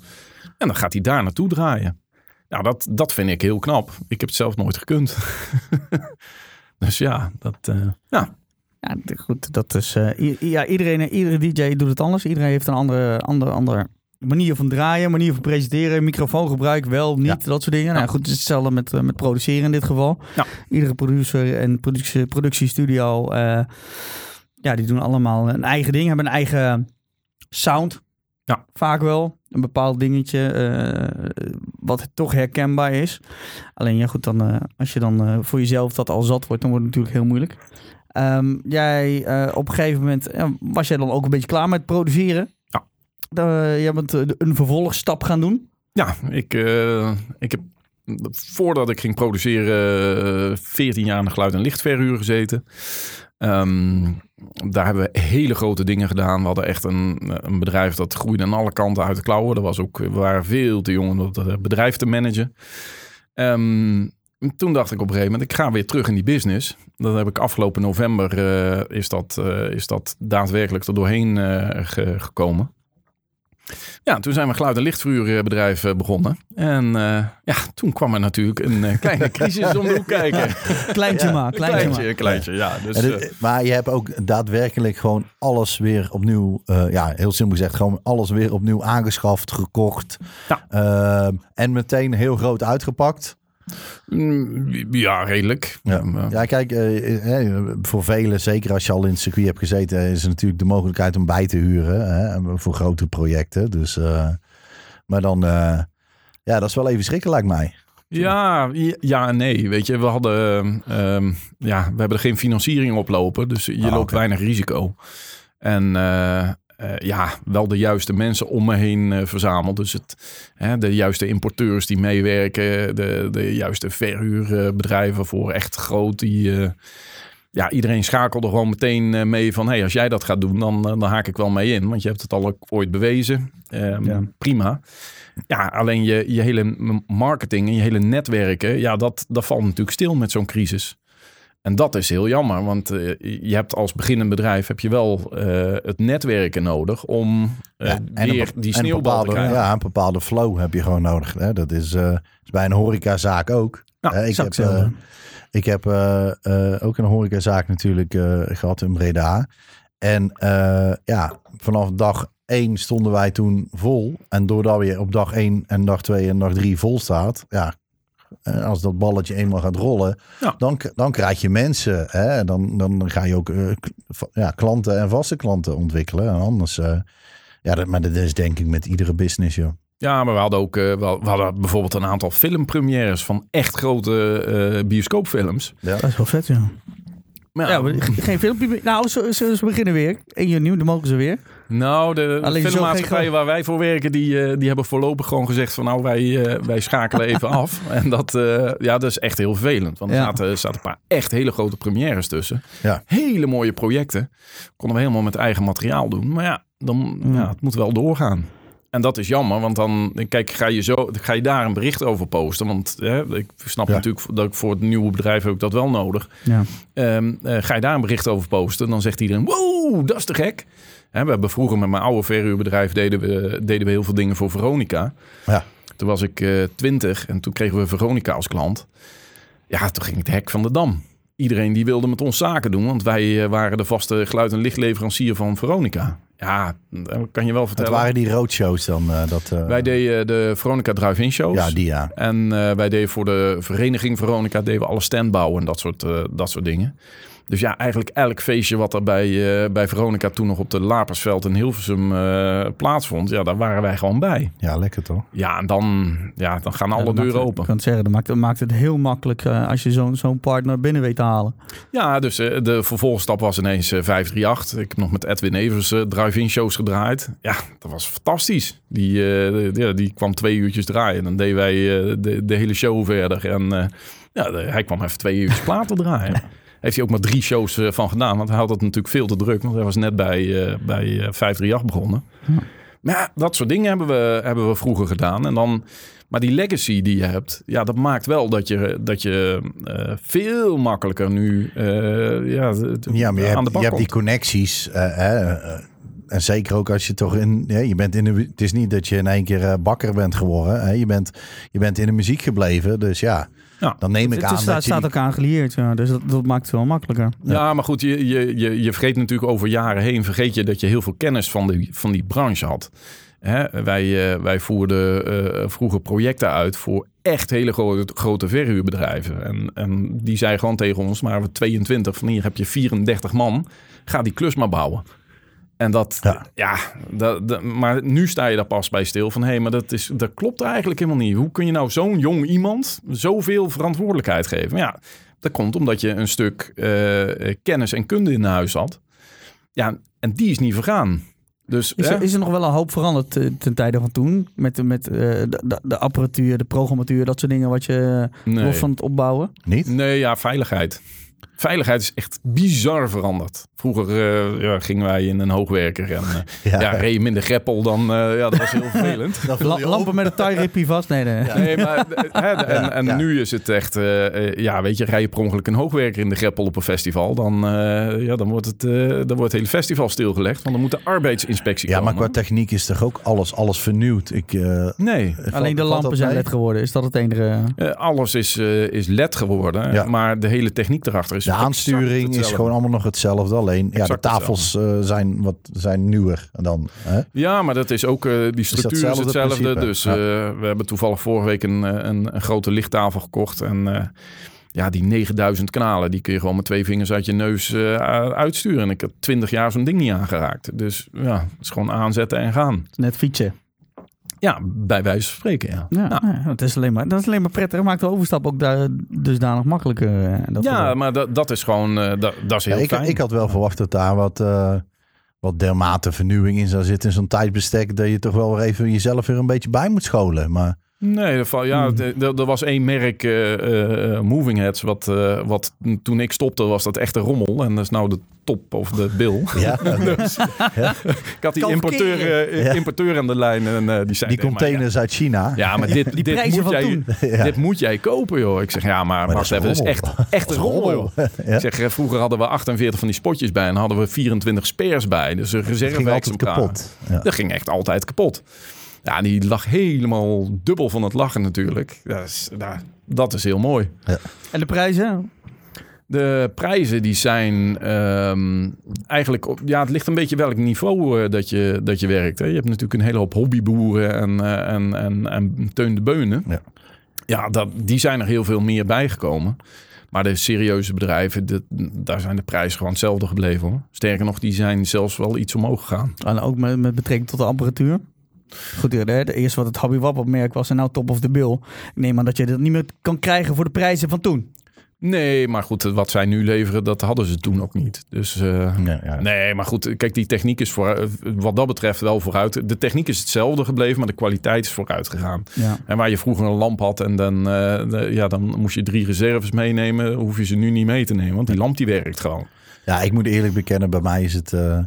En dan gaat hij daar naartoe draaien. Nou, dat, dat vind ik heel knap. Ik heb het zelf nooit gekund. dus ja, dat, ja, Ja, goed. Dat is, eh, ja, iedereen, iedere DJ doet het anders. Iedereen heeft een andere, andere, andere manier van draaien, manier van presenteren, microfoongebruik, wel, niet, Ja. dat soort dingen. Nou goed, het is hetzelfde met, eh, met produceren in dit geval. Ja. Iedere producer en productie, productiestudio, eh, ja, die doen allemaal een eigen ding, hebben een eigen sound. Ja. Vaak wel. Een bepaald dingetje wat toch herkenbaar is. Alleen ja, goed, dan, als je dan voor jezelf dat al zat wordt, dan wordt het natuurlijk heel moeilijk. Ehm, jij, eh, op een gegeven moment, was jij dan ook een beetje klaar met produceren? Ja. Uh, jij bent eh, een vervolgstap gaan doen. Ja, ik, ik heb voordat ik ging produceren eh, 14 jaar in de geluid- en lichtverhuur gezeten. Ehm, daar hebben we hele grote dingen gedaan. We hadden echt een, een bedrijf dat groeide aan alle kanten uit de klauwen. Dat was ook, we waren veel te jong om dat bedrijf te managen. Ehm, toen dacht ik op een gegeven moment, ik ga weer terug in die business. Dat heb ik afgelopen november, eh, is, dat, eh, is dat daadwerkelijk er doorheen eh, ge- gekomen. Ja, toen zijn we een geluid- en lichtverhuurbedrijf eh, begonnen. En eh, ja, toen kwam er natuurlijk een kleine crisis om de hoek kijken. Kleintje Ja, maar, kleintje, Kleintje, kleintje, ja. Dus, maar je hebt ook daadwerkelijk gewoon alles weer opnieuw, eh, ja, heel simpel gezegd, gewoon alles weer opnieuw aangeschaft, gekocht. Ja. Eh, en meteen heel groot uitgepakt. Mm, ja, redelijk. Ja, Eh, ja kijk, eh, eh, voor velen, zeker als je al in het circuit hebt gezeten, is er natuurlijk de mogelijkheid om bij te huren hè, voor grote projecten. Dus, eh, maar dan, eh, ja, dat is wel even schrikken, lijkt mij. Ja, ja, en nee. Weet je, we hadden, ehm, ja, we hebben er geen financiering op lopen, dus je Ah, loopt weinig risico. En, eh, eh, ja, wel de juiste mensen om me heen eh, verzameld. Dus het, hè, de juiste importeurs die meewerken, de, de juiste verhuurbedrijven voor echt groot. Die, eh, ja, iedereen schakelde gewoon meteen mee van... hey, als jij dat gaat doen, dan, dan haak ik wel mee in. Want je hebt het al ooit bewezen. Ehm, Ja. Prima. Ja, alleen je, je hele marketing en je hele netwerken... ja, dat, dat valt natuurlijk stil met zo'n crisis. En dat is heel jammer, want eh, je hebt als beginnend bedrijf... heb je wel eh, het netwerken nodig om eh, Ja, en weer een, die sneeuwbal te bepaalde, krijgen. ja, een bepaalde flow heb je gewoon nodig. Hè? Dat is, is bij een horecazaak ook. Ik, heb, ik heb ook een horecazaak natuurlijk eh, gehad in Breda. En ja, vanaf dag één stonden wij toen vol. En doordat je op dag één en dag twee en dag drie vol staat... Ja, als dat balletje eenmaal gaat rollen, Ja. dan, dan krijg je mensen. Hè? Dan, dan ga je ook eh, ja, klanten en vaste klanten ontwikkelen. En anders... eh, ja, dat, maar dat is denk ik met iedere business, joh. Ja, maar we hadden ook eh, we hadden bijvoorbeeld een aantal filmpremières... van echt grote eh, bioscoopfilms. Ja. Dat is wel vet, ja. Maar Ja, maar geen filmpje. Nou, ze, ze, ze beginnen weer. 1 juni, dan mogen ze weer. Nou, de Alleen filmmaatschappijen waar wij voor werken, die, eh, die hebben voorlopig gewoon gezegd van nou, wij, eh, wij schakelen even af. En dat, eh, ja, dat is echt heel vervelend. Want er Ja. zaten, er zaten een paar echt hele grote premières tussen. Ja. Hele mooie projecten. Konden we helemaal met eigen materiaal doen. Maar ja, dan, Mm. ja, het moet wel doorgaan. En dat is jammer, want dan kijk, ga je, zo, ga je daar een bericht over posten. Want hè, ik snap Ja. natuurlijk dat ik voor het nieuwe bedrijf heb ik dat wel nodig. Ja. Ehm, eh, ga je daar een bericht over posten, dan zegt iedereen: Wow, dat is te gek. Hè, we hebben vroeger met mijn oude verhuurbedrijf deden we, deden we heel veel dingen voor Veronica. Ja. Toen was ik eh, twintig en toen kregen we Veronica als klant. Ja, toen ging het hek van de dam. Iedereen die wilde met ons zaken doen, want wij eh, waren de vaste geluid- en lichtleverancier van Veronica. Ja, dat kan je wel Het vertellen. waren die roadshows dan. eh, dat, Wij deden de Veronica Drive-In shows. Ja, die ja. En wij deden voor de vereniging Veronica deden we alle standbouwen en dat soort, dat soort dingen. Dus ja, eigenlijk elk feestje wat er bij, eh, bij Veronica toen nog op de Lapersveld in Hilversum eh, plaatsvond, ja, daar waren wij gewoon bij. Ja, lekker toch? Ja, en dan, ja, dan gaan alle Ja, deuren maakt- open. Ik kan het zeggen, dat maakt, dat maakt het heel makkelijk eh, als je zo'n zo'n partner binnen weet te halen. Ja, dus eh, de vervolgstap was ineens eh, 538. Ik heb nog met Edwin Evers eh, drive-in shows gedraaid. Ja, dat was fantastisch. Die, eh, de- ja, die kwam twee uurtjes draaien. Dan deden wij eh, de, de hele show verder. En eh, ja, de- hij kwam even twee uurtjes platen draaien. Heeft hij ook maar drie shows eh, van gedaan. Want hij had het natuurlijk veel te druk. Want hij was net bij, eh, bij eh, 538 begonnen. Maar ja, dat soort dingen hebben we, hebben we vroeger gedaan. En dan, maar die legacy die je hebt, ja, dat maakt wel dat je, dat je eh, veel makkelijker nu eh, ja, maar je aan hebt, de bak je hebt die connecties. eh, hè, eh, en zeker ook als je toch in... Ja, je bent in de, het is niet dat je in één keer eh, bakker bent geworden. Hè? Je, bent, je bent in de muziek gebleven. Dus ja, Ja. dan neem ik Het aan is- staat, dat je... staat die- aangelieerd, ja, dus dat, dat maakt het wel makkelijker. Ja, maar goed, je, je, je, je vergeet natuurlijk over jaren heen, vergeet je dat je heel veel kennis van die, van die branche had. Hè? Wij, eh, wij voerden eh, vroeger projecten uit voor echt hele grote, grote verhuurbedrijven. En, en die zei gewoon tegen ons, maar we 22, van hier heb je 34 man, ga die klus maar bouwen. En dat, ja, Ja. dat, dat- maar nu sta je daar pas bij stil van, hé, hey, maar dat, is, dat klopt eigenlijk helemaal niet. Hoe kun je nou zo'n jong iemand zoveel verantwoordelijkheid geven? Maar ja, dat komt omdat je een stuk eh, kennis en kunde in huis had. Ja, en die is niet vergaan. Dus Is, er, is er nog wel een hoop veranderd eh, ten tijde van toen? Met, de- met eh, de, de, apparatuur, de programmatuur, dat soort dingen wat je nee. los van het opbouwen? Niet? nee, ja, veiligheid. Veiligheid is echt bizar veranderd. Vroeger eh, ja, gingen wij in een hoogwerker en eh, ja. Ja. reed je minder greppel dan... eh, ja, dat was heel vervelend. Lampen met een tie-rippie vast? Nee, nee. Nee, maar hè, en, en ja. nu is het echt, ja, weet je, rij je per ongeluk een hoogwerker in de greppel op een festival, dan, eh, ja, dan, wordt het, eh, dan wordt het hele festival stilgelegd, want dan moet de arbeidsinspectie Ja, maar qua techniek is toch ook alles, alles vernieuwd. Ik, eh, Nee, valt- Alleen de lampen zijn led geworden. Is dat het enige? eh, alles is, eh, is LED geworden, Ja. maar de hele techniek erachter is De aansturing is gewoon allemaal nog hetzelfde. Alleen ja, de tafels eh, zijn, wat, zijn nieuwer dan. Hè? Ja, maar dat is ook, eh, die structuur is hetzelfde hetzelfde. principe? Dus Ja. eh, we hebben toevallig vorige week een, een, een grote lichttafel gekocht. En eh, ja, die 9000 kanalen, die kun je gewoon met twee vingers uit je neus eh, uitsturen. En ik heb 20 jaar zo'n ding niet aangeraakt. Dus ja, het is gewoon aanzetten en gaan. Net fietsen. Ja, bij wijze van spreken, ja. Ja, Nou, ja, dat, is alleen maar, dat is alleen maar prettig. Maakt de overstap ook daar dusdanig makkelijker. eh, dat ja, maar dat, dat is gewoon, eh, dat, dat is heel Ja, ik, fijn. ik had wel verwacht dat daar wat, eh, wat dermate vernieuwing in zou zitten in zo'n tijdsbestek, dat je toch wel weer even jezelf weer een beetje bij moet scholen. Maar Nee, dat val- ja, Hmm. er was één merk, eh, eh, eh, Moving Heads, wat, eh, wat toen ik stopte was dat echt een rommel. En dat is nou de top of de bil. ja, Dus, ik had die importeur, Ja. importeur aan de lijn en eh, die zei die containers uit China. Ja, ja, maar dit, Die dit, prijzen moet van jij, toen. Ja. dit moet jij kopen, joh. Ik zeg, ja, maar, Maar wacht dat even, is dat echt, echt een Dat is rommel, joh. Ja. Ik zeg, vroeger hadden we 48 van die spotjes bij en hadden we 24 spares bij. Dus een ging altijd reserve-exemplaar. kapot. Ja. Dat ging echt altijd kapot. Ja, die lag helemaal dubbel van het lachen natuurlijk. Dat is, nou, dat is heel mooi. En de prijzen? De prijzen die zijn ehm, eigenlijk... Op, ja, het ligt een beetje welk niveau eh, dat, je, dat je werkt. Hè. Je hebt natuurlijk een hele hoop hobbyboeren en, eh, en, en, en Teun de Beunen. Ja. Ja, dat, die zijn er heel veel meer bijgekomen. Maar de serieuze bedrijven, de, daar zijn de prijzen gewoon hetzelfde gebleven. Hoor. Sterker nog, die zijn zelfs wel iets omhoog gegaan. En ook met, met betrekking tot de apparatuur. Goed, hè, de eerste wat het Hobby Wap merk was en nou top of the bill. Ik neem aan dat je dat niet meer kan krijgen voor de prijzen van toen. Nee, maar goed, wat zij nu leveren, dat hadden ze toen ook niet. Dus eh, Ja, ja. nee, maar goed, kijk, die techniek is voor, eh, wat dat betreft wel vooruit. De techniek is hetzelfde gebleven, maar de kwaliteit is vooruit gegaan. Ja. En waar je vroeger een lamp had en dan, eh, de- ja, dan moest je drie reserves meenemen, hoef je ze nu niet mee te nemen, want die lamp die werkt gewoon. Ja, ik moet eerlijk bekennen, bij mij is het eh,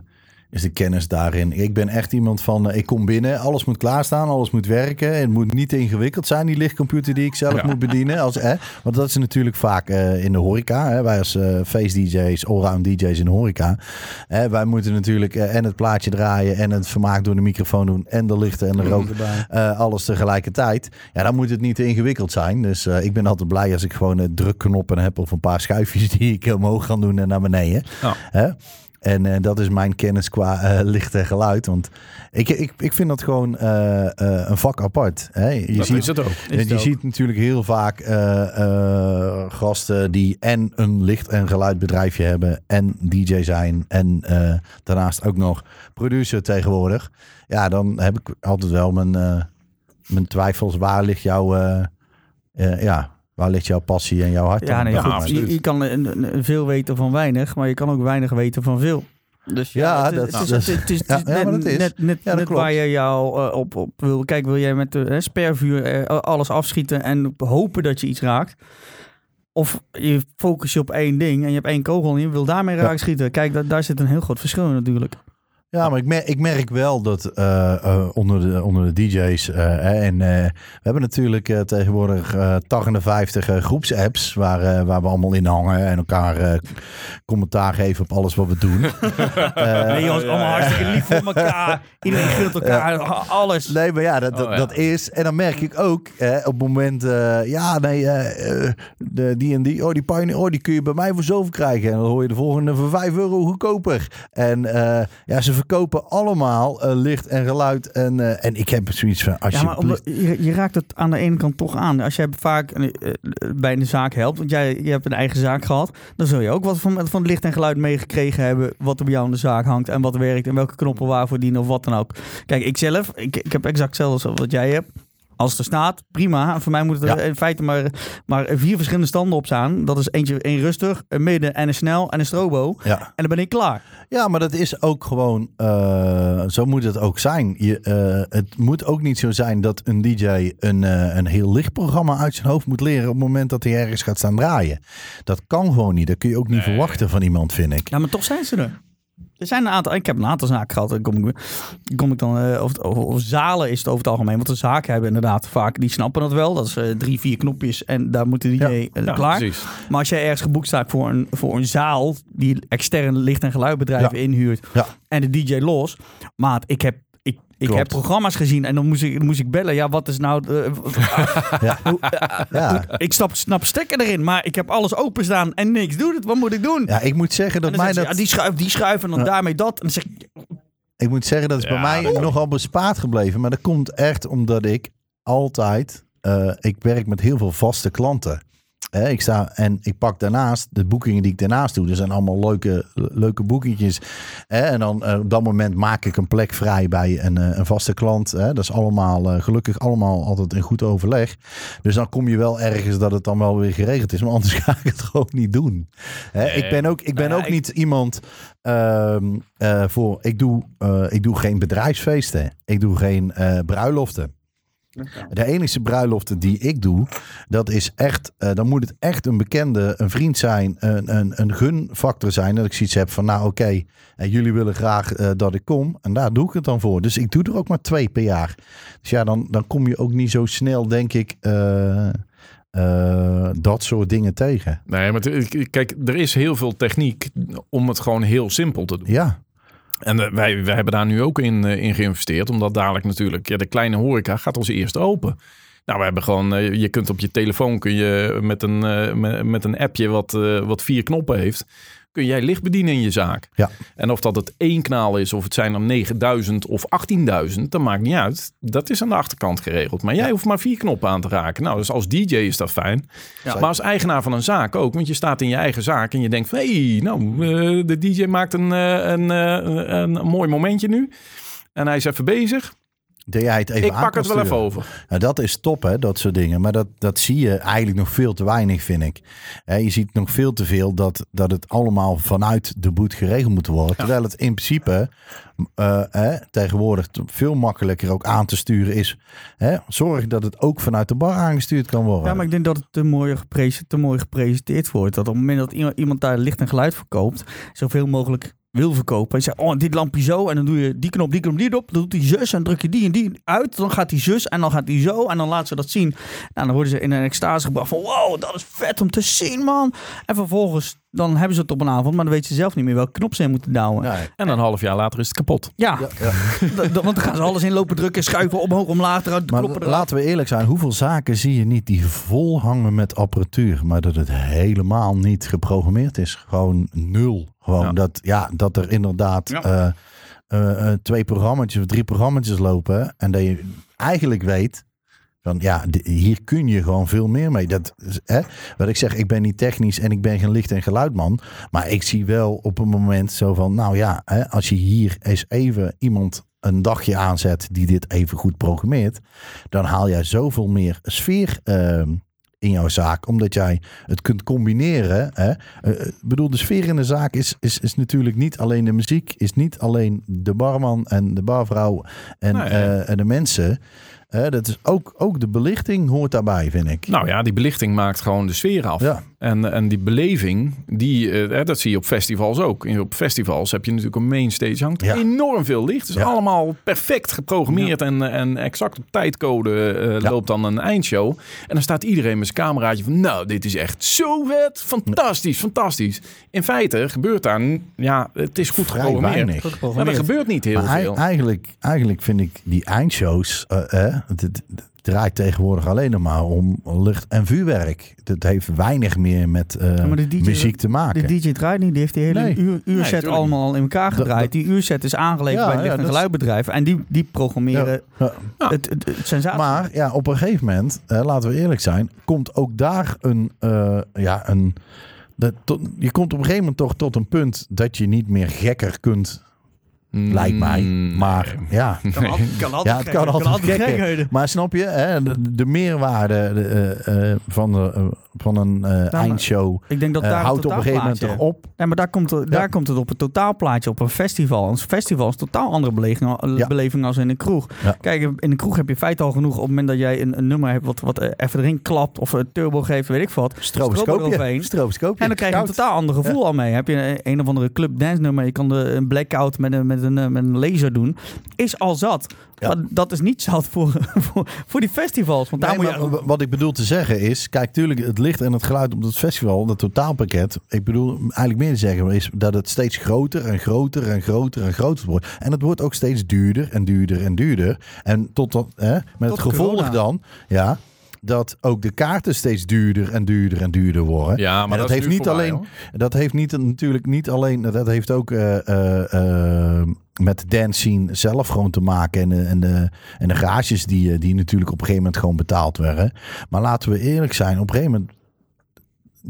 is de kennis daarin. Ik ben echt iemand van, eh, ik kom binnen, alles moet klaarstaan, alles moet werken. Het moet niet ingewikkeld zijn, die lichtcomputer die ik zelf Ja. moet bedienen. Als, eh, want dat is natuurlijk vaak eh, in de horeca. Hè. Wij als eh face DJ's, allround DJ's in de horeca. Hè, wij moeten natuurlijk en het plaatje draaien en het vermaak door de microfoon doen en de lichten en de rook. Eh, alles tegelijkertijd. Ja, dan moet het niet te ingewikkeld zijn. Dus ik ben altijd blij als ik gewoon een drukknoppen heb of een paar schuifjes die ik omhoog kan doen en naar beneden. Ja. En eh, dat is mijn kennis qua eh, licht en geluid. Want ik, ik, ik vind dat gewoon eh, een vak apart. Hè? Je dat ziet, is het ook. Is je het ook. ziet natuurlijk heel vaak gasten die en een licht- en geluidbedrijfje hebben en DJ zijn en daarnaast ook nog producer tegenwoordig. Ja, dan heb ik altijd wel mijn, mijn twijfels. Waar ligt jouw, ja, waar ligt jouw passie en jouw hart? Ja, nee, Ja, goed. Je, je kan eh, veel weten van weinig, maar je kan ook weinig weten van veel. Dus ja, dat- is, net, net, net, Ja, waar je jou eh, op, op wil. Kijk, wil jij met de spervuur eh, alles afschieten en hopen dat je iets raakt? Of je focus je op één ding en je hebt één kogel en je wil daarmee Ja. raak schieten. Kijk, da- daar zit een heel groot verschil in natuurlijk. Ja, maar ik merk, ik merk wel dat eh, eh, onder, de, onder de DJ's. eh, en we hebben natuurlijk tegenwoordig eh 58 eh, groepsapps waar, waar we allemaal in hangen en elkaar commentaar geven op alles wat we doen. Nee, jongens, allemaal hartstikke lief voor elkaar. Iedereen gunt elkaar alles. Nee, maar ja, dat, dat, Oh, ja. dat is. En dan merk ik ook op het moment, ja, nee, de, die en die, oh, die Pioneer, oh, die kun je bij mij voor zoveel krijgen. En dan hoor je de volgende voor 5 euro goedkoper. En ja, ze verkopen allemaal eh, licht en geluid. En, eh, en ik heb zoiets van, Ja, alsjeblieft. maar je, je raakt het aan de ene kant toch aan. Als jij vaak eh, bij een zaak helpt, want jij je hebt een eigen zaak gehad, dan zul je ook wat van, van licht en geluid meegekregen hebben wat er bij jou in de zaak hangt en wat werkt en welke knoppen waarvoor dienen of wat dan ook. Kijk, ik zelf, ik, ik heb exact hetzelfde als wat jij hebt. Als het er staat, prima. Voor mij moeten er Ja. in feite maar, maar vier verschillende standen op staan. Dat is eentje een rustig, een midden en een snel en een strobo. ja. En dan ben ik klaar. Ja, maar dat is ook gewoon, eh, zo moet het ook zijn. Je, eh, het moet ook niet zo zijn dat een DJ een, eh, een heel licht programma uit zijn hoofd moet leren op het moment dat hij ergens gaat staan draaien. Dat kan gewoon niet. Dat kun je ook niet verwachten van iemand, vind ik. Ja, maar toch zijn ze er. Er zijn een aantal, ik heb een aantal zaken gehad. Dan kom ik, kom ik dan, eh, of, of, of zalen is het over het algemeen. Want de zaken hebben inderdaad vaak, die snappen dat wel. Dat is eh, drie, vier knopjes en daar moet de DJ Ja. eh, Ja, klaar. precies. Maar als jij ergens geboekt staat voor een, voor een zaal die extern licht- en geluidbedrijven Ja. inhuurt Ja. en de DJ los. Maat, ik heb, ik, Klopt. heb programma's gezien en dan moest ik, moest ik bellen. Ja, wat is nou... de- Ja. hoe- Ja. ik stap, snap stekker erin, maar ik heb alles openstaan en niks doet het. Wat moet ik doen? Ja, ik moet zeggen En dat mij dat, ja, die schuif, die schuif en dan Ja. daarmee dat. En dan zeg ik, ik moet zeggen dat is bij mij nogal bespaard gebleven. Maar dat komt echt omdat ik altijd, eh, ik werk met heel veel vaste klanten. Hè, ik sta en ik pak daarnaast de boekingen die ik daarnaast doe. Er zijn allemaal leuke, leuke boekingjes. Hè, en dan eh, op dat moment maak ik een plek vrij bij een, eh, een vaste klant. Hè. Dat is allemaal eh, gelukkig allemaal altijd in goed overleg. Dus dan kom je wel ergens dat het dan wel weer geregeld is. Maar anders ga ik het gewoon niet doen. Ik ben ook, ik ben Nou ook niet iemand ehm, eh, voor. Ik doe, ik doe geen bedrijfsfeesten. Ik doe geen bruiloften. De enige bruiloften die ik doe, dat is echt, eh, dan moet het echt een bekende, een vriend zijn, een, een, een gunfactor zijn. Dat ik zoiets heb van, nou oké, en jullie willen graag eh, dat ik kom. En daar doe ik het dan voor. Dus ik doe er ook maar twee per jaar. Dus ja, dan, dan kom je ook niet zo snel, denk ik, eh, eh, dat soort dingen tegen. Nee, maar kijk, er is heel veel techniek om het gewoon heel simpel te doen. Ja, En eh, wij, wij hebben daar nu ook in, eh, in geïnvesteerd. Omdat dadelijk natuurlijk ja, de kleine horeca gaat als eerste open. Nou, we hebben gewoon, eh, je kunt op je telefoon kun je met een, met, een appje wat, wat vier knoppen heeft, kun jij licht bedienen in je zaak. Ja. En of dat het één kanaal is, of het zijn er 9000 of 18.000, dat maakt niet uit. Dat is aan de achterkant geregeld. Maar jij hoeft maar vier knoppen aan te raken. Nou, dus als DJ is dat fijn. Ja. Maar als eigenaar van een zaak ook, want je staat in je eigen zaak en je denkt van, hé, hey, nou, eh, de DJ maakt een, eh, een, eh, een, een mooi momentje nu. En hij is even bezig. Dat jij het even Ik aan pak het wel even over. Nou, dat is top, hè, dat soort dingen. Maar dat, dat zie je eigenlijk nog veel te weinig, vind ik. Hè, je ziet nog veel te veel dat, dat het allemaal vanuit de boet geregeld moet worden. Terwijl het in principe eh, hè, tegenwoordig veel makkelijker ook aan te sturen is. Hè, zorg dat het ook vanuit de bar aangestuurd kan worden. Ja, maar ik denk dat het te mooi, te mooi gepresenteerd wordt. Dat op het moment dat iemand, iemand daar licht en geluid verkoopt, zoveel mogelijk wil verkopen. En zegt, oh, dit lampje zo. En dan doe je die knop, die knop, die knop. Dan doet die zus en druk je die en die uit. Dan gaat die zus en dan gaat die zo. En dan laat ze dat zien. Nou, dan worden ze in een extase gebracht van, wow, dat is vet om te zien, man. En vervolgens, dan hebben ze het op een avond, maar dan weten ze zelf niet meer welke knop ze in moeten douwen. Nee. En een half jaar later is het kapot. Ja, ja. want dan gaan ze alles in lopen drukken, schuiven, omhoog, omlaag, eruit, Maar eruit. laten we eerlijk zijn, hoeveel zaken zie je niet die vol hangen met apparatuur, maar dat het helemaal niet geprogrammeerd is? Gewoon nul. Gewoon Ja. dat, ja, dat er inderdaad Ja. eh, eh, eh, twee programma's of drie programma's lopen en dat je eigenlijk weet van ja, hier kun je gewoon veel meer mee. Dat, hè, wat ik zeg, ik ben niet technisch en ik ben geen licht- en geluidman, maar ik zie wel op een moment zo van, nou ja, hè, als je hier eens even iemand een dagje aanzet die dit even goed programmeert, dan haal jij zoveel meer sfeer ehm, in jouw zaak, omdat jij het kunt combineren. Hè? Eh, Ik bedoel, de sfeer in de zaak is, is, is natuurlijk niet alleen de muziek, is niet alleen de barman en de barvrouw en, Nee. eh, en de mensen. Dat is ook, ook de belichting hoort daarbij, vind ik. Nou ja, die belichting maakt gewoon de sfeer af. Ja. En, en die beleving, die, eh, dat zie je op festivals ook. En op festivals heb je natuurlijk een mainstage, hangt Ja. enorm veel licht. Het is Ja. allemaal perfect geprogrammeerd en, en exact op tijdcode eh, Ja. loopt dan een eindshow. En dan staat iedereen met zijn cameraatje van, nou, dit is echt zo vet, fantastisch, fantastisch. In feite gebeurt daar, ja, het is goed Vrij geprogrammeerd. Maar er gebeurt niet heel Maar veel. eigenlijk, eigenlijk vind ik die eindshows, eh, draait tegenwoordig alleen nog maar om lucht en vuurwerk. Dat heeft weinig meer met eh, maar de DJ muziek te maken. De DJ draait niet, die heeft die hele Nee. uur, uurset allemaal al in elkaar gedraaid. dat- die uurset is aangeleverd Ja, bij het licht- ja, en geluidbedrijf. En die, die programmeren Ja. Ja. het, het, het sensatie. Maar ja, op een gegeven moment, eh, laten we eerlijk zijn, komt ook daar een, eh, ja, een, dat, tot- je komt op een gegeven moment toch tot een punt dat je niet meer gekker kunt, lijkt mij. Mm, Maar nee. ja, kan, al- kan altijd ja, het kan altijd. Maar snap je, hè, de, de meerwaarde de, eh, eh, van, de, eh, van een eh, eindshow Ik denk dat eh, daar houdt op een gegeven moment toch op. Ja, maar daar komt, het, daar komt het op een totaalplaatje op een festival. Een festival is een totaal andere beleving, Ja. beleving als in een kroeg. Ja. Kijk, in een kroeg heb je in feite al genoeg op het moment dat jij een, een nummer hebt wat, wat eh, even erin klapt of een turbo geeft, weet ik wat. Strobo Stroboscoopje. Stroboscoopje. En dan krijg je een totaal ander gevoel al mee. Heb je een, een of andere club dance nummer, je kan de, een blackout met een, met, een, eh, met een laser doen. Is al zat. Ja. Maar dat is niet zout voor, voor, voor die festivals. Want daar Nee, moet je... maar w- wat ik bedoel te zeggen is, kijk, tuurlijk, het licht en het geluid op het festival, dat totaalpakket. Ik bedoel eigenlijk meer te zeggen is dat het steeds groter en groter en groter en groter wordt. En het wordt ook steeds duurder en duurder en duurder. En tot dat, hè, met het gevolg corona. dan, ja, dat ook de kaarten steeds duurder en duurder en duurder worden. Ja, maar dat, heeft niet voorbij, alleen- hoor. Dat heeft niet, natuurlijk niet alleen, dat heeft ook eh, eh, eh, met de dance scene zelf gewoon te maken. En, de- en, de, en de garages die, die natuurlijk op een gegeven moment gewoon betaald werden. Maar laten we eerlijk zijn, op een gegeven moment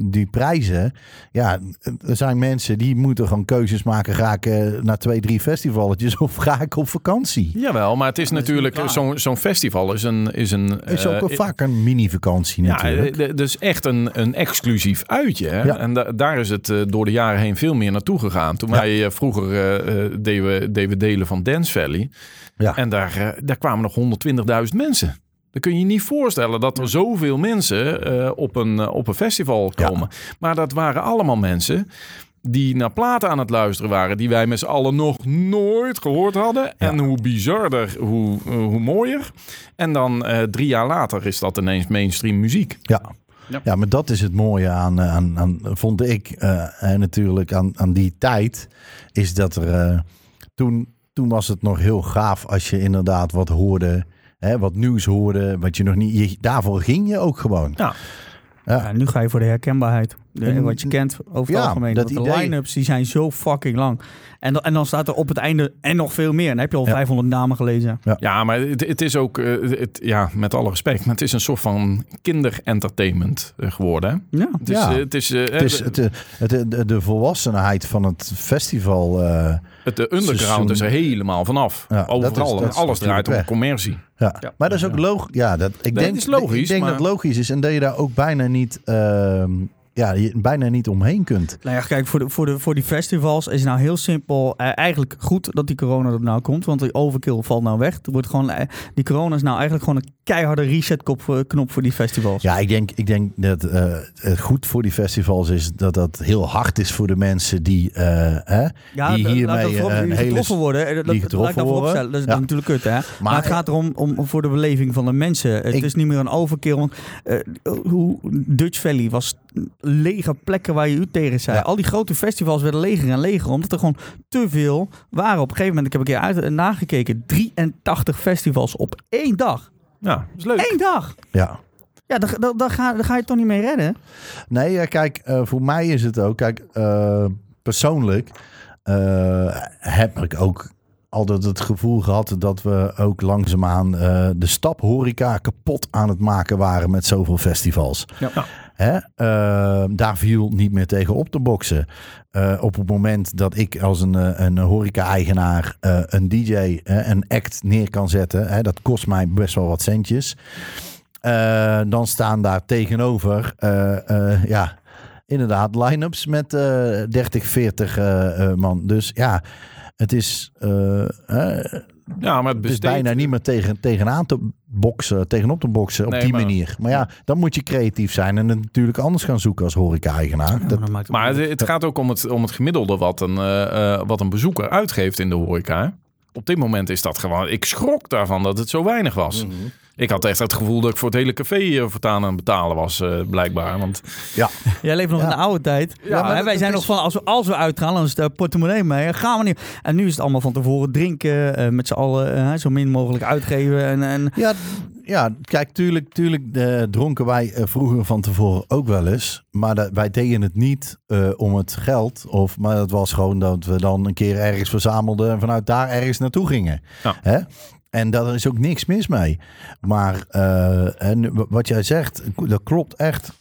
die prijzen. Ja, er zijn mensen die moeten gewoon keuzes maken. Ga ik naar twee, drie festivalletjes of ga ik op vakantie? Jawel, maar het is Dat natuurlijk... Zo'n zo'n festival is een... Is, een, is ook wel vaak een mini-vakantie Ja, natuurlijk. d- dus echt een, een exclusief uitje. Hè? Ja. En da- daar is het eh, door de jaren heen veel meer naartoe gegaan. Toen Ja. wij eh, vroeger deden, we, deden we delen van Dance Valley. Ja. En daar, daar kwamen nog 120.000 mensen. Dan kun je je niet voorstellen dat er zoveel mensen eh, op, een, eh, op een festival Ja. komen. Maar dat waren allemaal mensen die naar platen aan het luisteren waren... die wij met z'n allen nog nooit gehoord hadden. En hoe bizarder, hoe, eh, hoe mooier. En dan eh, drie jaar later is dat ineens mainstream muziek. Ja. Ja. Ja. maar dat is het mooie aan, aan, aan vond ik eh, en natuurlijk aan, aan die tijd, is dat er eh, toen, toen was het nog heel gaaf als je inderdaad wat hoorde, hè, wat nieuws hoorde, wat je nog niet, je, daarvoor ging je ook gewoon. Ja. Ja, nu ga je voor de herkenbaarheid. Wat je kent over het ja, algemeen. dat de line-ups die zijn zo fucking lang. En, dan- en dan staat er op het einde en nog veel meer. En dan heb je al Ja. 500 namen gelezen. Ja, maar het, het is ook, eh, het, ja, met alle respect, maar het is een soort van kinderentertainment eh, geworden. Hè? Ja. Het is, Ja. eh, het is, Het is de- het, het, de, de volwassenheid van het festival. eh, het de underground seizoen. is er helemaal vanaf. Ja, dat Overal. is- dat is alles draait om commercie. ja. Ja. Maar dat is ook logisch. Ja, dat, ik Nee, denk, is logisch, Ik denk maar- dat het logisch is en dat je daar ook bijna niet, ehm, ja, je bijna niet omheen kunt. Nou ja, kijk, voor, de, voor, de, voor die festivals is het nou heel simpel. eh, eigenlijk goed dat die corona er nou komt. Want die overkill valt nou weg. Er wordt gewoon, eh, die corona is nou eigenlijk gewoon een keiharde resetknop voor, knop voor die festivals. Ja, ik denk, ik denk dat eh, het goed voor die festivals is dat dat heel hard is voor de mensen die, eh, hè, Ja, die dat- hiermee dat die getroffen worden. eh, Dat, dat, getroffen laat ik daarvoor worden. opstellen. Dat is Ja. natuurlijk kut, hè? Maar, het gaat erom om, voor de beleving van de mensen. Het Ik- is niet meer een overkill. Want eh, hoe Dutch Valley was lege plekken waar je u tegen zei. Ja. Al die grote festivals werden leger en leger. Omdat er gewoon te veel waren. Op een gegeven moment, ik heb een keer uit, eh, nagekeken. 83 festivals op één dag. Ja, dat is leuk. Eén dag! Ja. Ja, daar, daar, daar ga, daar ga je toch niet mee redden? Nee, eh, kijk, eh, voor mij is het ook, kijk, eh, persoonlijk eh, heb ik ook altijd het gevoel gehad dat we ook langzaamaan eh de stap horeca kapot aan het maken waren met zoveel festivals. Ja. Hè? Eh, daar viel niet meer tegen op te boksen. Eh, op het moment dat ik als een, eh, een horeca-eigenaar eh, een DJ, een act neer kan zetten, hè, dat kost mij best wel wat centjes. Dan staan daar tegenover, ja, inderdaad, line-ups met eh 30, 40 eh, eh, man. Dus ja, het is, Ja, maar het is bijna niet meer tegen, tegenaan te boksen, tegenop te boksen op Nee, die maar- manier. Maar ja, dan moet je creatief zijn en het natuurlijk anders gaan zoeken als horeca-eigenaar. Dat, Maar het, het gaat ook om het, om het gemiddelde wat een, eh, eh, wat een bezoeker uitgeeft in de horeca. Op dit moment is dat gewoon... Ik schrok daarvan dat het zo weinig was. Mhm. Ik had echt het gevoel dat ik voor het hele café eh, voortaan aan het betalen was, eh, blijkbaar. Want ja, Jij leeft nog Ja. in de oude tijd. Ja, maar hè, dat- wij zijn dat nog van, als we, als we uitgaan, dan is de portemonnee mee. Gaan we niet. En nu is het allemaal van tevoren drinken, eh, met z'n allen eh, zo min mogelijk uitgeven. En, en ja, ja, kijk, tuurlijk, tuurlijk eh, dronken wij eh, vroeger van tevoren ook wel eens. Maar dat, wij deden het niet eh, om het geld. Of, maar het was gewoon dat we dan een keer ergens verzamelden en vanuit daar ergens naartoe gingen. Ja. Hè? En daar is ook niks mis mee. Maar eh, wat jij zegt, dat klopt echt.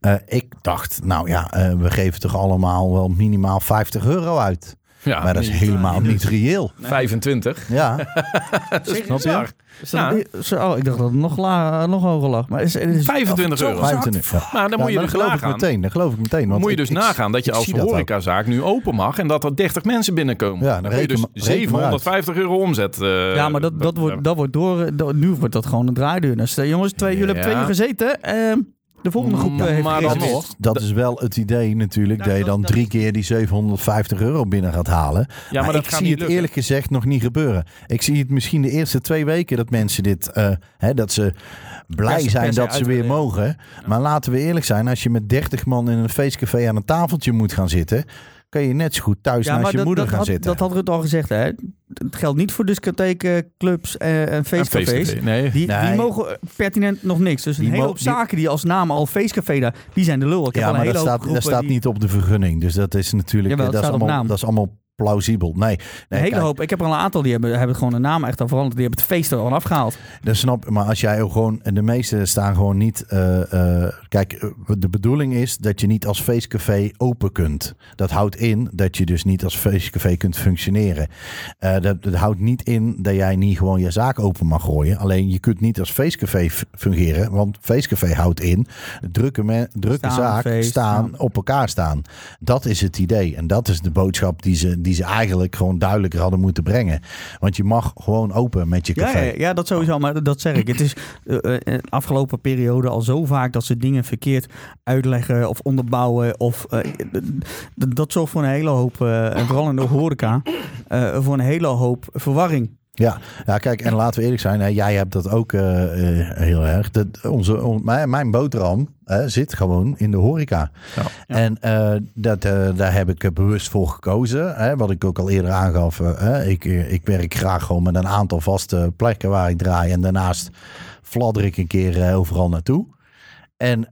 Eh, ik dacht, nou ja, eh, we geven toch allemaal wel minimaal 50 euro uit. Ja, maar dat is niet- helemaal niet reëel. 25. Ja, Dat is Snap je? bizar. is dat- Ja. zo, oh, ik dacht dat het nog, la, nog hoger lag. Maar is, is 25 zo euro. gezakt. 25. Ja. Maar dan Ja, moet je dus geloof nagaan. ik meteen. Dat geloof ik meteen. want moet je dus ik- nagaan dat je als horecazaak nu open mag en dat er 30 mensen binnenkomen. Ja, dan dan kun je dus reken maar- reken maar uit. 750 euro omzet. eh, Ja, maar dat, dat, wordt, dat wordt door, door- Nu wordt dat gewoon een draaiduur. Dus eh, jongens, twee, jullie hebben twee Ja. uur gezeten. Ehm, de volgende groep eh, heeft Maar dan nog. Dat is wel het idee natuurlijk, dat je dan dat drie keer die 750 euro binnen gaat halen. Ja, maar, dat ik gaat zie niet het lukken. eerlijk gezegd nog niet gebeuren. Ik zie het misschien de eerste twee weken dat mensen dit, eh, hè, dat ze blij zijn dat ze weer ja. mogen. Maar laten we eerlijk zijn, als je met 30 man in een feestcafé aan een tafeltje moet gaan zitten, kan je net zo goed thuis naast je dat, moeder dat, gaan had, zitten. dat had Ruud al gezegd. Hè? Het geldt niet voor discotheken, clubs eh, en feestcafés. feestcafé. Nee. Die, Nee. die mogen pertinent nog niks. Dus een Die hele hoop zaken die als naam al feestcafé daar, die zijn de lul. Ik heb ja, maar hele dat hoop staat, dat staat die- niet op de vergunning. Dus dat is natuurlijk Jawel, het dat is allemaal, naam. dat is allemaal plausibel. Nee, Een nee hele kijk, hoop. Ik heb er al een aantal die hebben, hebben gewoon de naam echt al veranderd. Die hebben het feest er al afgehaald. Dat snap ik. Maar als jij ook gewoon... En de meeste staan gewoon niet... eh, eh, kijk, eh, de bedoeling is dat je niet als feestcafé open kunt. Dat houdt in dat je dus niet als feestcafé kunt functioneren. Dat, dat houdt niet in dat jij niet gewoon je zaak open mag gooien. Alleen je kunt niet als feestcafé fungeren. Want feestcafé houdt in drukke, me, drukke Staan, zaak feest, staan, ja. op elkaar staan. Dat is het idee. En dat is de boodschap die ze, die ze eigenlijk gewoon duidelijker hadden moeten brengen. Want je mag gewoon open met je café. ja, ja, dat sowieso. Maar dat zeg ik. Het is eh, eh, in de afgelopen periode al zo vaak dat ze dingen verkeerd uitleggen of onderbouwen. Of, eh, dat zorgt voor een hele hoop, eh, en vooral in de horeca, eh, voor een hele hoop verwarring. Ja, ja, kijk, en laten we eerlijk zijn, hè, jij hebt dat ook eh, eh, heel erg. Dat onze, on- mijn, mijn boterham zit gewoon in de horeca. Ja. En eh, dat, daar heb ik bewust voor gekozen. Hè, wat ik ook al eerder aangaf. ik, ik werk graag gewoon met een aantal vaste plekken waar ik draai. En daarnaast fladder ik een keer overal naartoe. En,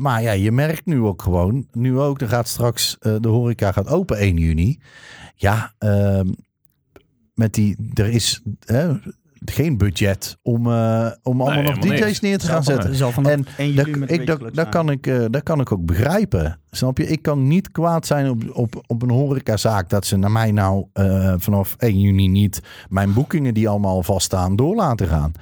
maar ja, je merkt nu ook gewoon, nu ook, er gaat straks, de horeca gaat open 1 juni. Ja, ehm, met die, er is hè, geen budget om, eh, om allemaal nog DJ's niks. neer te gaan zetten. Zal van En 1 Dat, ik, kan ik, eh, dat kan ik ook begrijpen. Snap je? Ik kan niet kwaad zijn op, op, op een horecazaak dat ze naar mij nou eh, vanaf 1 juni niet mijn boekingen die allemaal vaststaan door laten gaan.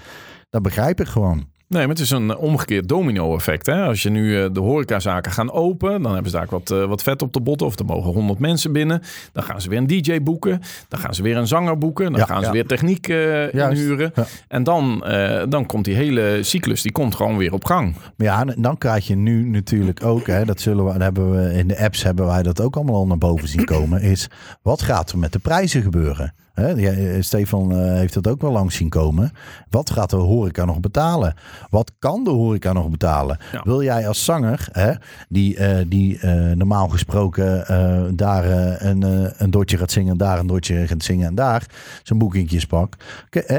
Dat begrijp ik gewoon. Nee, maar het is een omgekeerd domino-effect. Hè? Als je nu eh, de horecazaken gaan open, dan hebben ze daar wat, eh, wat vet op de botten. Of er mogen 100 mensen binnen. Dan gaan ze weer een DJ boeken. Dan gaan ze weer een zanger boeken. Dan Ja, gaan ze ja. weer techniek eh, Juist. inhuren. Ja. En dan, eh, dan komt die hele cyclus, die komt gewoon weer op gang. Maar ja, en dan krijg je nu natuurlijk ook, hè, dat zullen we, dat hebben we in de apps hebben wij dat ook allemaal al naar boven zien komen, is wat gaat er met de prijzen gebeuren? Hè, eh, Stefan eh, heeft dat ook wel langs zien komen. Wat gaat de horeca nog betalen? Wat kan de horeca nog betalen? Ja. Wil jij als zanger, hè, die, eh, die normaal gesproken daar een, een dotje gaat zingen, daar een dotje gaat zingen en daar zijn boekingjes pak.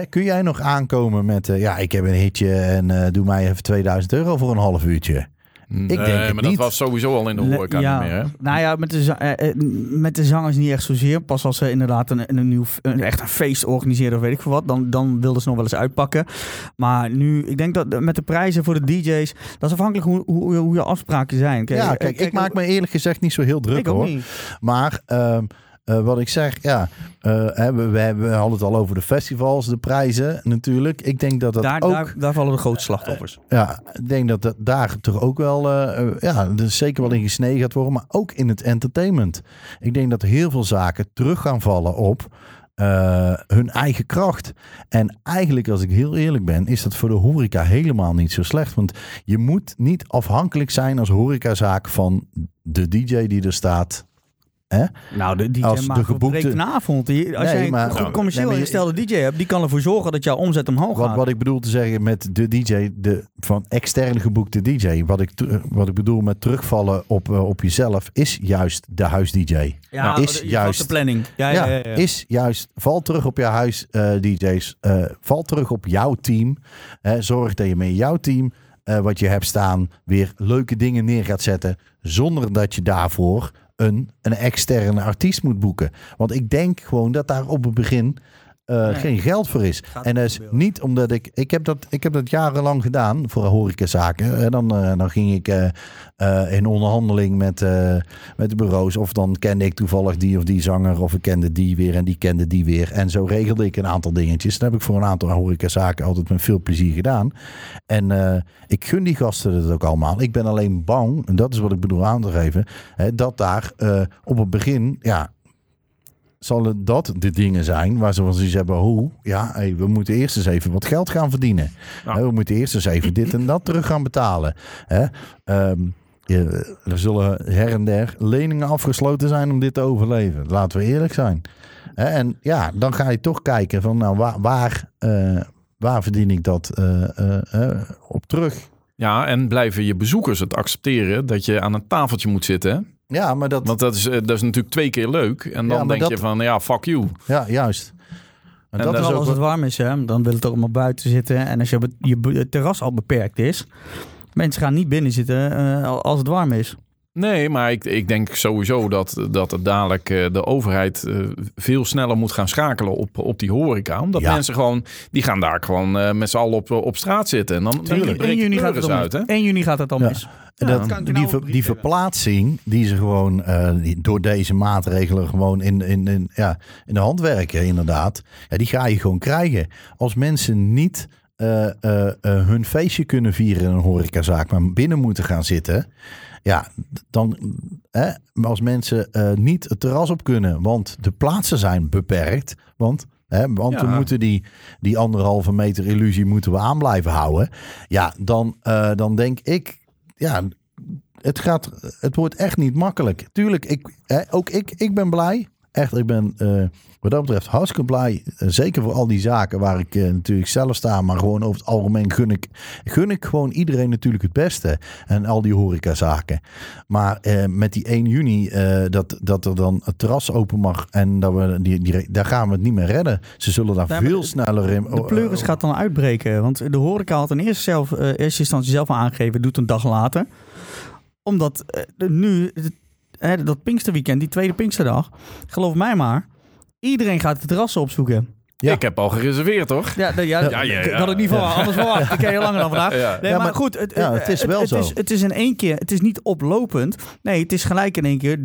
Kun jij nog aankomen met, ja, ik heb een hitje en doe mij even 2000 euro voor een half uurtje? Nee, denk het maar niet. dat was sowieso al in de Le- horeca ja, niet meer. Hè? Nou ja, met de, eh, eh, met de zangers niet echt zozeer. Pas als ze inderdaad een, een nieuw, een, echt een feest organiseren of weet ik veel wat, dan, dan wilden ze nog wel eens uitpakken. Maar nu, ik denk dat met de prijzen voor de DJ's, dat is afhankelijk hoe, hoe, hoe je afspraken zijn. ja, kijk, ik maak me eerlijk gezegd niet zo heel druk ik ook hoor. niet. Maar ehm, eh, wat ik zeg, ja, eh, we, we, we hadden het al over de festivals, de prijzen natuurlijk. Ik denk dat dat Daar, ook, daar, daar vallen de grootste slachtoffers. ja, ik denk dat dat daar toch ook wel, eh, eh, ja, er zeker wel in gesneden gaat worden, maar ook in het entertainment. Ik denk dat heel veel zaken terug gaan vallen op eh, hun eigen kracht. En eigenlijk, als ik heel eerlijk ben, is dat voor de horeca helemaal niet zo slecht. Want je moet niet afhankelijk zijn als horecazaak van de DJ die er staat. Hè? Nou, de DJ Als de maakt geboekte- geboekte... een avond. Die, als Nee, jij een goed Nou, commercieel nee, maar je- ingestelde DJ hebt, die kan ervoor zorgen dat jouw omzet omhoog Wat, gaat. wat ik bedoel te zeggen met de DJ, de van extern geboekte DJ. Wat ik, wat ik bedoel met terugvallen op, eh, op jezelf, is juist de huis-DJ. ja, is de- je juist- vaste planning. Ja, ja, Ja, ja, ja. is juist. Val terug op je huis-DJ's. val terug op jouw team. Zorg dat je met jouw team, eh, wat je hebt staan, weer leuke dingen neer gaat zetten. Zonder dat je daarvoor een, een externe artiest moet boeken. Want ik denk gewoon dat daar op het begin eh, Nee. geen geld voor is. Gaat En dat is niet omdat ik... Ik heb dat, ik heb dat jarenlang gedaan voor horecazaken. En dan, eh, dan ging ik eh, eh, in onderhandeling met, eh, met de bureaus. Of dan kende ik toevallig die of die zanger. Of ik kende die weer en die kende die weer. En zo regelde ik een aantal dingetjes. Dat heb ik voor een aantal horecazaken altijd met veel plezier gedaan. En eh, ik gun die gasten het ook allemaal. Ik ben alleen bang, en dat is wat ik bedoel aan te geven. Hè, dat daar eh, op het begin... Ja, Zullen dat de dingen zijn waar ze van zoiets hebben? Hoe? Ja, hey, we moeten eerst eens even wat geld gaan verdienen. Ja. We moeten eerst eens even dit en dat terug gaan betalen. Hè? Ehm, er zullen her en der leningen afgesloten zijn om dit te overleven. Laten we eerlijk zijn. En ja, dan ga je toch kijken van nou, waar, waar, eh, waar verdien ik dat eh, eh, op terug? Ja, en blijven je bezoekers het accepteren dat je aan een tafeltje moet zitten. Ja, maar dat... Want dat is, eh, dat is natuurlijk twee keer leuk. En dan Ja, denk dat- je van, ja, fuck you. Ja, juist. En, En dat dat is ook als het warm is, hè, dan wil het allemaal buiten zitten. En als je, je, het terras al beperkt is, mensen gaan niet binnen zitten eh, als het warm is. Nee, maar ik, ik denk sowieso dat, dat het dadelijk eh, de overheid eh, veel sneller moet gaan schakelen op, op die horeca. Omdat Ja. mensen gewoon, die gaan daar gewoon eh, met z'n allen op, op straat zitten. En dan, dan Tuurlijk. breekt 1 de juni gaat het uit, mis. hè? 1 juni gaat het Ja. mis. En Ja, dat, die, nou die verplaatsing die ze gewoon eh, door deze maatregelen gewoon in, in, in, ja, in de hand werken, inderdaad. Ja, die ga je gewoon krijgen. Als mensen niet eh, eh, eh, hun feestje kunnen vieren in een horecazaak, maar binnen moeten gaan zitten. Ja, dan hè, als mensen eh, niet het terras op kunnen, want de plaatsen zijn beperkt. Want, hè, want we moeten die, die anderhalve meter illusie moeten we aan blijven houden. Ja, dan, eh, dan denk ik, ja, het, gaat, het wordt echt niet makkelijk. Tuurlijk, ik, hè, ook ik, ik ben blij. Echt, ik ben eh, wat dat betreft hartstikke blij. Eh, zeker voor al die zaken waar ik eh, natuurlijk zelf sta. Maar gewoon over het algemeen gun ik, gun ik gewoon iedereen natuurlijk het beste. En al die horecazaken. Maar eh, met die 1 juni, dat, dat er dan het terras open mag. En dat we die, die, daar gaan we het niet meer redden. Ze zullen daar veel sneller in. De pleuris gaat dan uitbreken. Want de horeca had in eerste, zelf, eerste instantie zelf aangegeven. Doet een dag later. Omdat nu, dat Pinksterweekend, die tweede Pinksterdag. Geloof mij maar. Iedereen gaat de terrassen opzoeken. Ja. Ik heb al gereserveerd, toch? Ja, ja, Ja, ja, ik ja. had het niet verwacht. Anders verwacht. Ik ken je langer dan vandaag. Ja. Nee, Ja, maar, maar- goed, het, ja, het is wel het, zo. Is, het is in één keer, het is niet oplopend. Nee, het is gelijk in één keer.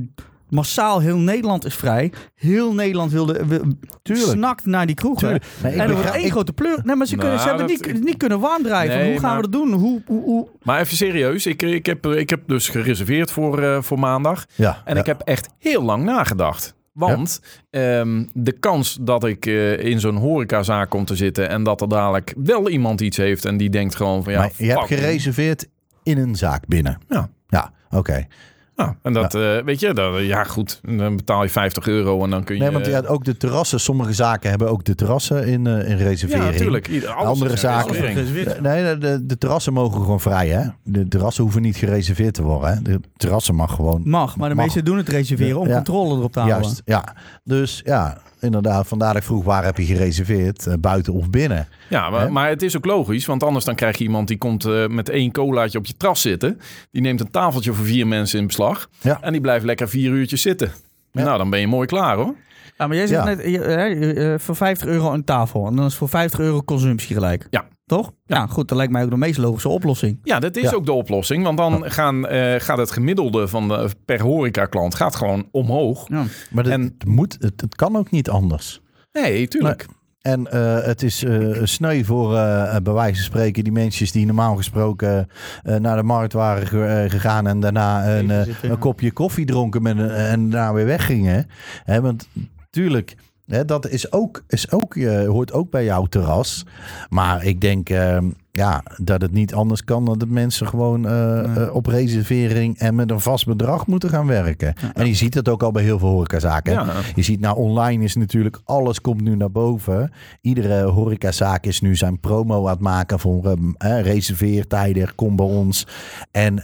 Massaal, heel Nederland is vrij. Heel Nederland wilde, wil- Tuurlijk. snakt naar die kroegen. Tuurlijk. Nee, ik en er wordt één ik- grote pleur. Nee, maar ze, kunnen, ze Nou, hebben dat- niet, niet kunnen waandrijven. Nee, hoe gaan maar- we dat doen? Hoe, hoe, hoe? Maar even serieus, ik, ik, heb, ik heb dus gereserveerd voor, eh, voor maandag. Ja, En ja. ik heb echt heel lang nagedacht. Want ehm, de kans dat ik eh, in zo'n horecazaak kom te zitten... en dat er dadelijk wel iemand iets heeft en die denkt gewoon van... ja, maar je hebt gereserveerd in een zaak binnen. Ja. Ja, oké. Ja, en dat, eh, weet je, dat, ja goed, dan betaal je 50 euro en dan kun je... Nee, want ja, ook de terrassen, sommige zaken hebben ook de terrassen in, eh, in reservering. ja, natuurlijk. Ieder- alles Andere zaken- reservering. Nee, de, de, de terrassen mogen gewoon vrij, hè? De terrassen hoeven niet gereserveerd te worden, hè? De terrassen mag gewoon. Mag, maar de meesten doen het reserveren om Ja. controle erop te houden. Juist, ja. Dus ja, inderdaad, vandaar dat ik vroeg waar heb je gereserveerd? Eh, buiten of binnen? Ja, maar, maar het is ook logisch, want anders dan krijg je iemand die komt eh, met één colaatje op je terras zitten. Die neemt een tafeltje voor vier mensen in beslag Ja. en die blijft lekker vier uurtjes zitten. Ja. Nou, dan ben je mooi klaar hoor. Ja, maar jij zegt Ja. net, eh, voor 50 euro een tafel. En dan is voor 50 euro consumptie gelijk. Ja. Toch? Ja, goed. Dat lijkt mij ook de meest logische oplossing. Ja, dat is Ja. ook de oplossing, want dan gaan, eh, gaat het gemiddelde van de, per horeca-klant gaat gewoon omhoog. Ja. Maar het, En- het moet, het, het kan ook niet anders. Nee, tuurlijk. En eh, het is eh sneu voor, eh bij wijze van spreken, die mensen die normaal gesproken eh, naar de markt waren ge- gegaan en daarna een, eh, een kopje koffie dronken met een, en daarna weer weggingen. Hè, want tuurlijk, hè, dat is ook, is ook, eh, hoort ook bij jouw terras. Maar ik denk eh, ja, dat het niet anders kan dan dat mensen gewoon eh, Nee. eh, op reservering en met een vast bedrag moeten gaan werken. En je ziet dat ook al bij heel veel horecazaken. Ja. Je ziet nou online is natuurlijk alles komt nu naar boven. Iedere horecazaak is nu zijn promo aan het maken voor ehm, eh, reserveertijden. Kom bij ons. En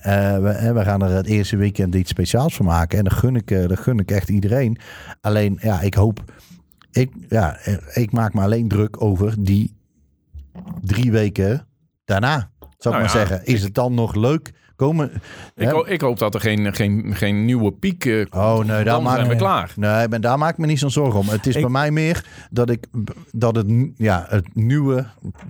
we, we gaan er het eerste weekend iets speciaals van maken. En dat gun ik, dat gun ik echt iedereen. Alleen ja, ik hoop. Ik, ja, ik maak me alleen druk over die drie weken daarna. Zou ik Nou maar ja, zeggen. Is het dan nog leuk? Komen, Ik, ho- ik hoop dat er geen, geen, geen nieuwe piek eh, komt. Oh nee, daar dan maak zijn we ik klaar. Nee, maar daar maak ik me niet zo'n zorgen om. Het is Ik- bij mij meer dat ik dat het, ja, het nieuwe,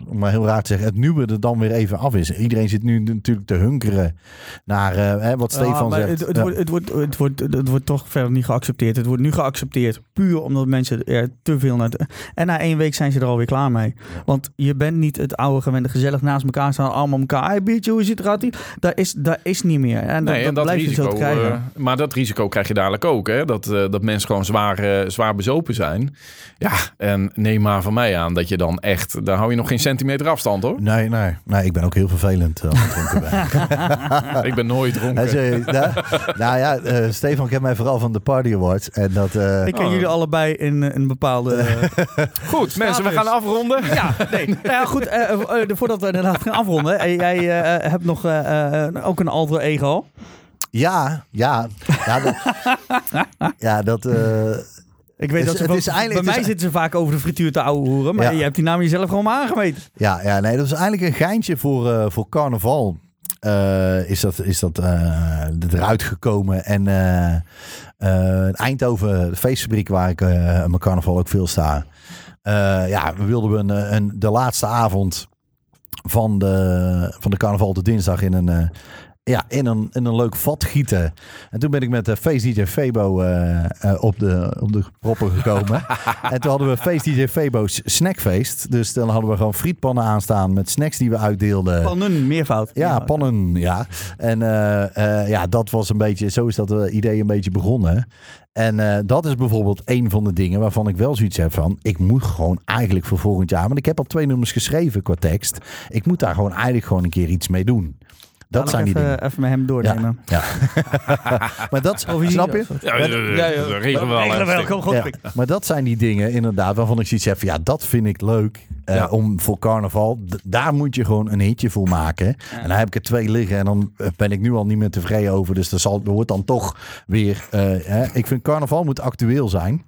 om maar heel raar te zeggen, het nieuwe er dan weer even af is. Iedereen zit nu natuurlijk te hunkeren naar eh, hè, wat Stefan zegt. Het, het, Ja. wordt, het, wordt, het, wordt, het wordt toch verder niet geaccepteerd. Het wordt nu geaccepteerd puur omdat mensen er te veel naar... En na één week zijn ze er alweer klaar mee. Want je bent niet het oude gewende gezellig naast elkaar staan. Allemaal elkaar. Hey, biertje, hoe ziet het eruit? Dat is, dat is niet meer. En dat, Nee, en dat dat blijf je zo risico, krijgen. eh, maar dat risico krijg je dadelijk ook. Hè? Dat, eh, dat mensen gewoon zwaar, eh, zwaar bezopen zijn. Ja, en neem maar van mij aan dat je dan echt... Daar hou je nog geen centimeter afstand hoor. Nee, nee, nee, ik ben ook heel vervelend. als ik dronken ben. Ik ben nooit dronken. nou, nou ja, eh, Stefan kent mij vooral van de Party Awards. En dat, eh, ik ken Oh. jullie allebei in een bepaalde... Goed, mensen, we gaan afronden. Ja, nee. Nou ja, goed. voordat we inderdaad gaan afronden. jij eh, hebt nog eh, eh, ook een alter ego. ja, ja, ja, dat, ja, dat eh, Ik weet dat ze het van- is bij mij is- zitten ze vaak over de frituur te ouwe hoeren. Maar Ja. je hebt die naam jezelf gewoon maar aangemeten. Ja, ja, nee, dat is eigenlijk een geintje voor, eh, voor carnaval. eh, is dat, is dat eh, eruit gekomen. En in Eindhoven, de feestfabriek waar ik mijn carnaval ook veel sta. ja, we wilden we een, een, de laatste avond van de, van de carnaval de dinsdag in een, eh, ja, in een, in een leuk vat gieten. En toen ben ik met de Face DJ Febo eh, eh, op, de, op de proppen gekomen. en toen hadden we Face DJ Febo's snackfeest. Dus dan hadden we gewoon frietpannen aanstaan met snacks die we uitdeelden. Pannen, meervoud. Ja, Meervoud. pannen, ja. En eh, eh, ja, dat was een beetje, zo is dat eh, idee een beetje begonnen. En eh, dat is bijvoorbeeld een van de dingen waarvan ik wel zoiets heb van, ik moet gewoon eigenlijk voor volgend jaar, want ik heb al twee nummers geschreven qua tekst. Ik moet daar gewoon eigenlijk gewoon een keer iets mee doen. Dat Laat zijn ik die even, dingen. even met hem doornemen. Ja. maar dat, Of je snap je? Ja, ja, ja, ja, dat regelen we wel. Kom goed. Ja, maar dat zijn die dingen inderdaad waarvan ik zoiets heb ja, dat vind ik leuk eh, Ja. om voor carnaval. Daar moet je gewoon een hitje voor maken. En dan heb ik er twee liggen en dan eh, ben ik nu al niet meer tevreden over. Dus dat, zal, dat wordt dan toch weer, eh, hè, ik vind carnaval moet actueel zijn.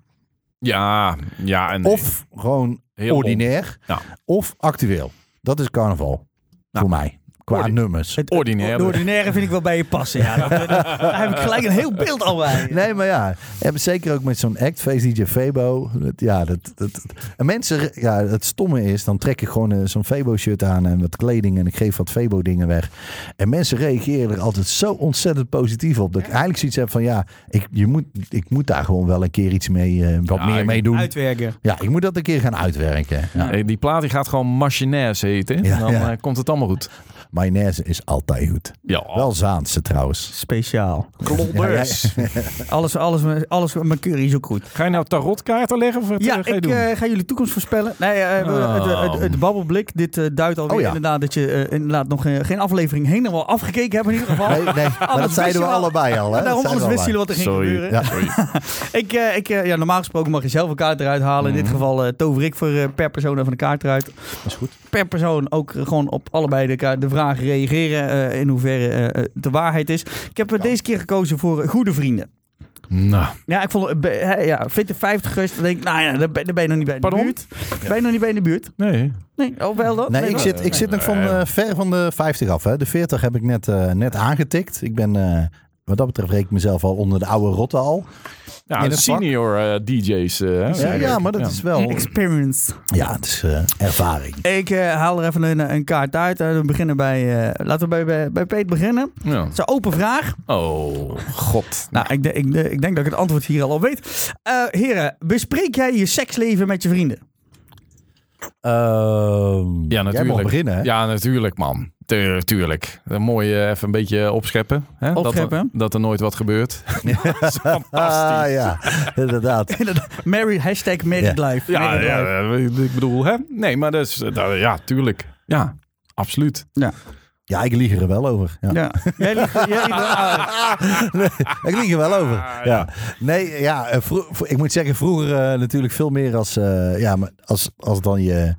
Ja, ja. En Of gewoon Heel ordinair. Ja. Of actueel. Dat is carnaval. Nou, voor mij. Qua ordi- nummers. Het- Ordinair. De ordinaire vind ik wel bij je passen. Ja. Dat- dat- daar heb ik gelijk een heel beeld al bij. Nee, maar ja, hebben zeker ook met zo'n act, Face DJ Febo. Dat, ja, dat, dat, en mensen, ja, het stomme is, dan trek ik gewoon eh, zo'n Febo-shirt aan en wat kleding en ik geef wat Febo-dingen weg. En mensen reageren er altijd zo ontzettend positief op. Dat ik eigenlijk zoiets heb van, ja, ik, je moet, ik moet daar gewoon wel een keer iets mee, eh, wat Ja, meer mee doen. Uitwerken. Ja, ik moet dat een keer gaan uitwerken. Ja. Hey, die plaat die gaat gewoon Machinaise heten. Ja, dan ja. eh, komt het allemaal goed. Mayonaise is altijd goed. Ja, Wel Zaanse trouwens. Speciaal. klodders. Alles, alles, alles met mijn curry is ook goed. Ga je nou tarotkaarten leggen of wat Ja, ga je ik doen? eh, ga jullie toekomst voorspellen. Nee, eh, we- het, het, het, het babbelblik. Dit eh, duidt alweer Oh ja. inderdaad dat je eh, inderdaad nog eh, geen aflevering helemaal afgekeken hebt in ieder geval. Nee, nee, maar dat Anders zeiden we wist je wel- allebei al. Hè? Daarom anders wisten jullie wat er ging Sorry. gebeuren. Ja. Ik, eh, ik, eh, ja, normaal gesproken mag je zelf een kaart eruit halen. In dit Mhm. geval eh, tover ik voor eh, per persoon even een kaart eruit. Dat is goed. Per persoon ook eh, gewoon op allebei de, ka- de reageren. eh, in hoeverre eh, eh, de waarheid is. Ik heb deze keer gekozen voor goede vrienden. Nou, Ja, ik vond ja, 50 geweest. Dan denk ik, nou ja, dan ben, dan ben je nog niet bij de Pardon? buurt. Ben je nog niet bij de buurt? nee. Nee, oh wel dan? Nee, ik wel? zit, ik zit nog van, eh, ver van de 50 af. Hè. De 40 heb ik net, eh, net aangetikt. Ik ben, eh, wat dat betreft, reken ik mezelf al onder de oude rotte al. Ja, senior eh, DJ's. eh, hè, Ja, ja maar dat Ja. is wel... Experience. Ja, het is eh, ervaring. Ik eh, haal er even een, een kaart uit. Eh, we beginnen bij, eh, laten we bij, bij, bij Peet beginnen. Ja. Het is een open vraag. Oh, god. Nou, ik, de- ik, de- ik denk dat ik het antwoord hier al op weet. Eh, heren, bespreek jij je seksleven met je vrienden? Ehm, Ja, Jij mag natuurlijk. beginnen, hè? Ja, natuurlijk, man. Tu- Tuurlijk. Een mooi even een beetje opscheppen. Hè? Opscheppen. Dat, er, dat er nooit wat gebeurt. fantastisch. Ah, ja, inderdaad. Married, hashtag married life. Ja, Married ja, life. ja, ik bedoel, hè? Nee, maar dat is, eh, dat- ja, tuurlijk. Ja, absoluut. Ja, ik lieg er wel over. Ja. Ja. Jij jij. Ik lieg er wel over. Ah, ja. ja. Nee, ja, eh, vro- vro- ik moet zeggen, vroeger eh, natuurlijk veel meer als, eh, ja, maar als, als dan je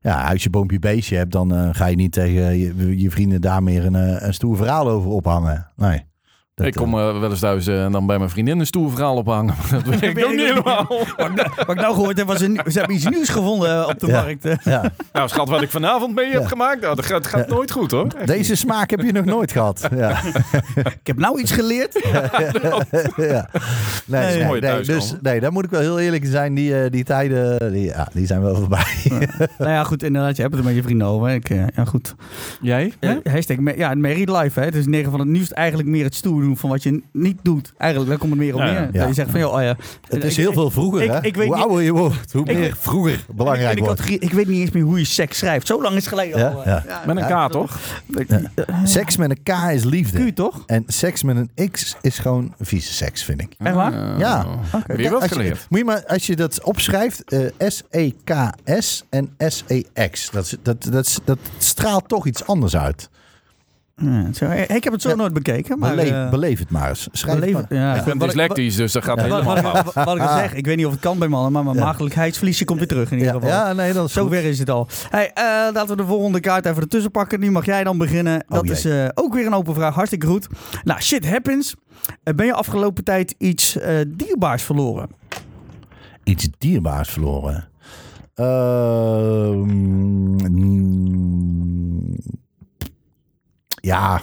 ja, huisje, boompje, beestje hebt, dan eh, ga je niet tegen je, je vrienden daar meer een, eh, een stoer verhaal over ophangen. Nee. Dat, ik kom eh, eh, wel eens thuis eh, en dan bij mijn vriendin een stoer verhaal ophangen. Dat weet ik ook niet helemaal. Wat ik, nou- wat ik nou gehoord heb, was een, ze hebben iets nieuws gevonden op de Ja. markt. ja. Nou, schat, wat ik vanavond mee heb gemaakt, nou, dat gaat, gaat nooit goed, hoor. Echt Deze smaak heb je nog nooit gehad. Ja. Ik heb nou iets geleerd. ja. Nee, Nee, nee, mooi nee, dus nee, daar moet ik wel heel eerlijk in zijn. Die, eh, die tijden, die, ja, die zijn wel voorbij. nou ja, goed, inderdaad, je hebt het er met je vrienden over. Ik, ja, goed. Jij? Ja, hashtag, ja, married life, hè. Het is 9 van het nieuws eigenlijk meer het stoer doen van wat je niet doet. Eigenlijk, daar komt het meer op Ja, neer. Dat je zegt van, joh, oh ja. Het is Ik- heel veel vroeger, ik- hè? ik weet hoe niet- ouder je wordt, hoe Ik- meer vroeger belangrijk wordt. ik weet niet eens meer hoe je seks schrijft. Zo lang is het geleden Ja, al. ja. Met een. K, toch? Seks met een K is liefde. toch? En seks met een X is gewoon vieze seks, vind ik. Echt waar? Ja. Weer wat geleerd. moet je maar, als je dat opschrijft, eh, S-E-K-S en S-E-X. Dat, dat, dat straalt toch iets anders uit. Ja, zo, ik heb het zo Ja. nooit bekeken. Maar, Beleef, eh, beleef het maar eens. Schrijf het beleven- maar. ja. Ik ben dyslectisch, dus dat gaat helemaal wat, fout. wat, wat ik al zeg, ik weet niet of het kan bij mannen, maar mijn Ja. maagdelijkheidsverliesje komt weer terug in ieder geval. ja, nee, dat is goed. Zover is het al. Hey, eh, laten we de volgende kaart even ertussen pakken. Nu mag jij dan beginnen. Dat Oh, jee. is eh, ook weer een open vraag. Hartstikke goed. Nou, shit happens. Ben je afgelopen tijd iets eh, dierbaars verloren? Iets dierbaars verloren. Ehm, mm, Ja,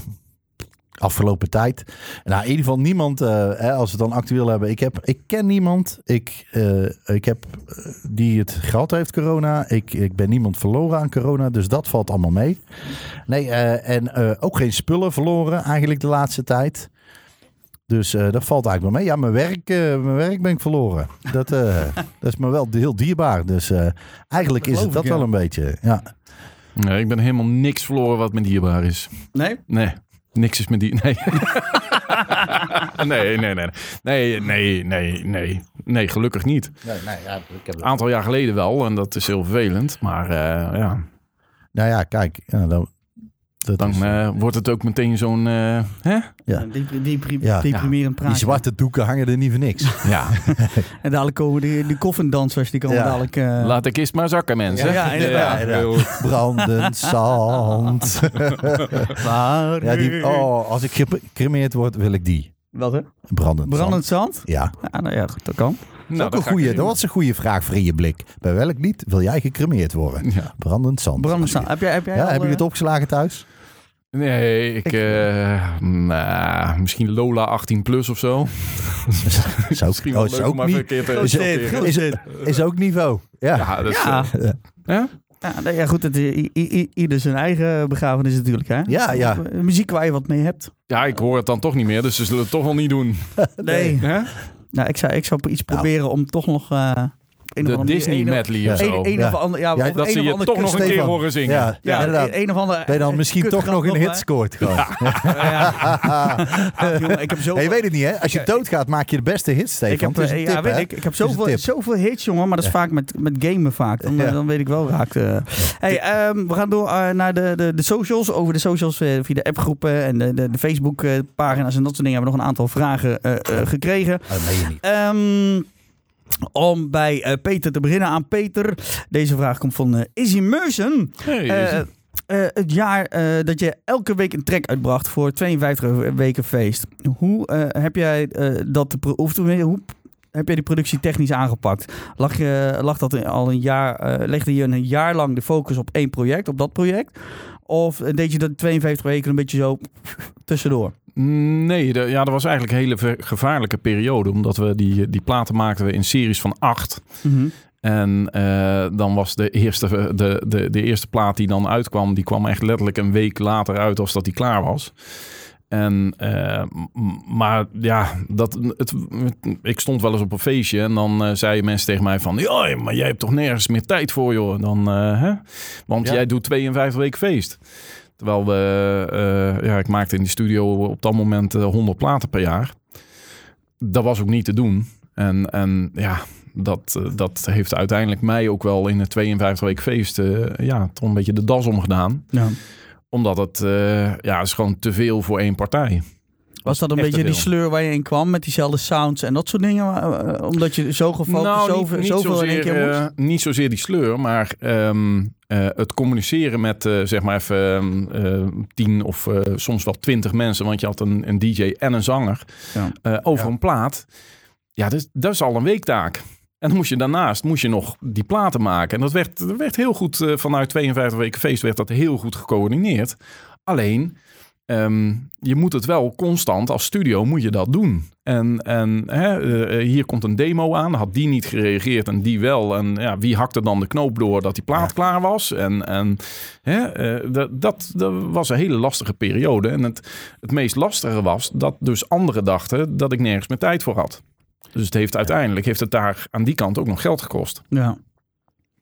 afgelopen tijd. Nou, in ieder geval niemand, eh, hè, als we het dan actueel hebben. Ik, heb, ik ken niemand ik, eh, ik heb, eh, die het gehad heeft, corona. Ik, ik ben niemand verloren aan corona, dus dat valt allemaal mee. Nee, en ook geen spullen verloren eigenlijk de laatste tijd. Dus dat valt eigenlijk wel mee. Ja, mijn werk, mijn werk ben ik verloren. Dat, dat is me wel heel dierbaar. Dus eigenlijk Dat is het dat ik, wel ja. een beetje. Ja. Nee, ik ben helemaal niks verloren wat me dierbaar is. Nee? Nee, niks is met die. Nee. nee, nee, nee. Nee, nee, nee, nee. Nee, gelukkig niet. Nee, nee, ja, ik heb Een aantal jaar geleden wel, en dat is heel vervelend. Maar eh, ja, Nou ja, kijk. Ja, dan, dat dan is, eh, wordt het ook meteen zo'n. eh, hè? Ja. Die, die, die, Ja. deprimerend praatje. die zwarte doeken hangen er niet voor niks. Ja, En dadelijk komen die, die koffindansers, die komen Ja. dadelijk... eh, laat de kist maar zakken, mensen. Ja, inderdaad. heel- Brandend zand. waar ja, die, oh, als ik gecremeerd word, wil ik die. Wat hè? Brandend, Brandend zand. zand? Ja, Ja, nou ja, goed, dat kan. Nou, dat, dat een ga ik goeie, doen. dat was een goede vraag voor in je blik. Bij welk lied wil jij gecremeerd worden? Ja. Brandend zand. Brandend zand. Heb jij, heb jij Ja, al, heb je eh, het opgeslagen thuis? Nee, ik, eh, nou, misschien Lola 18 plus of zo. Is ook, oh, is ook niet, is, is, is ook niveau. Ja. Ja, dat is, Ja. eh? Ja, nou ja, goed. Het, ieder zijn eigen begrafenis natuurlijk, hè? Ja, ja. Eh, Muziek waar je wat mee hebt. ja, ik hoor het dan toch niet meer, dus ze zullen het toch wel niet doen. Nee. Hè? Nou, ik zou, ik zou iets Nou. proberen om toch nog... eh een of De andere- Disney een- medley of Ja. zo. Een, een Ja. of ander, ja, Ja, of dat een ze of je toch nog een keer horen zingen. Ja, Ja, inderdaad. een, een of ander. Ben je dan misschien toch nog een hit scoort gewoon. Jongen, ik heb zo. Hey, je weet het niet, hè? Als je doodgaat, maak je de beste hits, Stefan. een eh, ja, weet ik. Ik heb een zoveel, hits, jongen, maar dat is vaak met, met gamen vaak. Dan, Ja. dan weet ik wel raakt. eh. Hey, ehm, we gaan door eh, naar de, de, de socials. Over de socials eh, via de appgroepen en de, de, de Facebook eh, pagina's en dat soort dingen hebben we nog een aantal vragen eh, eh, gekregen. Oh, dat meen je niet. Ehm, om bij eh, Peter te beginnen aan Peter. Deze vraag komt van eh Izzy Meusen. Hey, eh, het jaar dat je elke week een track uitbracht voor 52 weken feest. Hoe heb jij dat of hoe heb jij die productie technisch aangepakt? Lag, je, lag dat al een jaar, legde je een jaar lang de focus op één project, op dat project? Of deed je dat 52 weken een beetje zo tussendoor? Nee, de- ja, dat was eigenlijk een hele gevaarlijke periode. Omdat we die, die platen maakten we in series van acht. En eh, dan was de eerste, de, de, de eerste plaat die dan uitkwam, die kwam echt letterlijk een week later uit als dat die klaar was. En, eh, maar ja, dat, het, ik stond wel eens op een feestje en dan eh, zeiden mensen tegen mij van... Ja, maar jij hebt toch nergens meer tijd voor, joh. Dan, hè? Want Ja. jij doet 52 weken feest. Terwijl we, eh, ja, ik maakte in die studio op dat moment eh, 100 platen per jaar. Dat was ook niet te doen. En, en ja, dat, eh, dat heeft uiteindelijk mij ook wel in het 52 weken feest eh, ja, toch een beetje de das omgedaan. Ja. Omdat het, eh, ja, is gewoon te veel voor één partij. Was dat een beetje die sleur waar je in kwam met diezelfde sounds en dat soort dingen? eh, omdat je zo gefocust, Nou, niet- zoveel, niet zoveel in één keer moest? eh, niet zozeer die sleur, maar ehm, eh, het communiceren met eh, zeg maar even ehm, eh, tien of eh, soms wel twintig mensen. Want je had een, een DJ en een zanger Ja. eh, over Ja. een plaat. Ja, dat, is- dat is al een weektaak. En dan moest je daarnaast moest je nog die platen maken. En dat werd, dat werd heel goed eh, vanuit 52 weken feest werd dat heel goed gecoördineerd. Alleen, ehm, je moet het wel constant als studio moet je dat doen. En, en hè, eh, hier komt een demo aan, had die niet gereageerd en die wel. En ja, wie hakte dan de knoop door dat die plaat Ja. klaar was? En, en hè, eh, dat, dat, dat was een hele lastige periode. En het, het meest lastige was dat dus anderen dachten dat ik nergens meer tijd voor had. Dus het heeft uiteindelijk heeft het daar aan die kant ook nog geld gekost.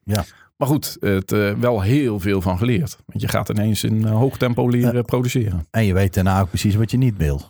Ja. Maar goed, het eh, wel heel veel van geleerd. Want je gaat ineens in eh, hoog tempo leren produceren. En je weet daarna ook precies wat je niet wil.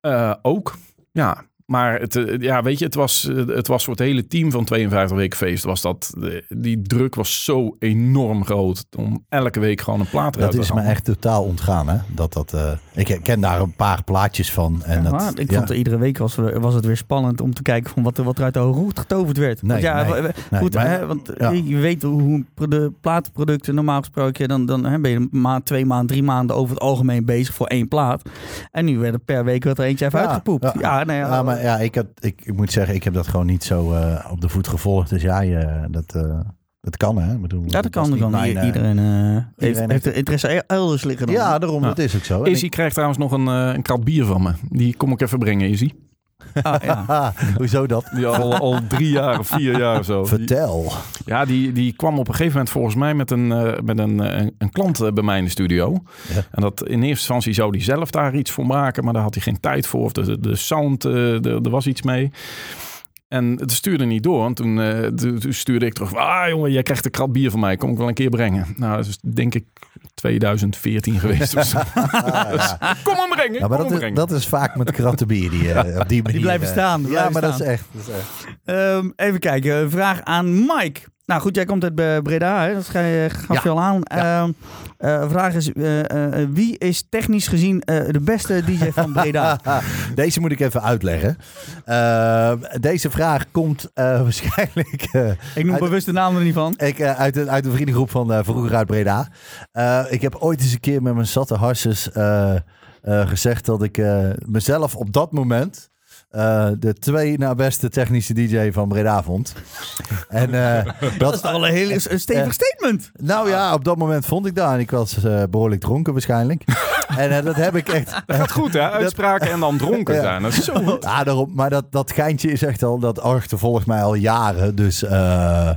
Eh, ook, ja. Maar het, eh, ja, weet je, het was, eh, het was voor het hele team van 52 weken feest. Was dat, eh, die druk was zo enorm groot om elke week gewoon een plaat eruit Dat te is me echt totaal ontgaan, hè? Dat, dat, eh, ik ken daar een paar plaatjes van. En Ja, dat, ik ja. vond er iedere week was, was het weer spannend om te kijken van wat, er- wat er uit de hoed getoverd werd. Nee, want ja, nee, nee, goed, maar- hè, want ja. je, weet hoe de platenproducten normaal gesproken, dan, dan hè, ben je maand, twee maanden, drie maanden over het algemeen bezig voor één plaat. En nu werd er per week werd er eentje even Ja, uitgepoept. Ja, ja. nou ja, Ja, maar ja, ik, had, ik, ik moet zeggen, ik heb dat gewoon niet zo eh, op de voet gevolgd. Dus ja, je, dat, eh, Dat kan, hè? Ik bedoel, Ja, dat kan. Dat kan. mijn, eh, iedereen eh, heeft, iedereen heeft heeft- er interesse e- elders liggen dan. Ja, daarom. Ja. Dat is ook zo. Izzy krijgt trouwens nog een, eh, een krat bier van me. Die kom ik even brengen, Izzy. Ah, ja. hoezo dat? Die al, al drie jaar of vier jaar of zo. Die- Vertel. ja, die, die kwam op een gegeven moment volgens mij met een, eh, met een, eh, een, een klant eh, bij mij in de studio. Ja. En dat in eerste instantie zou hij zelf daar iets voor maken, maar daar had hij geen tijd voor. Of de, de sound, eh, de- er was iets mee. En het stuurde niet door. En toen, eh, toen toen stuurde ik terug. Ah jongen, jij krijgt een krat bier van mij. Kom ik wel een keer brengen. Nou, dat is denk ik 2014 geweest. Dus, kom hem brengen, Ja, maar kom dat hem is, dat is vaak met kratten bier die, eh, op die manier... blijven eh, staan, die Ja, blijven maar dat is echt... Dat is echt. Ehm, even kijken. Een vraag aan Mike. Nou goed, jij komt uit Breda, hè? dat ga je, gaf je al aan. Ja. Ehm, eh, vraag is, eh, eh, wie is technisch gezien de beste DJ van Breda? Deze moet ik even uitleggen. Eh, deze vraag komt waarschijnlijk Ik noem Uit- bewust de naam er niet van. ik, uit, de, uit de vriendengroep van vroeger uit Breda. Ik heb ooit eens een keer met mijn zatte harses gezegd dat ik mezelf op dat moment eh, de twee na beste technische DJ van Breda vond. en eh, Dat is toch wel een heel een stevig Eh, statement. Nou ja, op dat moment vond ik dat. En ik was eh, behoorlijk dronken waarschijnlijk. en eh, dat heb ik echt... Dat gaat goed, hè? Uitspraken en dan dronken Ja. zijn. Dat is zo goed. Ja, daarom, maar dat, dat geintje is echt al, dat achtervolgt mij al jaren. Dus, eh,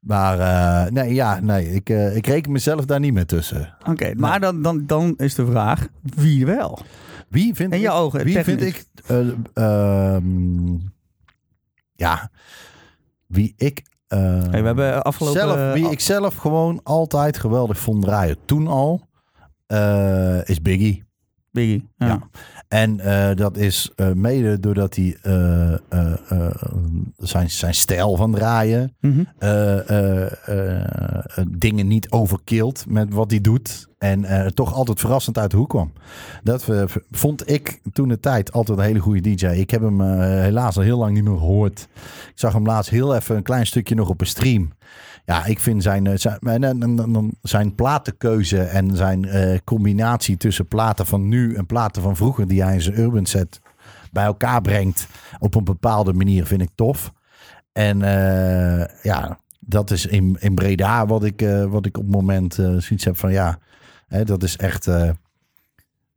maar eh, nee, ja, nee, ik, eh, ik reken mezelf daar niet meer tussen. Oké, maar dan, dan, dan is de vraag, wie wel? Wie vind In je ik, ogen, Wie technisch. vind ik, ehm, ja, wie ik, eh, Hey, we hebben afgelopen... zelf, wie ik zelf gewoon altijd geweldig vond draaien. Toen al, eh, is Biggie. Biggie, ja. Ja. En eh, dat is eh, mede doordat hij eh, eh, eh, zijn, zijn stijl van draaien, eh, eh, dingen niet overkilt met wat hij doet. En eh, toch altijd verrassend uit de hoek kwam. Dat eh, vond ik toen de tijd altijd een hele goede DJ. Ik heb hem eh, helaas al heel lang niet meer gehoord. Ik zag hem laatst heel even een klein stukje nog op een stream. Ja, ik vind zijn, zijn, zijn platenkeuze en zijn combinatie tussen platen van nu en platen van vroeger die hij in zijn urban set bij elkaar brengt op een bepaalde manier vind ik tof. En ja, dat is in, in Breda wat ik, wat ik op het moment eh zoiets heb van ja, hè, dat is echt eh,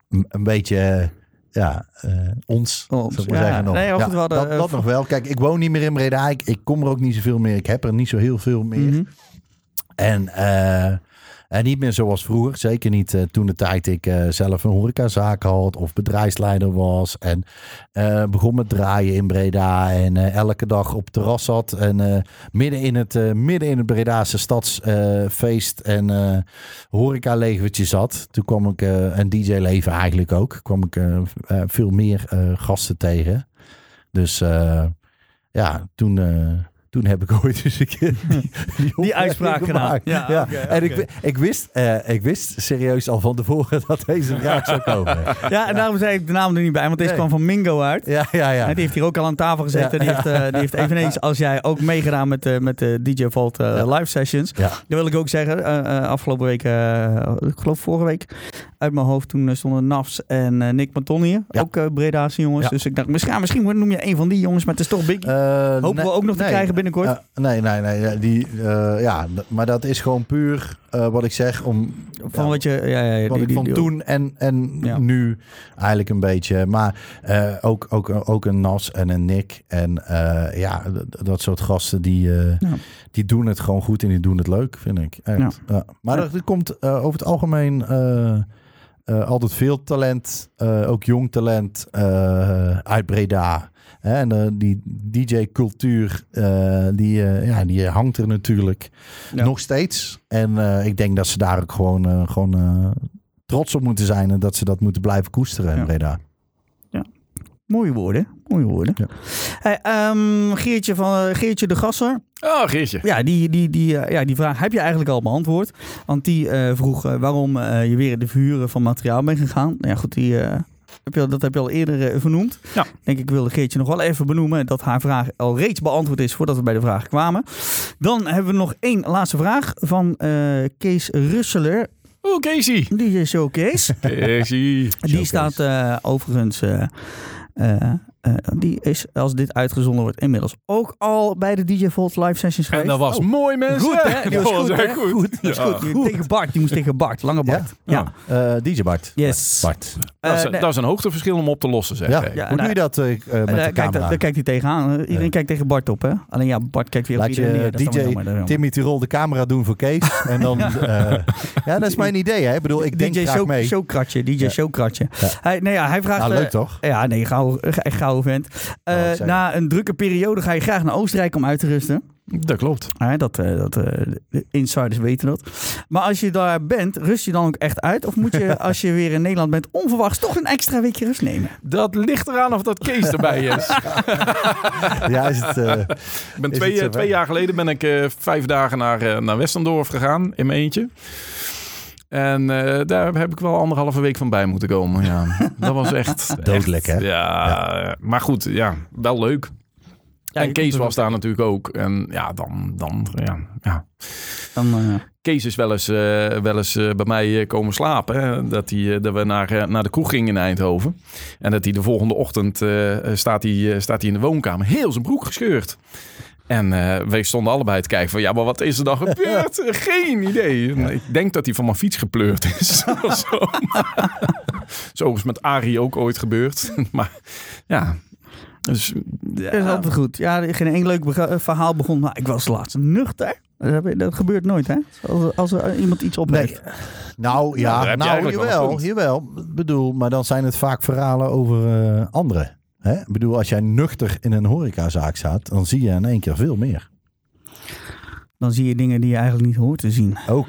een, een beetje ja, eh, ons, Ons, zou ik maar ja. zeggen nog. Nee, Ja, hadden, dat, dat nog wel. Kijk, ik woon niet meer in Breda. Ik, ik kom er ook niet zoveel meer. Ik heb er niet zo heel veel meer. Mhm. En, eh, en niet meer zoals vroeger. Zeker niet eh, toen de tijd ik eh, zelf een horecazaak had of bedrijfsleider was. En eh, begon met draaien in Breda. En elke dag op terras zat. En midden, in het, midden in het Bredaanse stadsfeest en eh horeca-legertje zat. Toen kwam ik, eh en DJ-leven eigenlijk ook, kwam ik veel meer gasten tegen. Dus ja, toen... toen heb ik ooit eens een keer die, die, uitspraak gedaan. gemaakt. Ja, Ja, en. Ik, ik, wist, eh, ik wist serieus al van tevoren dat deze vraag zou komen. Ja, en daarom zei ik de naam er niet bij, want deze Nee. kwam van Mingo uit. Ja, ja, ja. Hè, Die heeft hier ook al aan tafel gezeten. Ja. Die, heeft, eh, die heeft eveneens als jij ook meegedaan met, eh, met de DJ Vault live sessions. Ja. Dat wil ik ook zeggen. afgelopen week, ik geloof vorige week, uit mijn hoofd, toen eh, stonden Nafs en eh, Nick. Ja. Ook uh, Breda's jongens. Ja. Dus ik dacht, misschien, misschien noem je een van die jongens, maar het is toch big. Eh, Hopen nee, we ook nog te krijgen binnenkort. Nee, nee, nee. Die, ja, maar dat is gewoon puur wat ik zeg. Om, van ja, wat je, ja, ja, wat die- ik die- van die- toen en, en nu eigenlijk een beetje. Maar ook, ook, ook een Nas en een Nick. En ja, dat soort gasten die, die doen het gewoon goed en die doen het leuk, vind ik. Echt. Maar er, er komt over het algemeen eh, altijd veel talent. eh, ook jong talent eh, uit Breda. Hè, en die DJ-cultuur, die, ja, die hangt er natuurlijk Ja. nog steeds. En ik denk dat ze daar ook gewoon, gewoon trots op moeten zijn. En dat ze dat moeten blijven koesteren in Ja. Breda. Mooie woorden, mooie woorden. Ja. Hey, ehm, Geertje, van, eh, Geertje de Gasser. Oh, Geertje. Ja, die, die, die, eh, ja, die vraag heb je eigenlijk al beantwoord. Want die eh, vroeg waarom eh, je weer in de verhuren van materiaal bent gegaan. Nou ja, goed, die, eh, heb je, dat heb je al eerder vernoemd. Ja. Denk ik wilde Geertje nog wel even benoemen dat haar vraag al reeds beantwoord is voordat we bij de vraag kwamen. Dan hebben we nog één laatste vraag van eh, Kees Russeler, Oeh, Casey. DJ Show Kees. Casey. Die staat eh, overigens eh, eh, eh, die is, als dit uitgezonden wordt, inmiddels ook al bij de DJ Volt live sessions En geweest. dat was Oh, mooi, mensen. Goed, hè? Die was goed, hè? goed. Die was Ja. goed. Die- Tegen Bart. Die moest tegen Bart. Lange Bart. Ja. Eh, DJ Bart. Yes. Bart. Dat is, Eh, nee. dat is een hoogteverschil om op te lossen, zeg. Ja. Hey. Ja, Hoe nou, doe je dat met de daar, kijkt, camera? daar kijkt hij tegenaan. Iedereen Ja. kijkt tegen Bart op, hè? Alleen ja, Bart kijkt weer op Laat iedereen je neer. Dat dan DJ jammer. Timmy Tirol de camera doen voor Kees. en dan, eh, ja, dat is mijn idee. Hè? Ik bedoel, ik denk DJ graag show, mee. Showkratje. DJ Ja. Showkratje. Ja. Hij, nee, ja, hij vraagt... Nou, leuk toch? Ja, nee, gauw, vent. Eh, Oh, zeg. na een drukke periode ga je graag naar Oostenrijk om uit te rusten. Dat klopt. Ja, dat, eh, dat, eh, de insiders weten dat. Maar als je daar bent, rust je dan ook echt uit? Of moet je, als je weer in Nederland bent, onverwachts toch een extra weekje rust nemen? Dat ligt eraan of dat Kees erbij is. Ja, is het, eh, Ik ben Is twee, eh, twee jaar geleden ben ik eh, vijf dagen naar, eh, naar Westendorf gegaan in mijn eentje. En eh, daar heb ik wel anderhalve week van bij moeten komen. Ja. Dat was echt... Dodelijk, echt- hè? Ja, maar goed, ja, wel leuk. Ja, en Kees was daar natuurlijk ook. En ja, dan... dan ja, ja. Dan, eh, Kees is wel eens, eh, wel eens eh, bij mij komen slapen. Hè? Dat, hij, dat we naar, naar de kroeg gingen in Eindhoven. En dat hij de volgende ochtend staat, hij, eh, staat hij in de woonkamer. Heel zijn broek gescheurd. En eh, wij stonden allebei te kijken van... Ja, maar wat is er dan gebeurd? Geen idee. Ik denk dat hij van mijn fiets gepleurd is. of zo. zo is met Arie ook ooit gebeurd. maar ja... Dus, ja. Dat is altijd goed. Ja, geen één leuk eh, verhaal begon. Maar ik was laatst nuchter. Dat, gebeurt nooit, hè? Als, als er iemand iets op Nee. Nou ja, nou een jawel, jawel. Ik bedoel, maar dan zijn het vaak verhalen over eh, anderen. Hè? Ik bedoel, als jij nuchter in een horecazaak staat, dan zie je in één keer veel meer. Dan zie je dingen die je eigenlijk niet hoort te zien. Ook.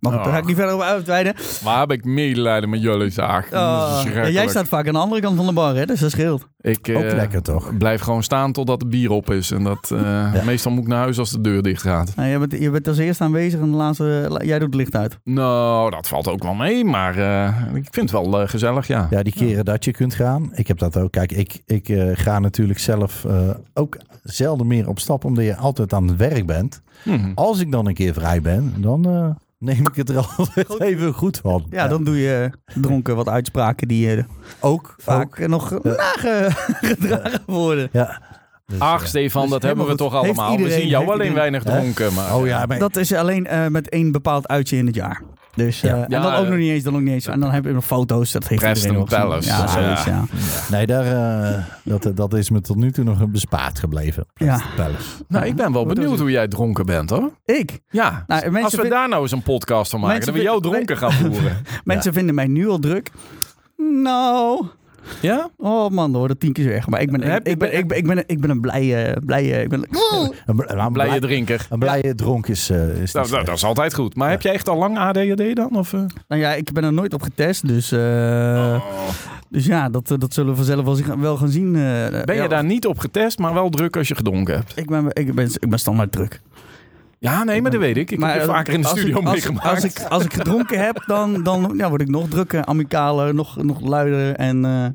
Maar daar ga ik Oh. niet verder over uitweiden. Maar heb ik medelijden met jullie zaak. Oh, ja, jij staat vaak aan de andere kant van de bar, hè? Dus dat scheelt. Ik Ook eh, lekker toch? blijf gewoon staan totdat het bier op is. En dat, eh, meestal moet ik naar huis als de deur dicht gaat. Nou, je, bent, je bent als eerste aanwezig en de laatste, la- jij doet het licht uit. Nou, dat valt ook wel mee. Maar eh, ik vind het wel gezellig, ja. Ja, die keren dat je kunt gaan. Ik heb dat ook. Kijk, ik, ik eh, ga natuurlijk zelf eh, ook zelden meer op stap, omdat je altijd aan het werk bent. Mhm. Als ik dan een keer vrij ben, dan eh, neem ik het er altijd even goed van. Ja, dan doe je dronken wat uitspraken die je ook vaak ook. nog nagedragen worden. Ja. Dus, Ach, eh, Stefan, Dus dat hebben we toch. Heeft allemaal. We zien jou alleen iedereen- weinig dronken. Maar, oh ja, maar Dat is alleen eh, met één bepaald uitje in het jaar. Dus, eh, Ja. en dan ook eh, nog niet eens, dan ook niet eens. En dan heb je nog foto's, dat heeft Preston. Palace. Ja, Ja. zoiets, ja. nee, daar, eh, dat, dat is me tot nu toe nog bespaard gebleven. Ja. Palace. nou, ik ben wel benieuwd hoe jij dronken bent, hoor. Ik. Ja, Nou, als we vind- daar nou eens een podcast van maken. Mensen Dat we jou dronken gaan voeren. Mensen vinden mij nu al druk. Nou, Ja? oh man, dan wordt het tien keer weg. Maar ik ben, ik, ben, ik ben, ik ben, ik ben een blije, blije, ik ben, Een, bl- een Blije blij- drinker. Een blije dronk is, eh, is Nou, nou, dat is altijd goed. Maar heb jij echt al lang ADHD dan? Of, eh? nou ja, ik ben er nooit op getest, dus, eh, dus ja, dat, dat zullen we vanzelf wel, wel gaan zien. eh. Ben je Ja, daar niet op getest, maar wel druk als je gedronken hebt? Ik ben, ik ben, ik ben standaard druk. Ja, nee, maar dat weet ik. Ik heb je eh, vaker in de studio ik, meegemaakt. Als ik, als ik gedronken heb, dan, dan ja, word ik nog drukker, amicaler, nog, nog luider. En eh,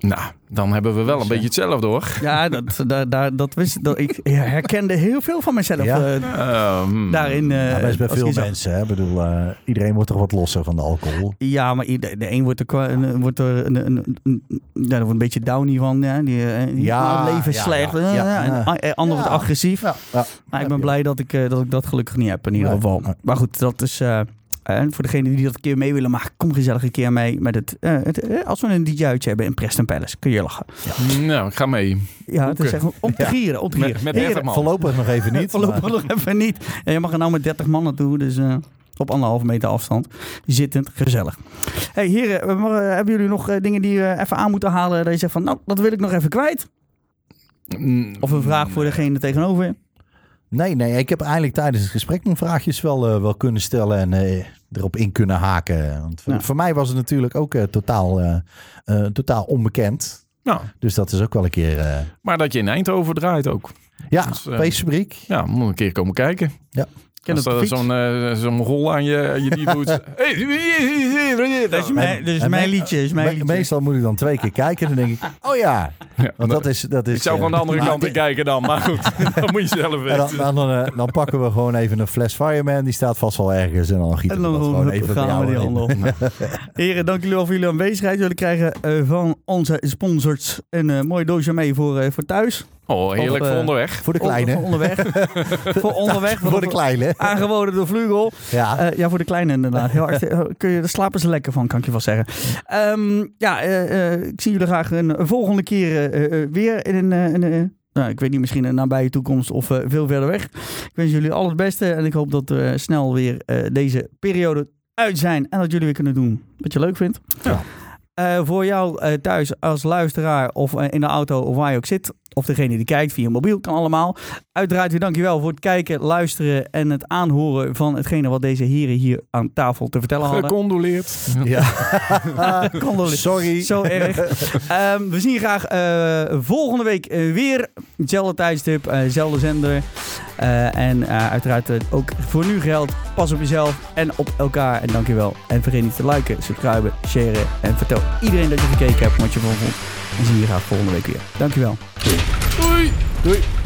Nou, dan hebben we wel een Dus, beetje hetzelfde hoor. ja, dat, daar, daar, dat wist dat, ik herkende heel veel van mezelf Ja. eh, Ehm, daarin. eh, Ja, best bij veel mensen. Hè? Ik bedoel, eh, iedereen wordt toch wat losser van de alcohol. Ja, maar ieder- de een wordt er, een- wordt er een, een, een- er wordt een beetje downy van. Ja, die, die, Ja, leven slecht. ja, ja, en ander wordt agressief. Ja, ja. Maar ik ben blij dat ik, eh, dat ik dat gelukkig niet heb in ieder geval. Maar goed, dat is... eh, eh, voor degenen die dat een keer mee willen maken, kom gezellig een keer mee met het... eh, het eh, als we een DJ-uitje hebben in Preston Palace, kun je lachen. Nou, ik ga mee. Ja, het is echt om te gieren, om te Met, gieren. met Heren, 30 man. Voorlopig nog even niet. Voorlopig maar- nog even niet. Ja, je mag er nou met 30 man naartoe, dus eh, op anderhalve meter afstand. Zittend, gezellig. hey, heren, we mogen- hebben jullie nog eh, dingen die we even aan moeten halen? Dat je zegt van, nou, dat wil ik nog even kwijt. Mm, Of een vraag voor degene tegenover je. Nee, nee, ik heb eigenlijk tijdens het gesprek mijn vraagjes wel, wel kunnen stellen en eh, erop in kunnen haken. Want voor, Ja. voor mij was het natuurlijk ook eh, totaal, eh, eh, totaal onbekend. Dus dat is ook wel een keer... maar dat je in Eindhoven draait ook. ja, Dus, Peesfabriek. Ja, moet een keer komen kijken. Ja. Ken Als het op er zo'n eh, zo'n rol aan je, aan je die doet. Hey, Dat is mijn, dat is mijn liedje. Is mijn Me- liedje. meestal moet ik dan twee keer kijken. Dan denk ik, oh ja. Ja, Want dat is... Dat is ik zou eh, van de andere kant in kijken dan, maar goed, dat moet je zelf En dan, weten. dan, dan, eh, dan pakken we gewoon even een fles Fireman. Die staat vast wel ergens. En dan gieten En we dan dat gewoon gewoon even bij gaan we jou die in. handel. Heren, dank jullie wel voor jullie aanwezigheid. Jullie krijgen eh, van onze sponsors een eh, mooi doosje mee voor, eh, voor thuis. Oh, heerlijk Of, voor eh, onderweg. Voor de Voor kleine. onderweg. voor onderweg. Voor de kleine. Aangeboden door Vlugel. Ja. Eh, ja, voor de kleine inderdaad. Heel hard, eh, kun je, daar slapen ze lekker van, kan ik je wel zeggen. Ehm, ja, eh, eh, ik zie jullie graag een, een volgende keer eh, eh, weer in een... eh, nou, ik weet niet, misschien een nabije toekomst of eh, veel verder weg. Ik wens jullie al het beste en ik hoop dat we snel weer eh, deze periode uit zijn. En dat jullie weer kunnen doen wat je leuk vindt. Ja. Eh, voor jou eh, thuis als luisteraar of eh, in de auto of waar je ook zit. Of degene die kijkt via mobiel, kan allemaal. Uiteraard weer dankjewel voor het kijken, luisteren en het aanhoren van hetgene wat deze heren hier aan tafel te vertellen hadden. Gecondoleerd. ja. Condoleer- Sorry. Zo erg. Ehm, we zien je graag eh, volgende week weer. Hetzelfde tijdstip, dezelfde zender. Eh, en eh, uiteraard eh, ook voor nu geldt. Pas op jezelf en op elkaar. En dankjewel. En vergeet niet te liken, subscriben, sharen. En vertel iedereen dat je gekeken hebt wat je ervan vond. En zie je graag volgende week weer. Dankjewel. Doei. Doei.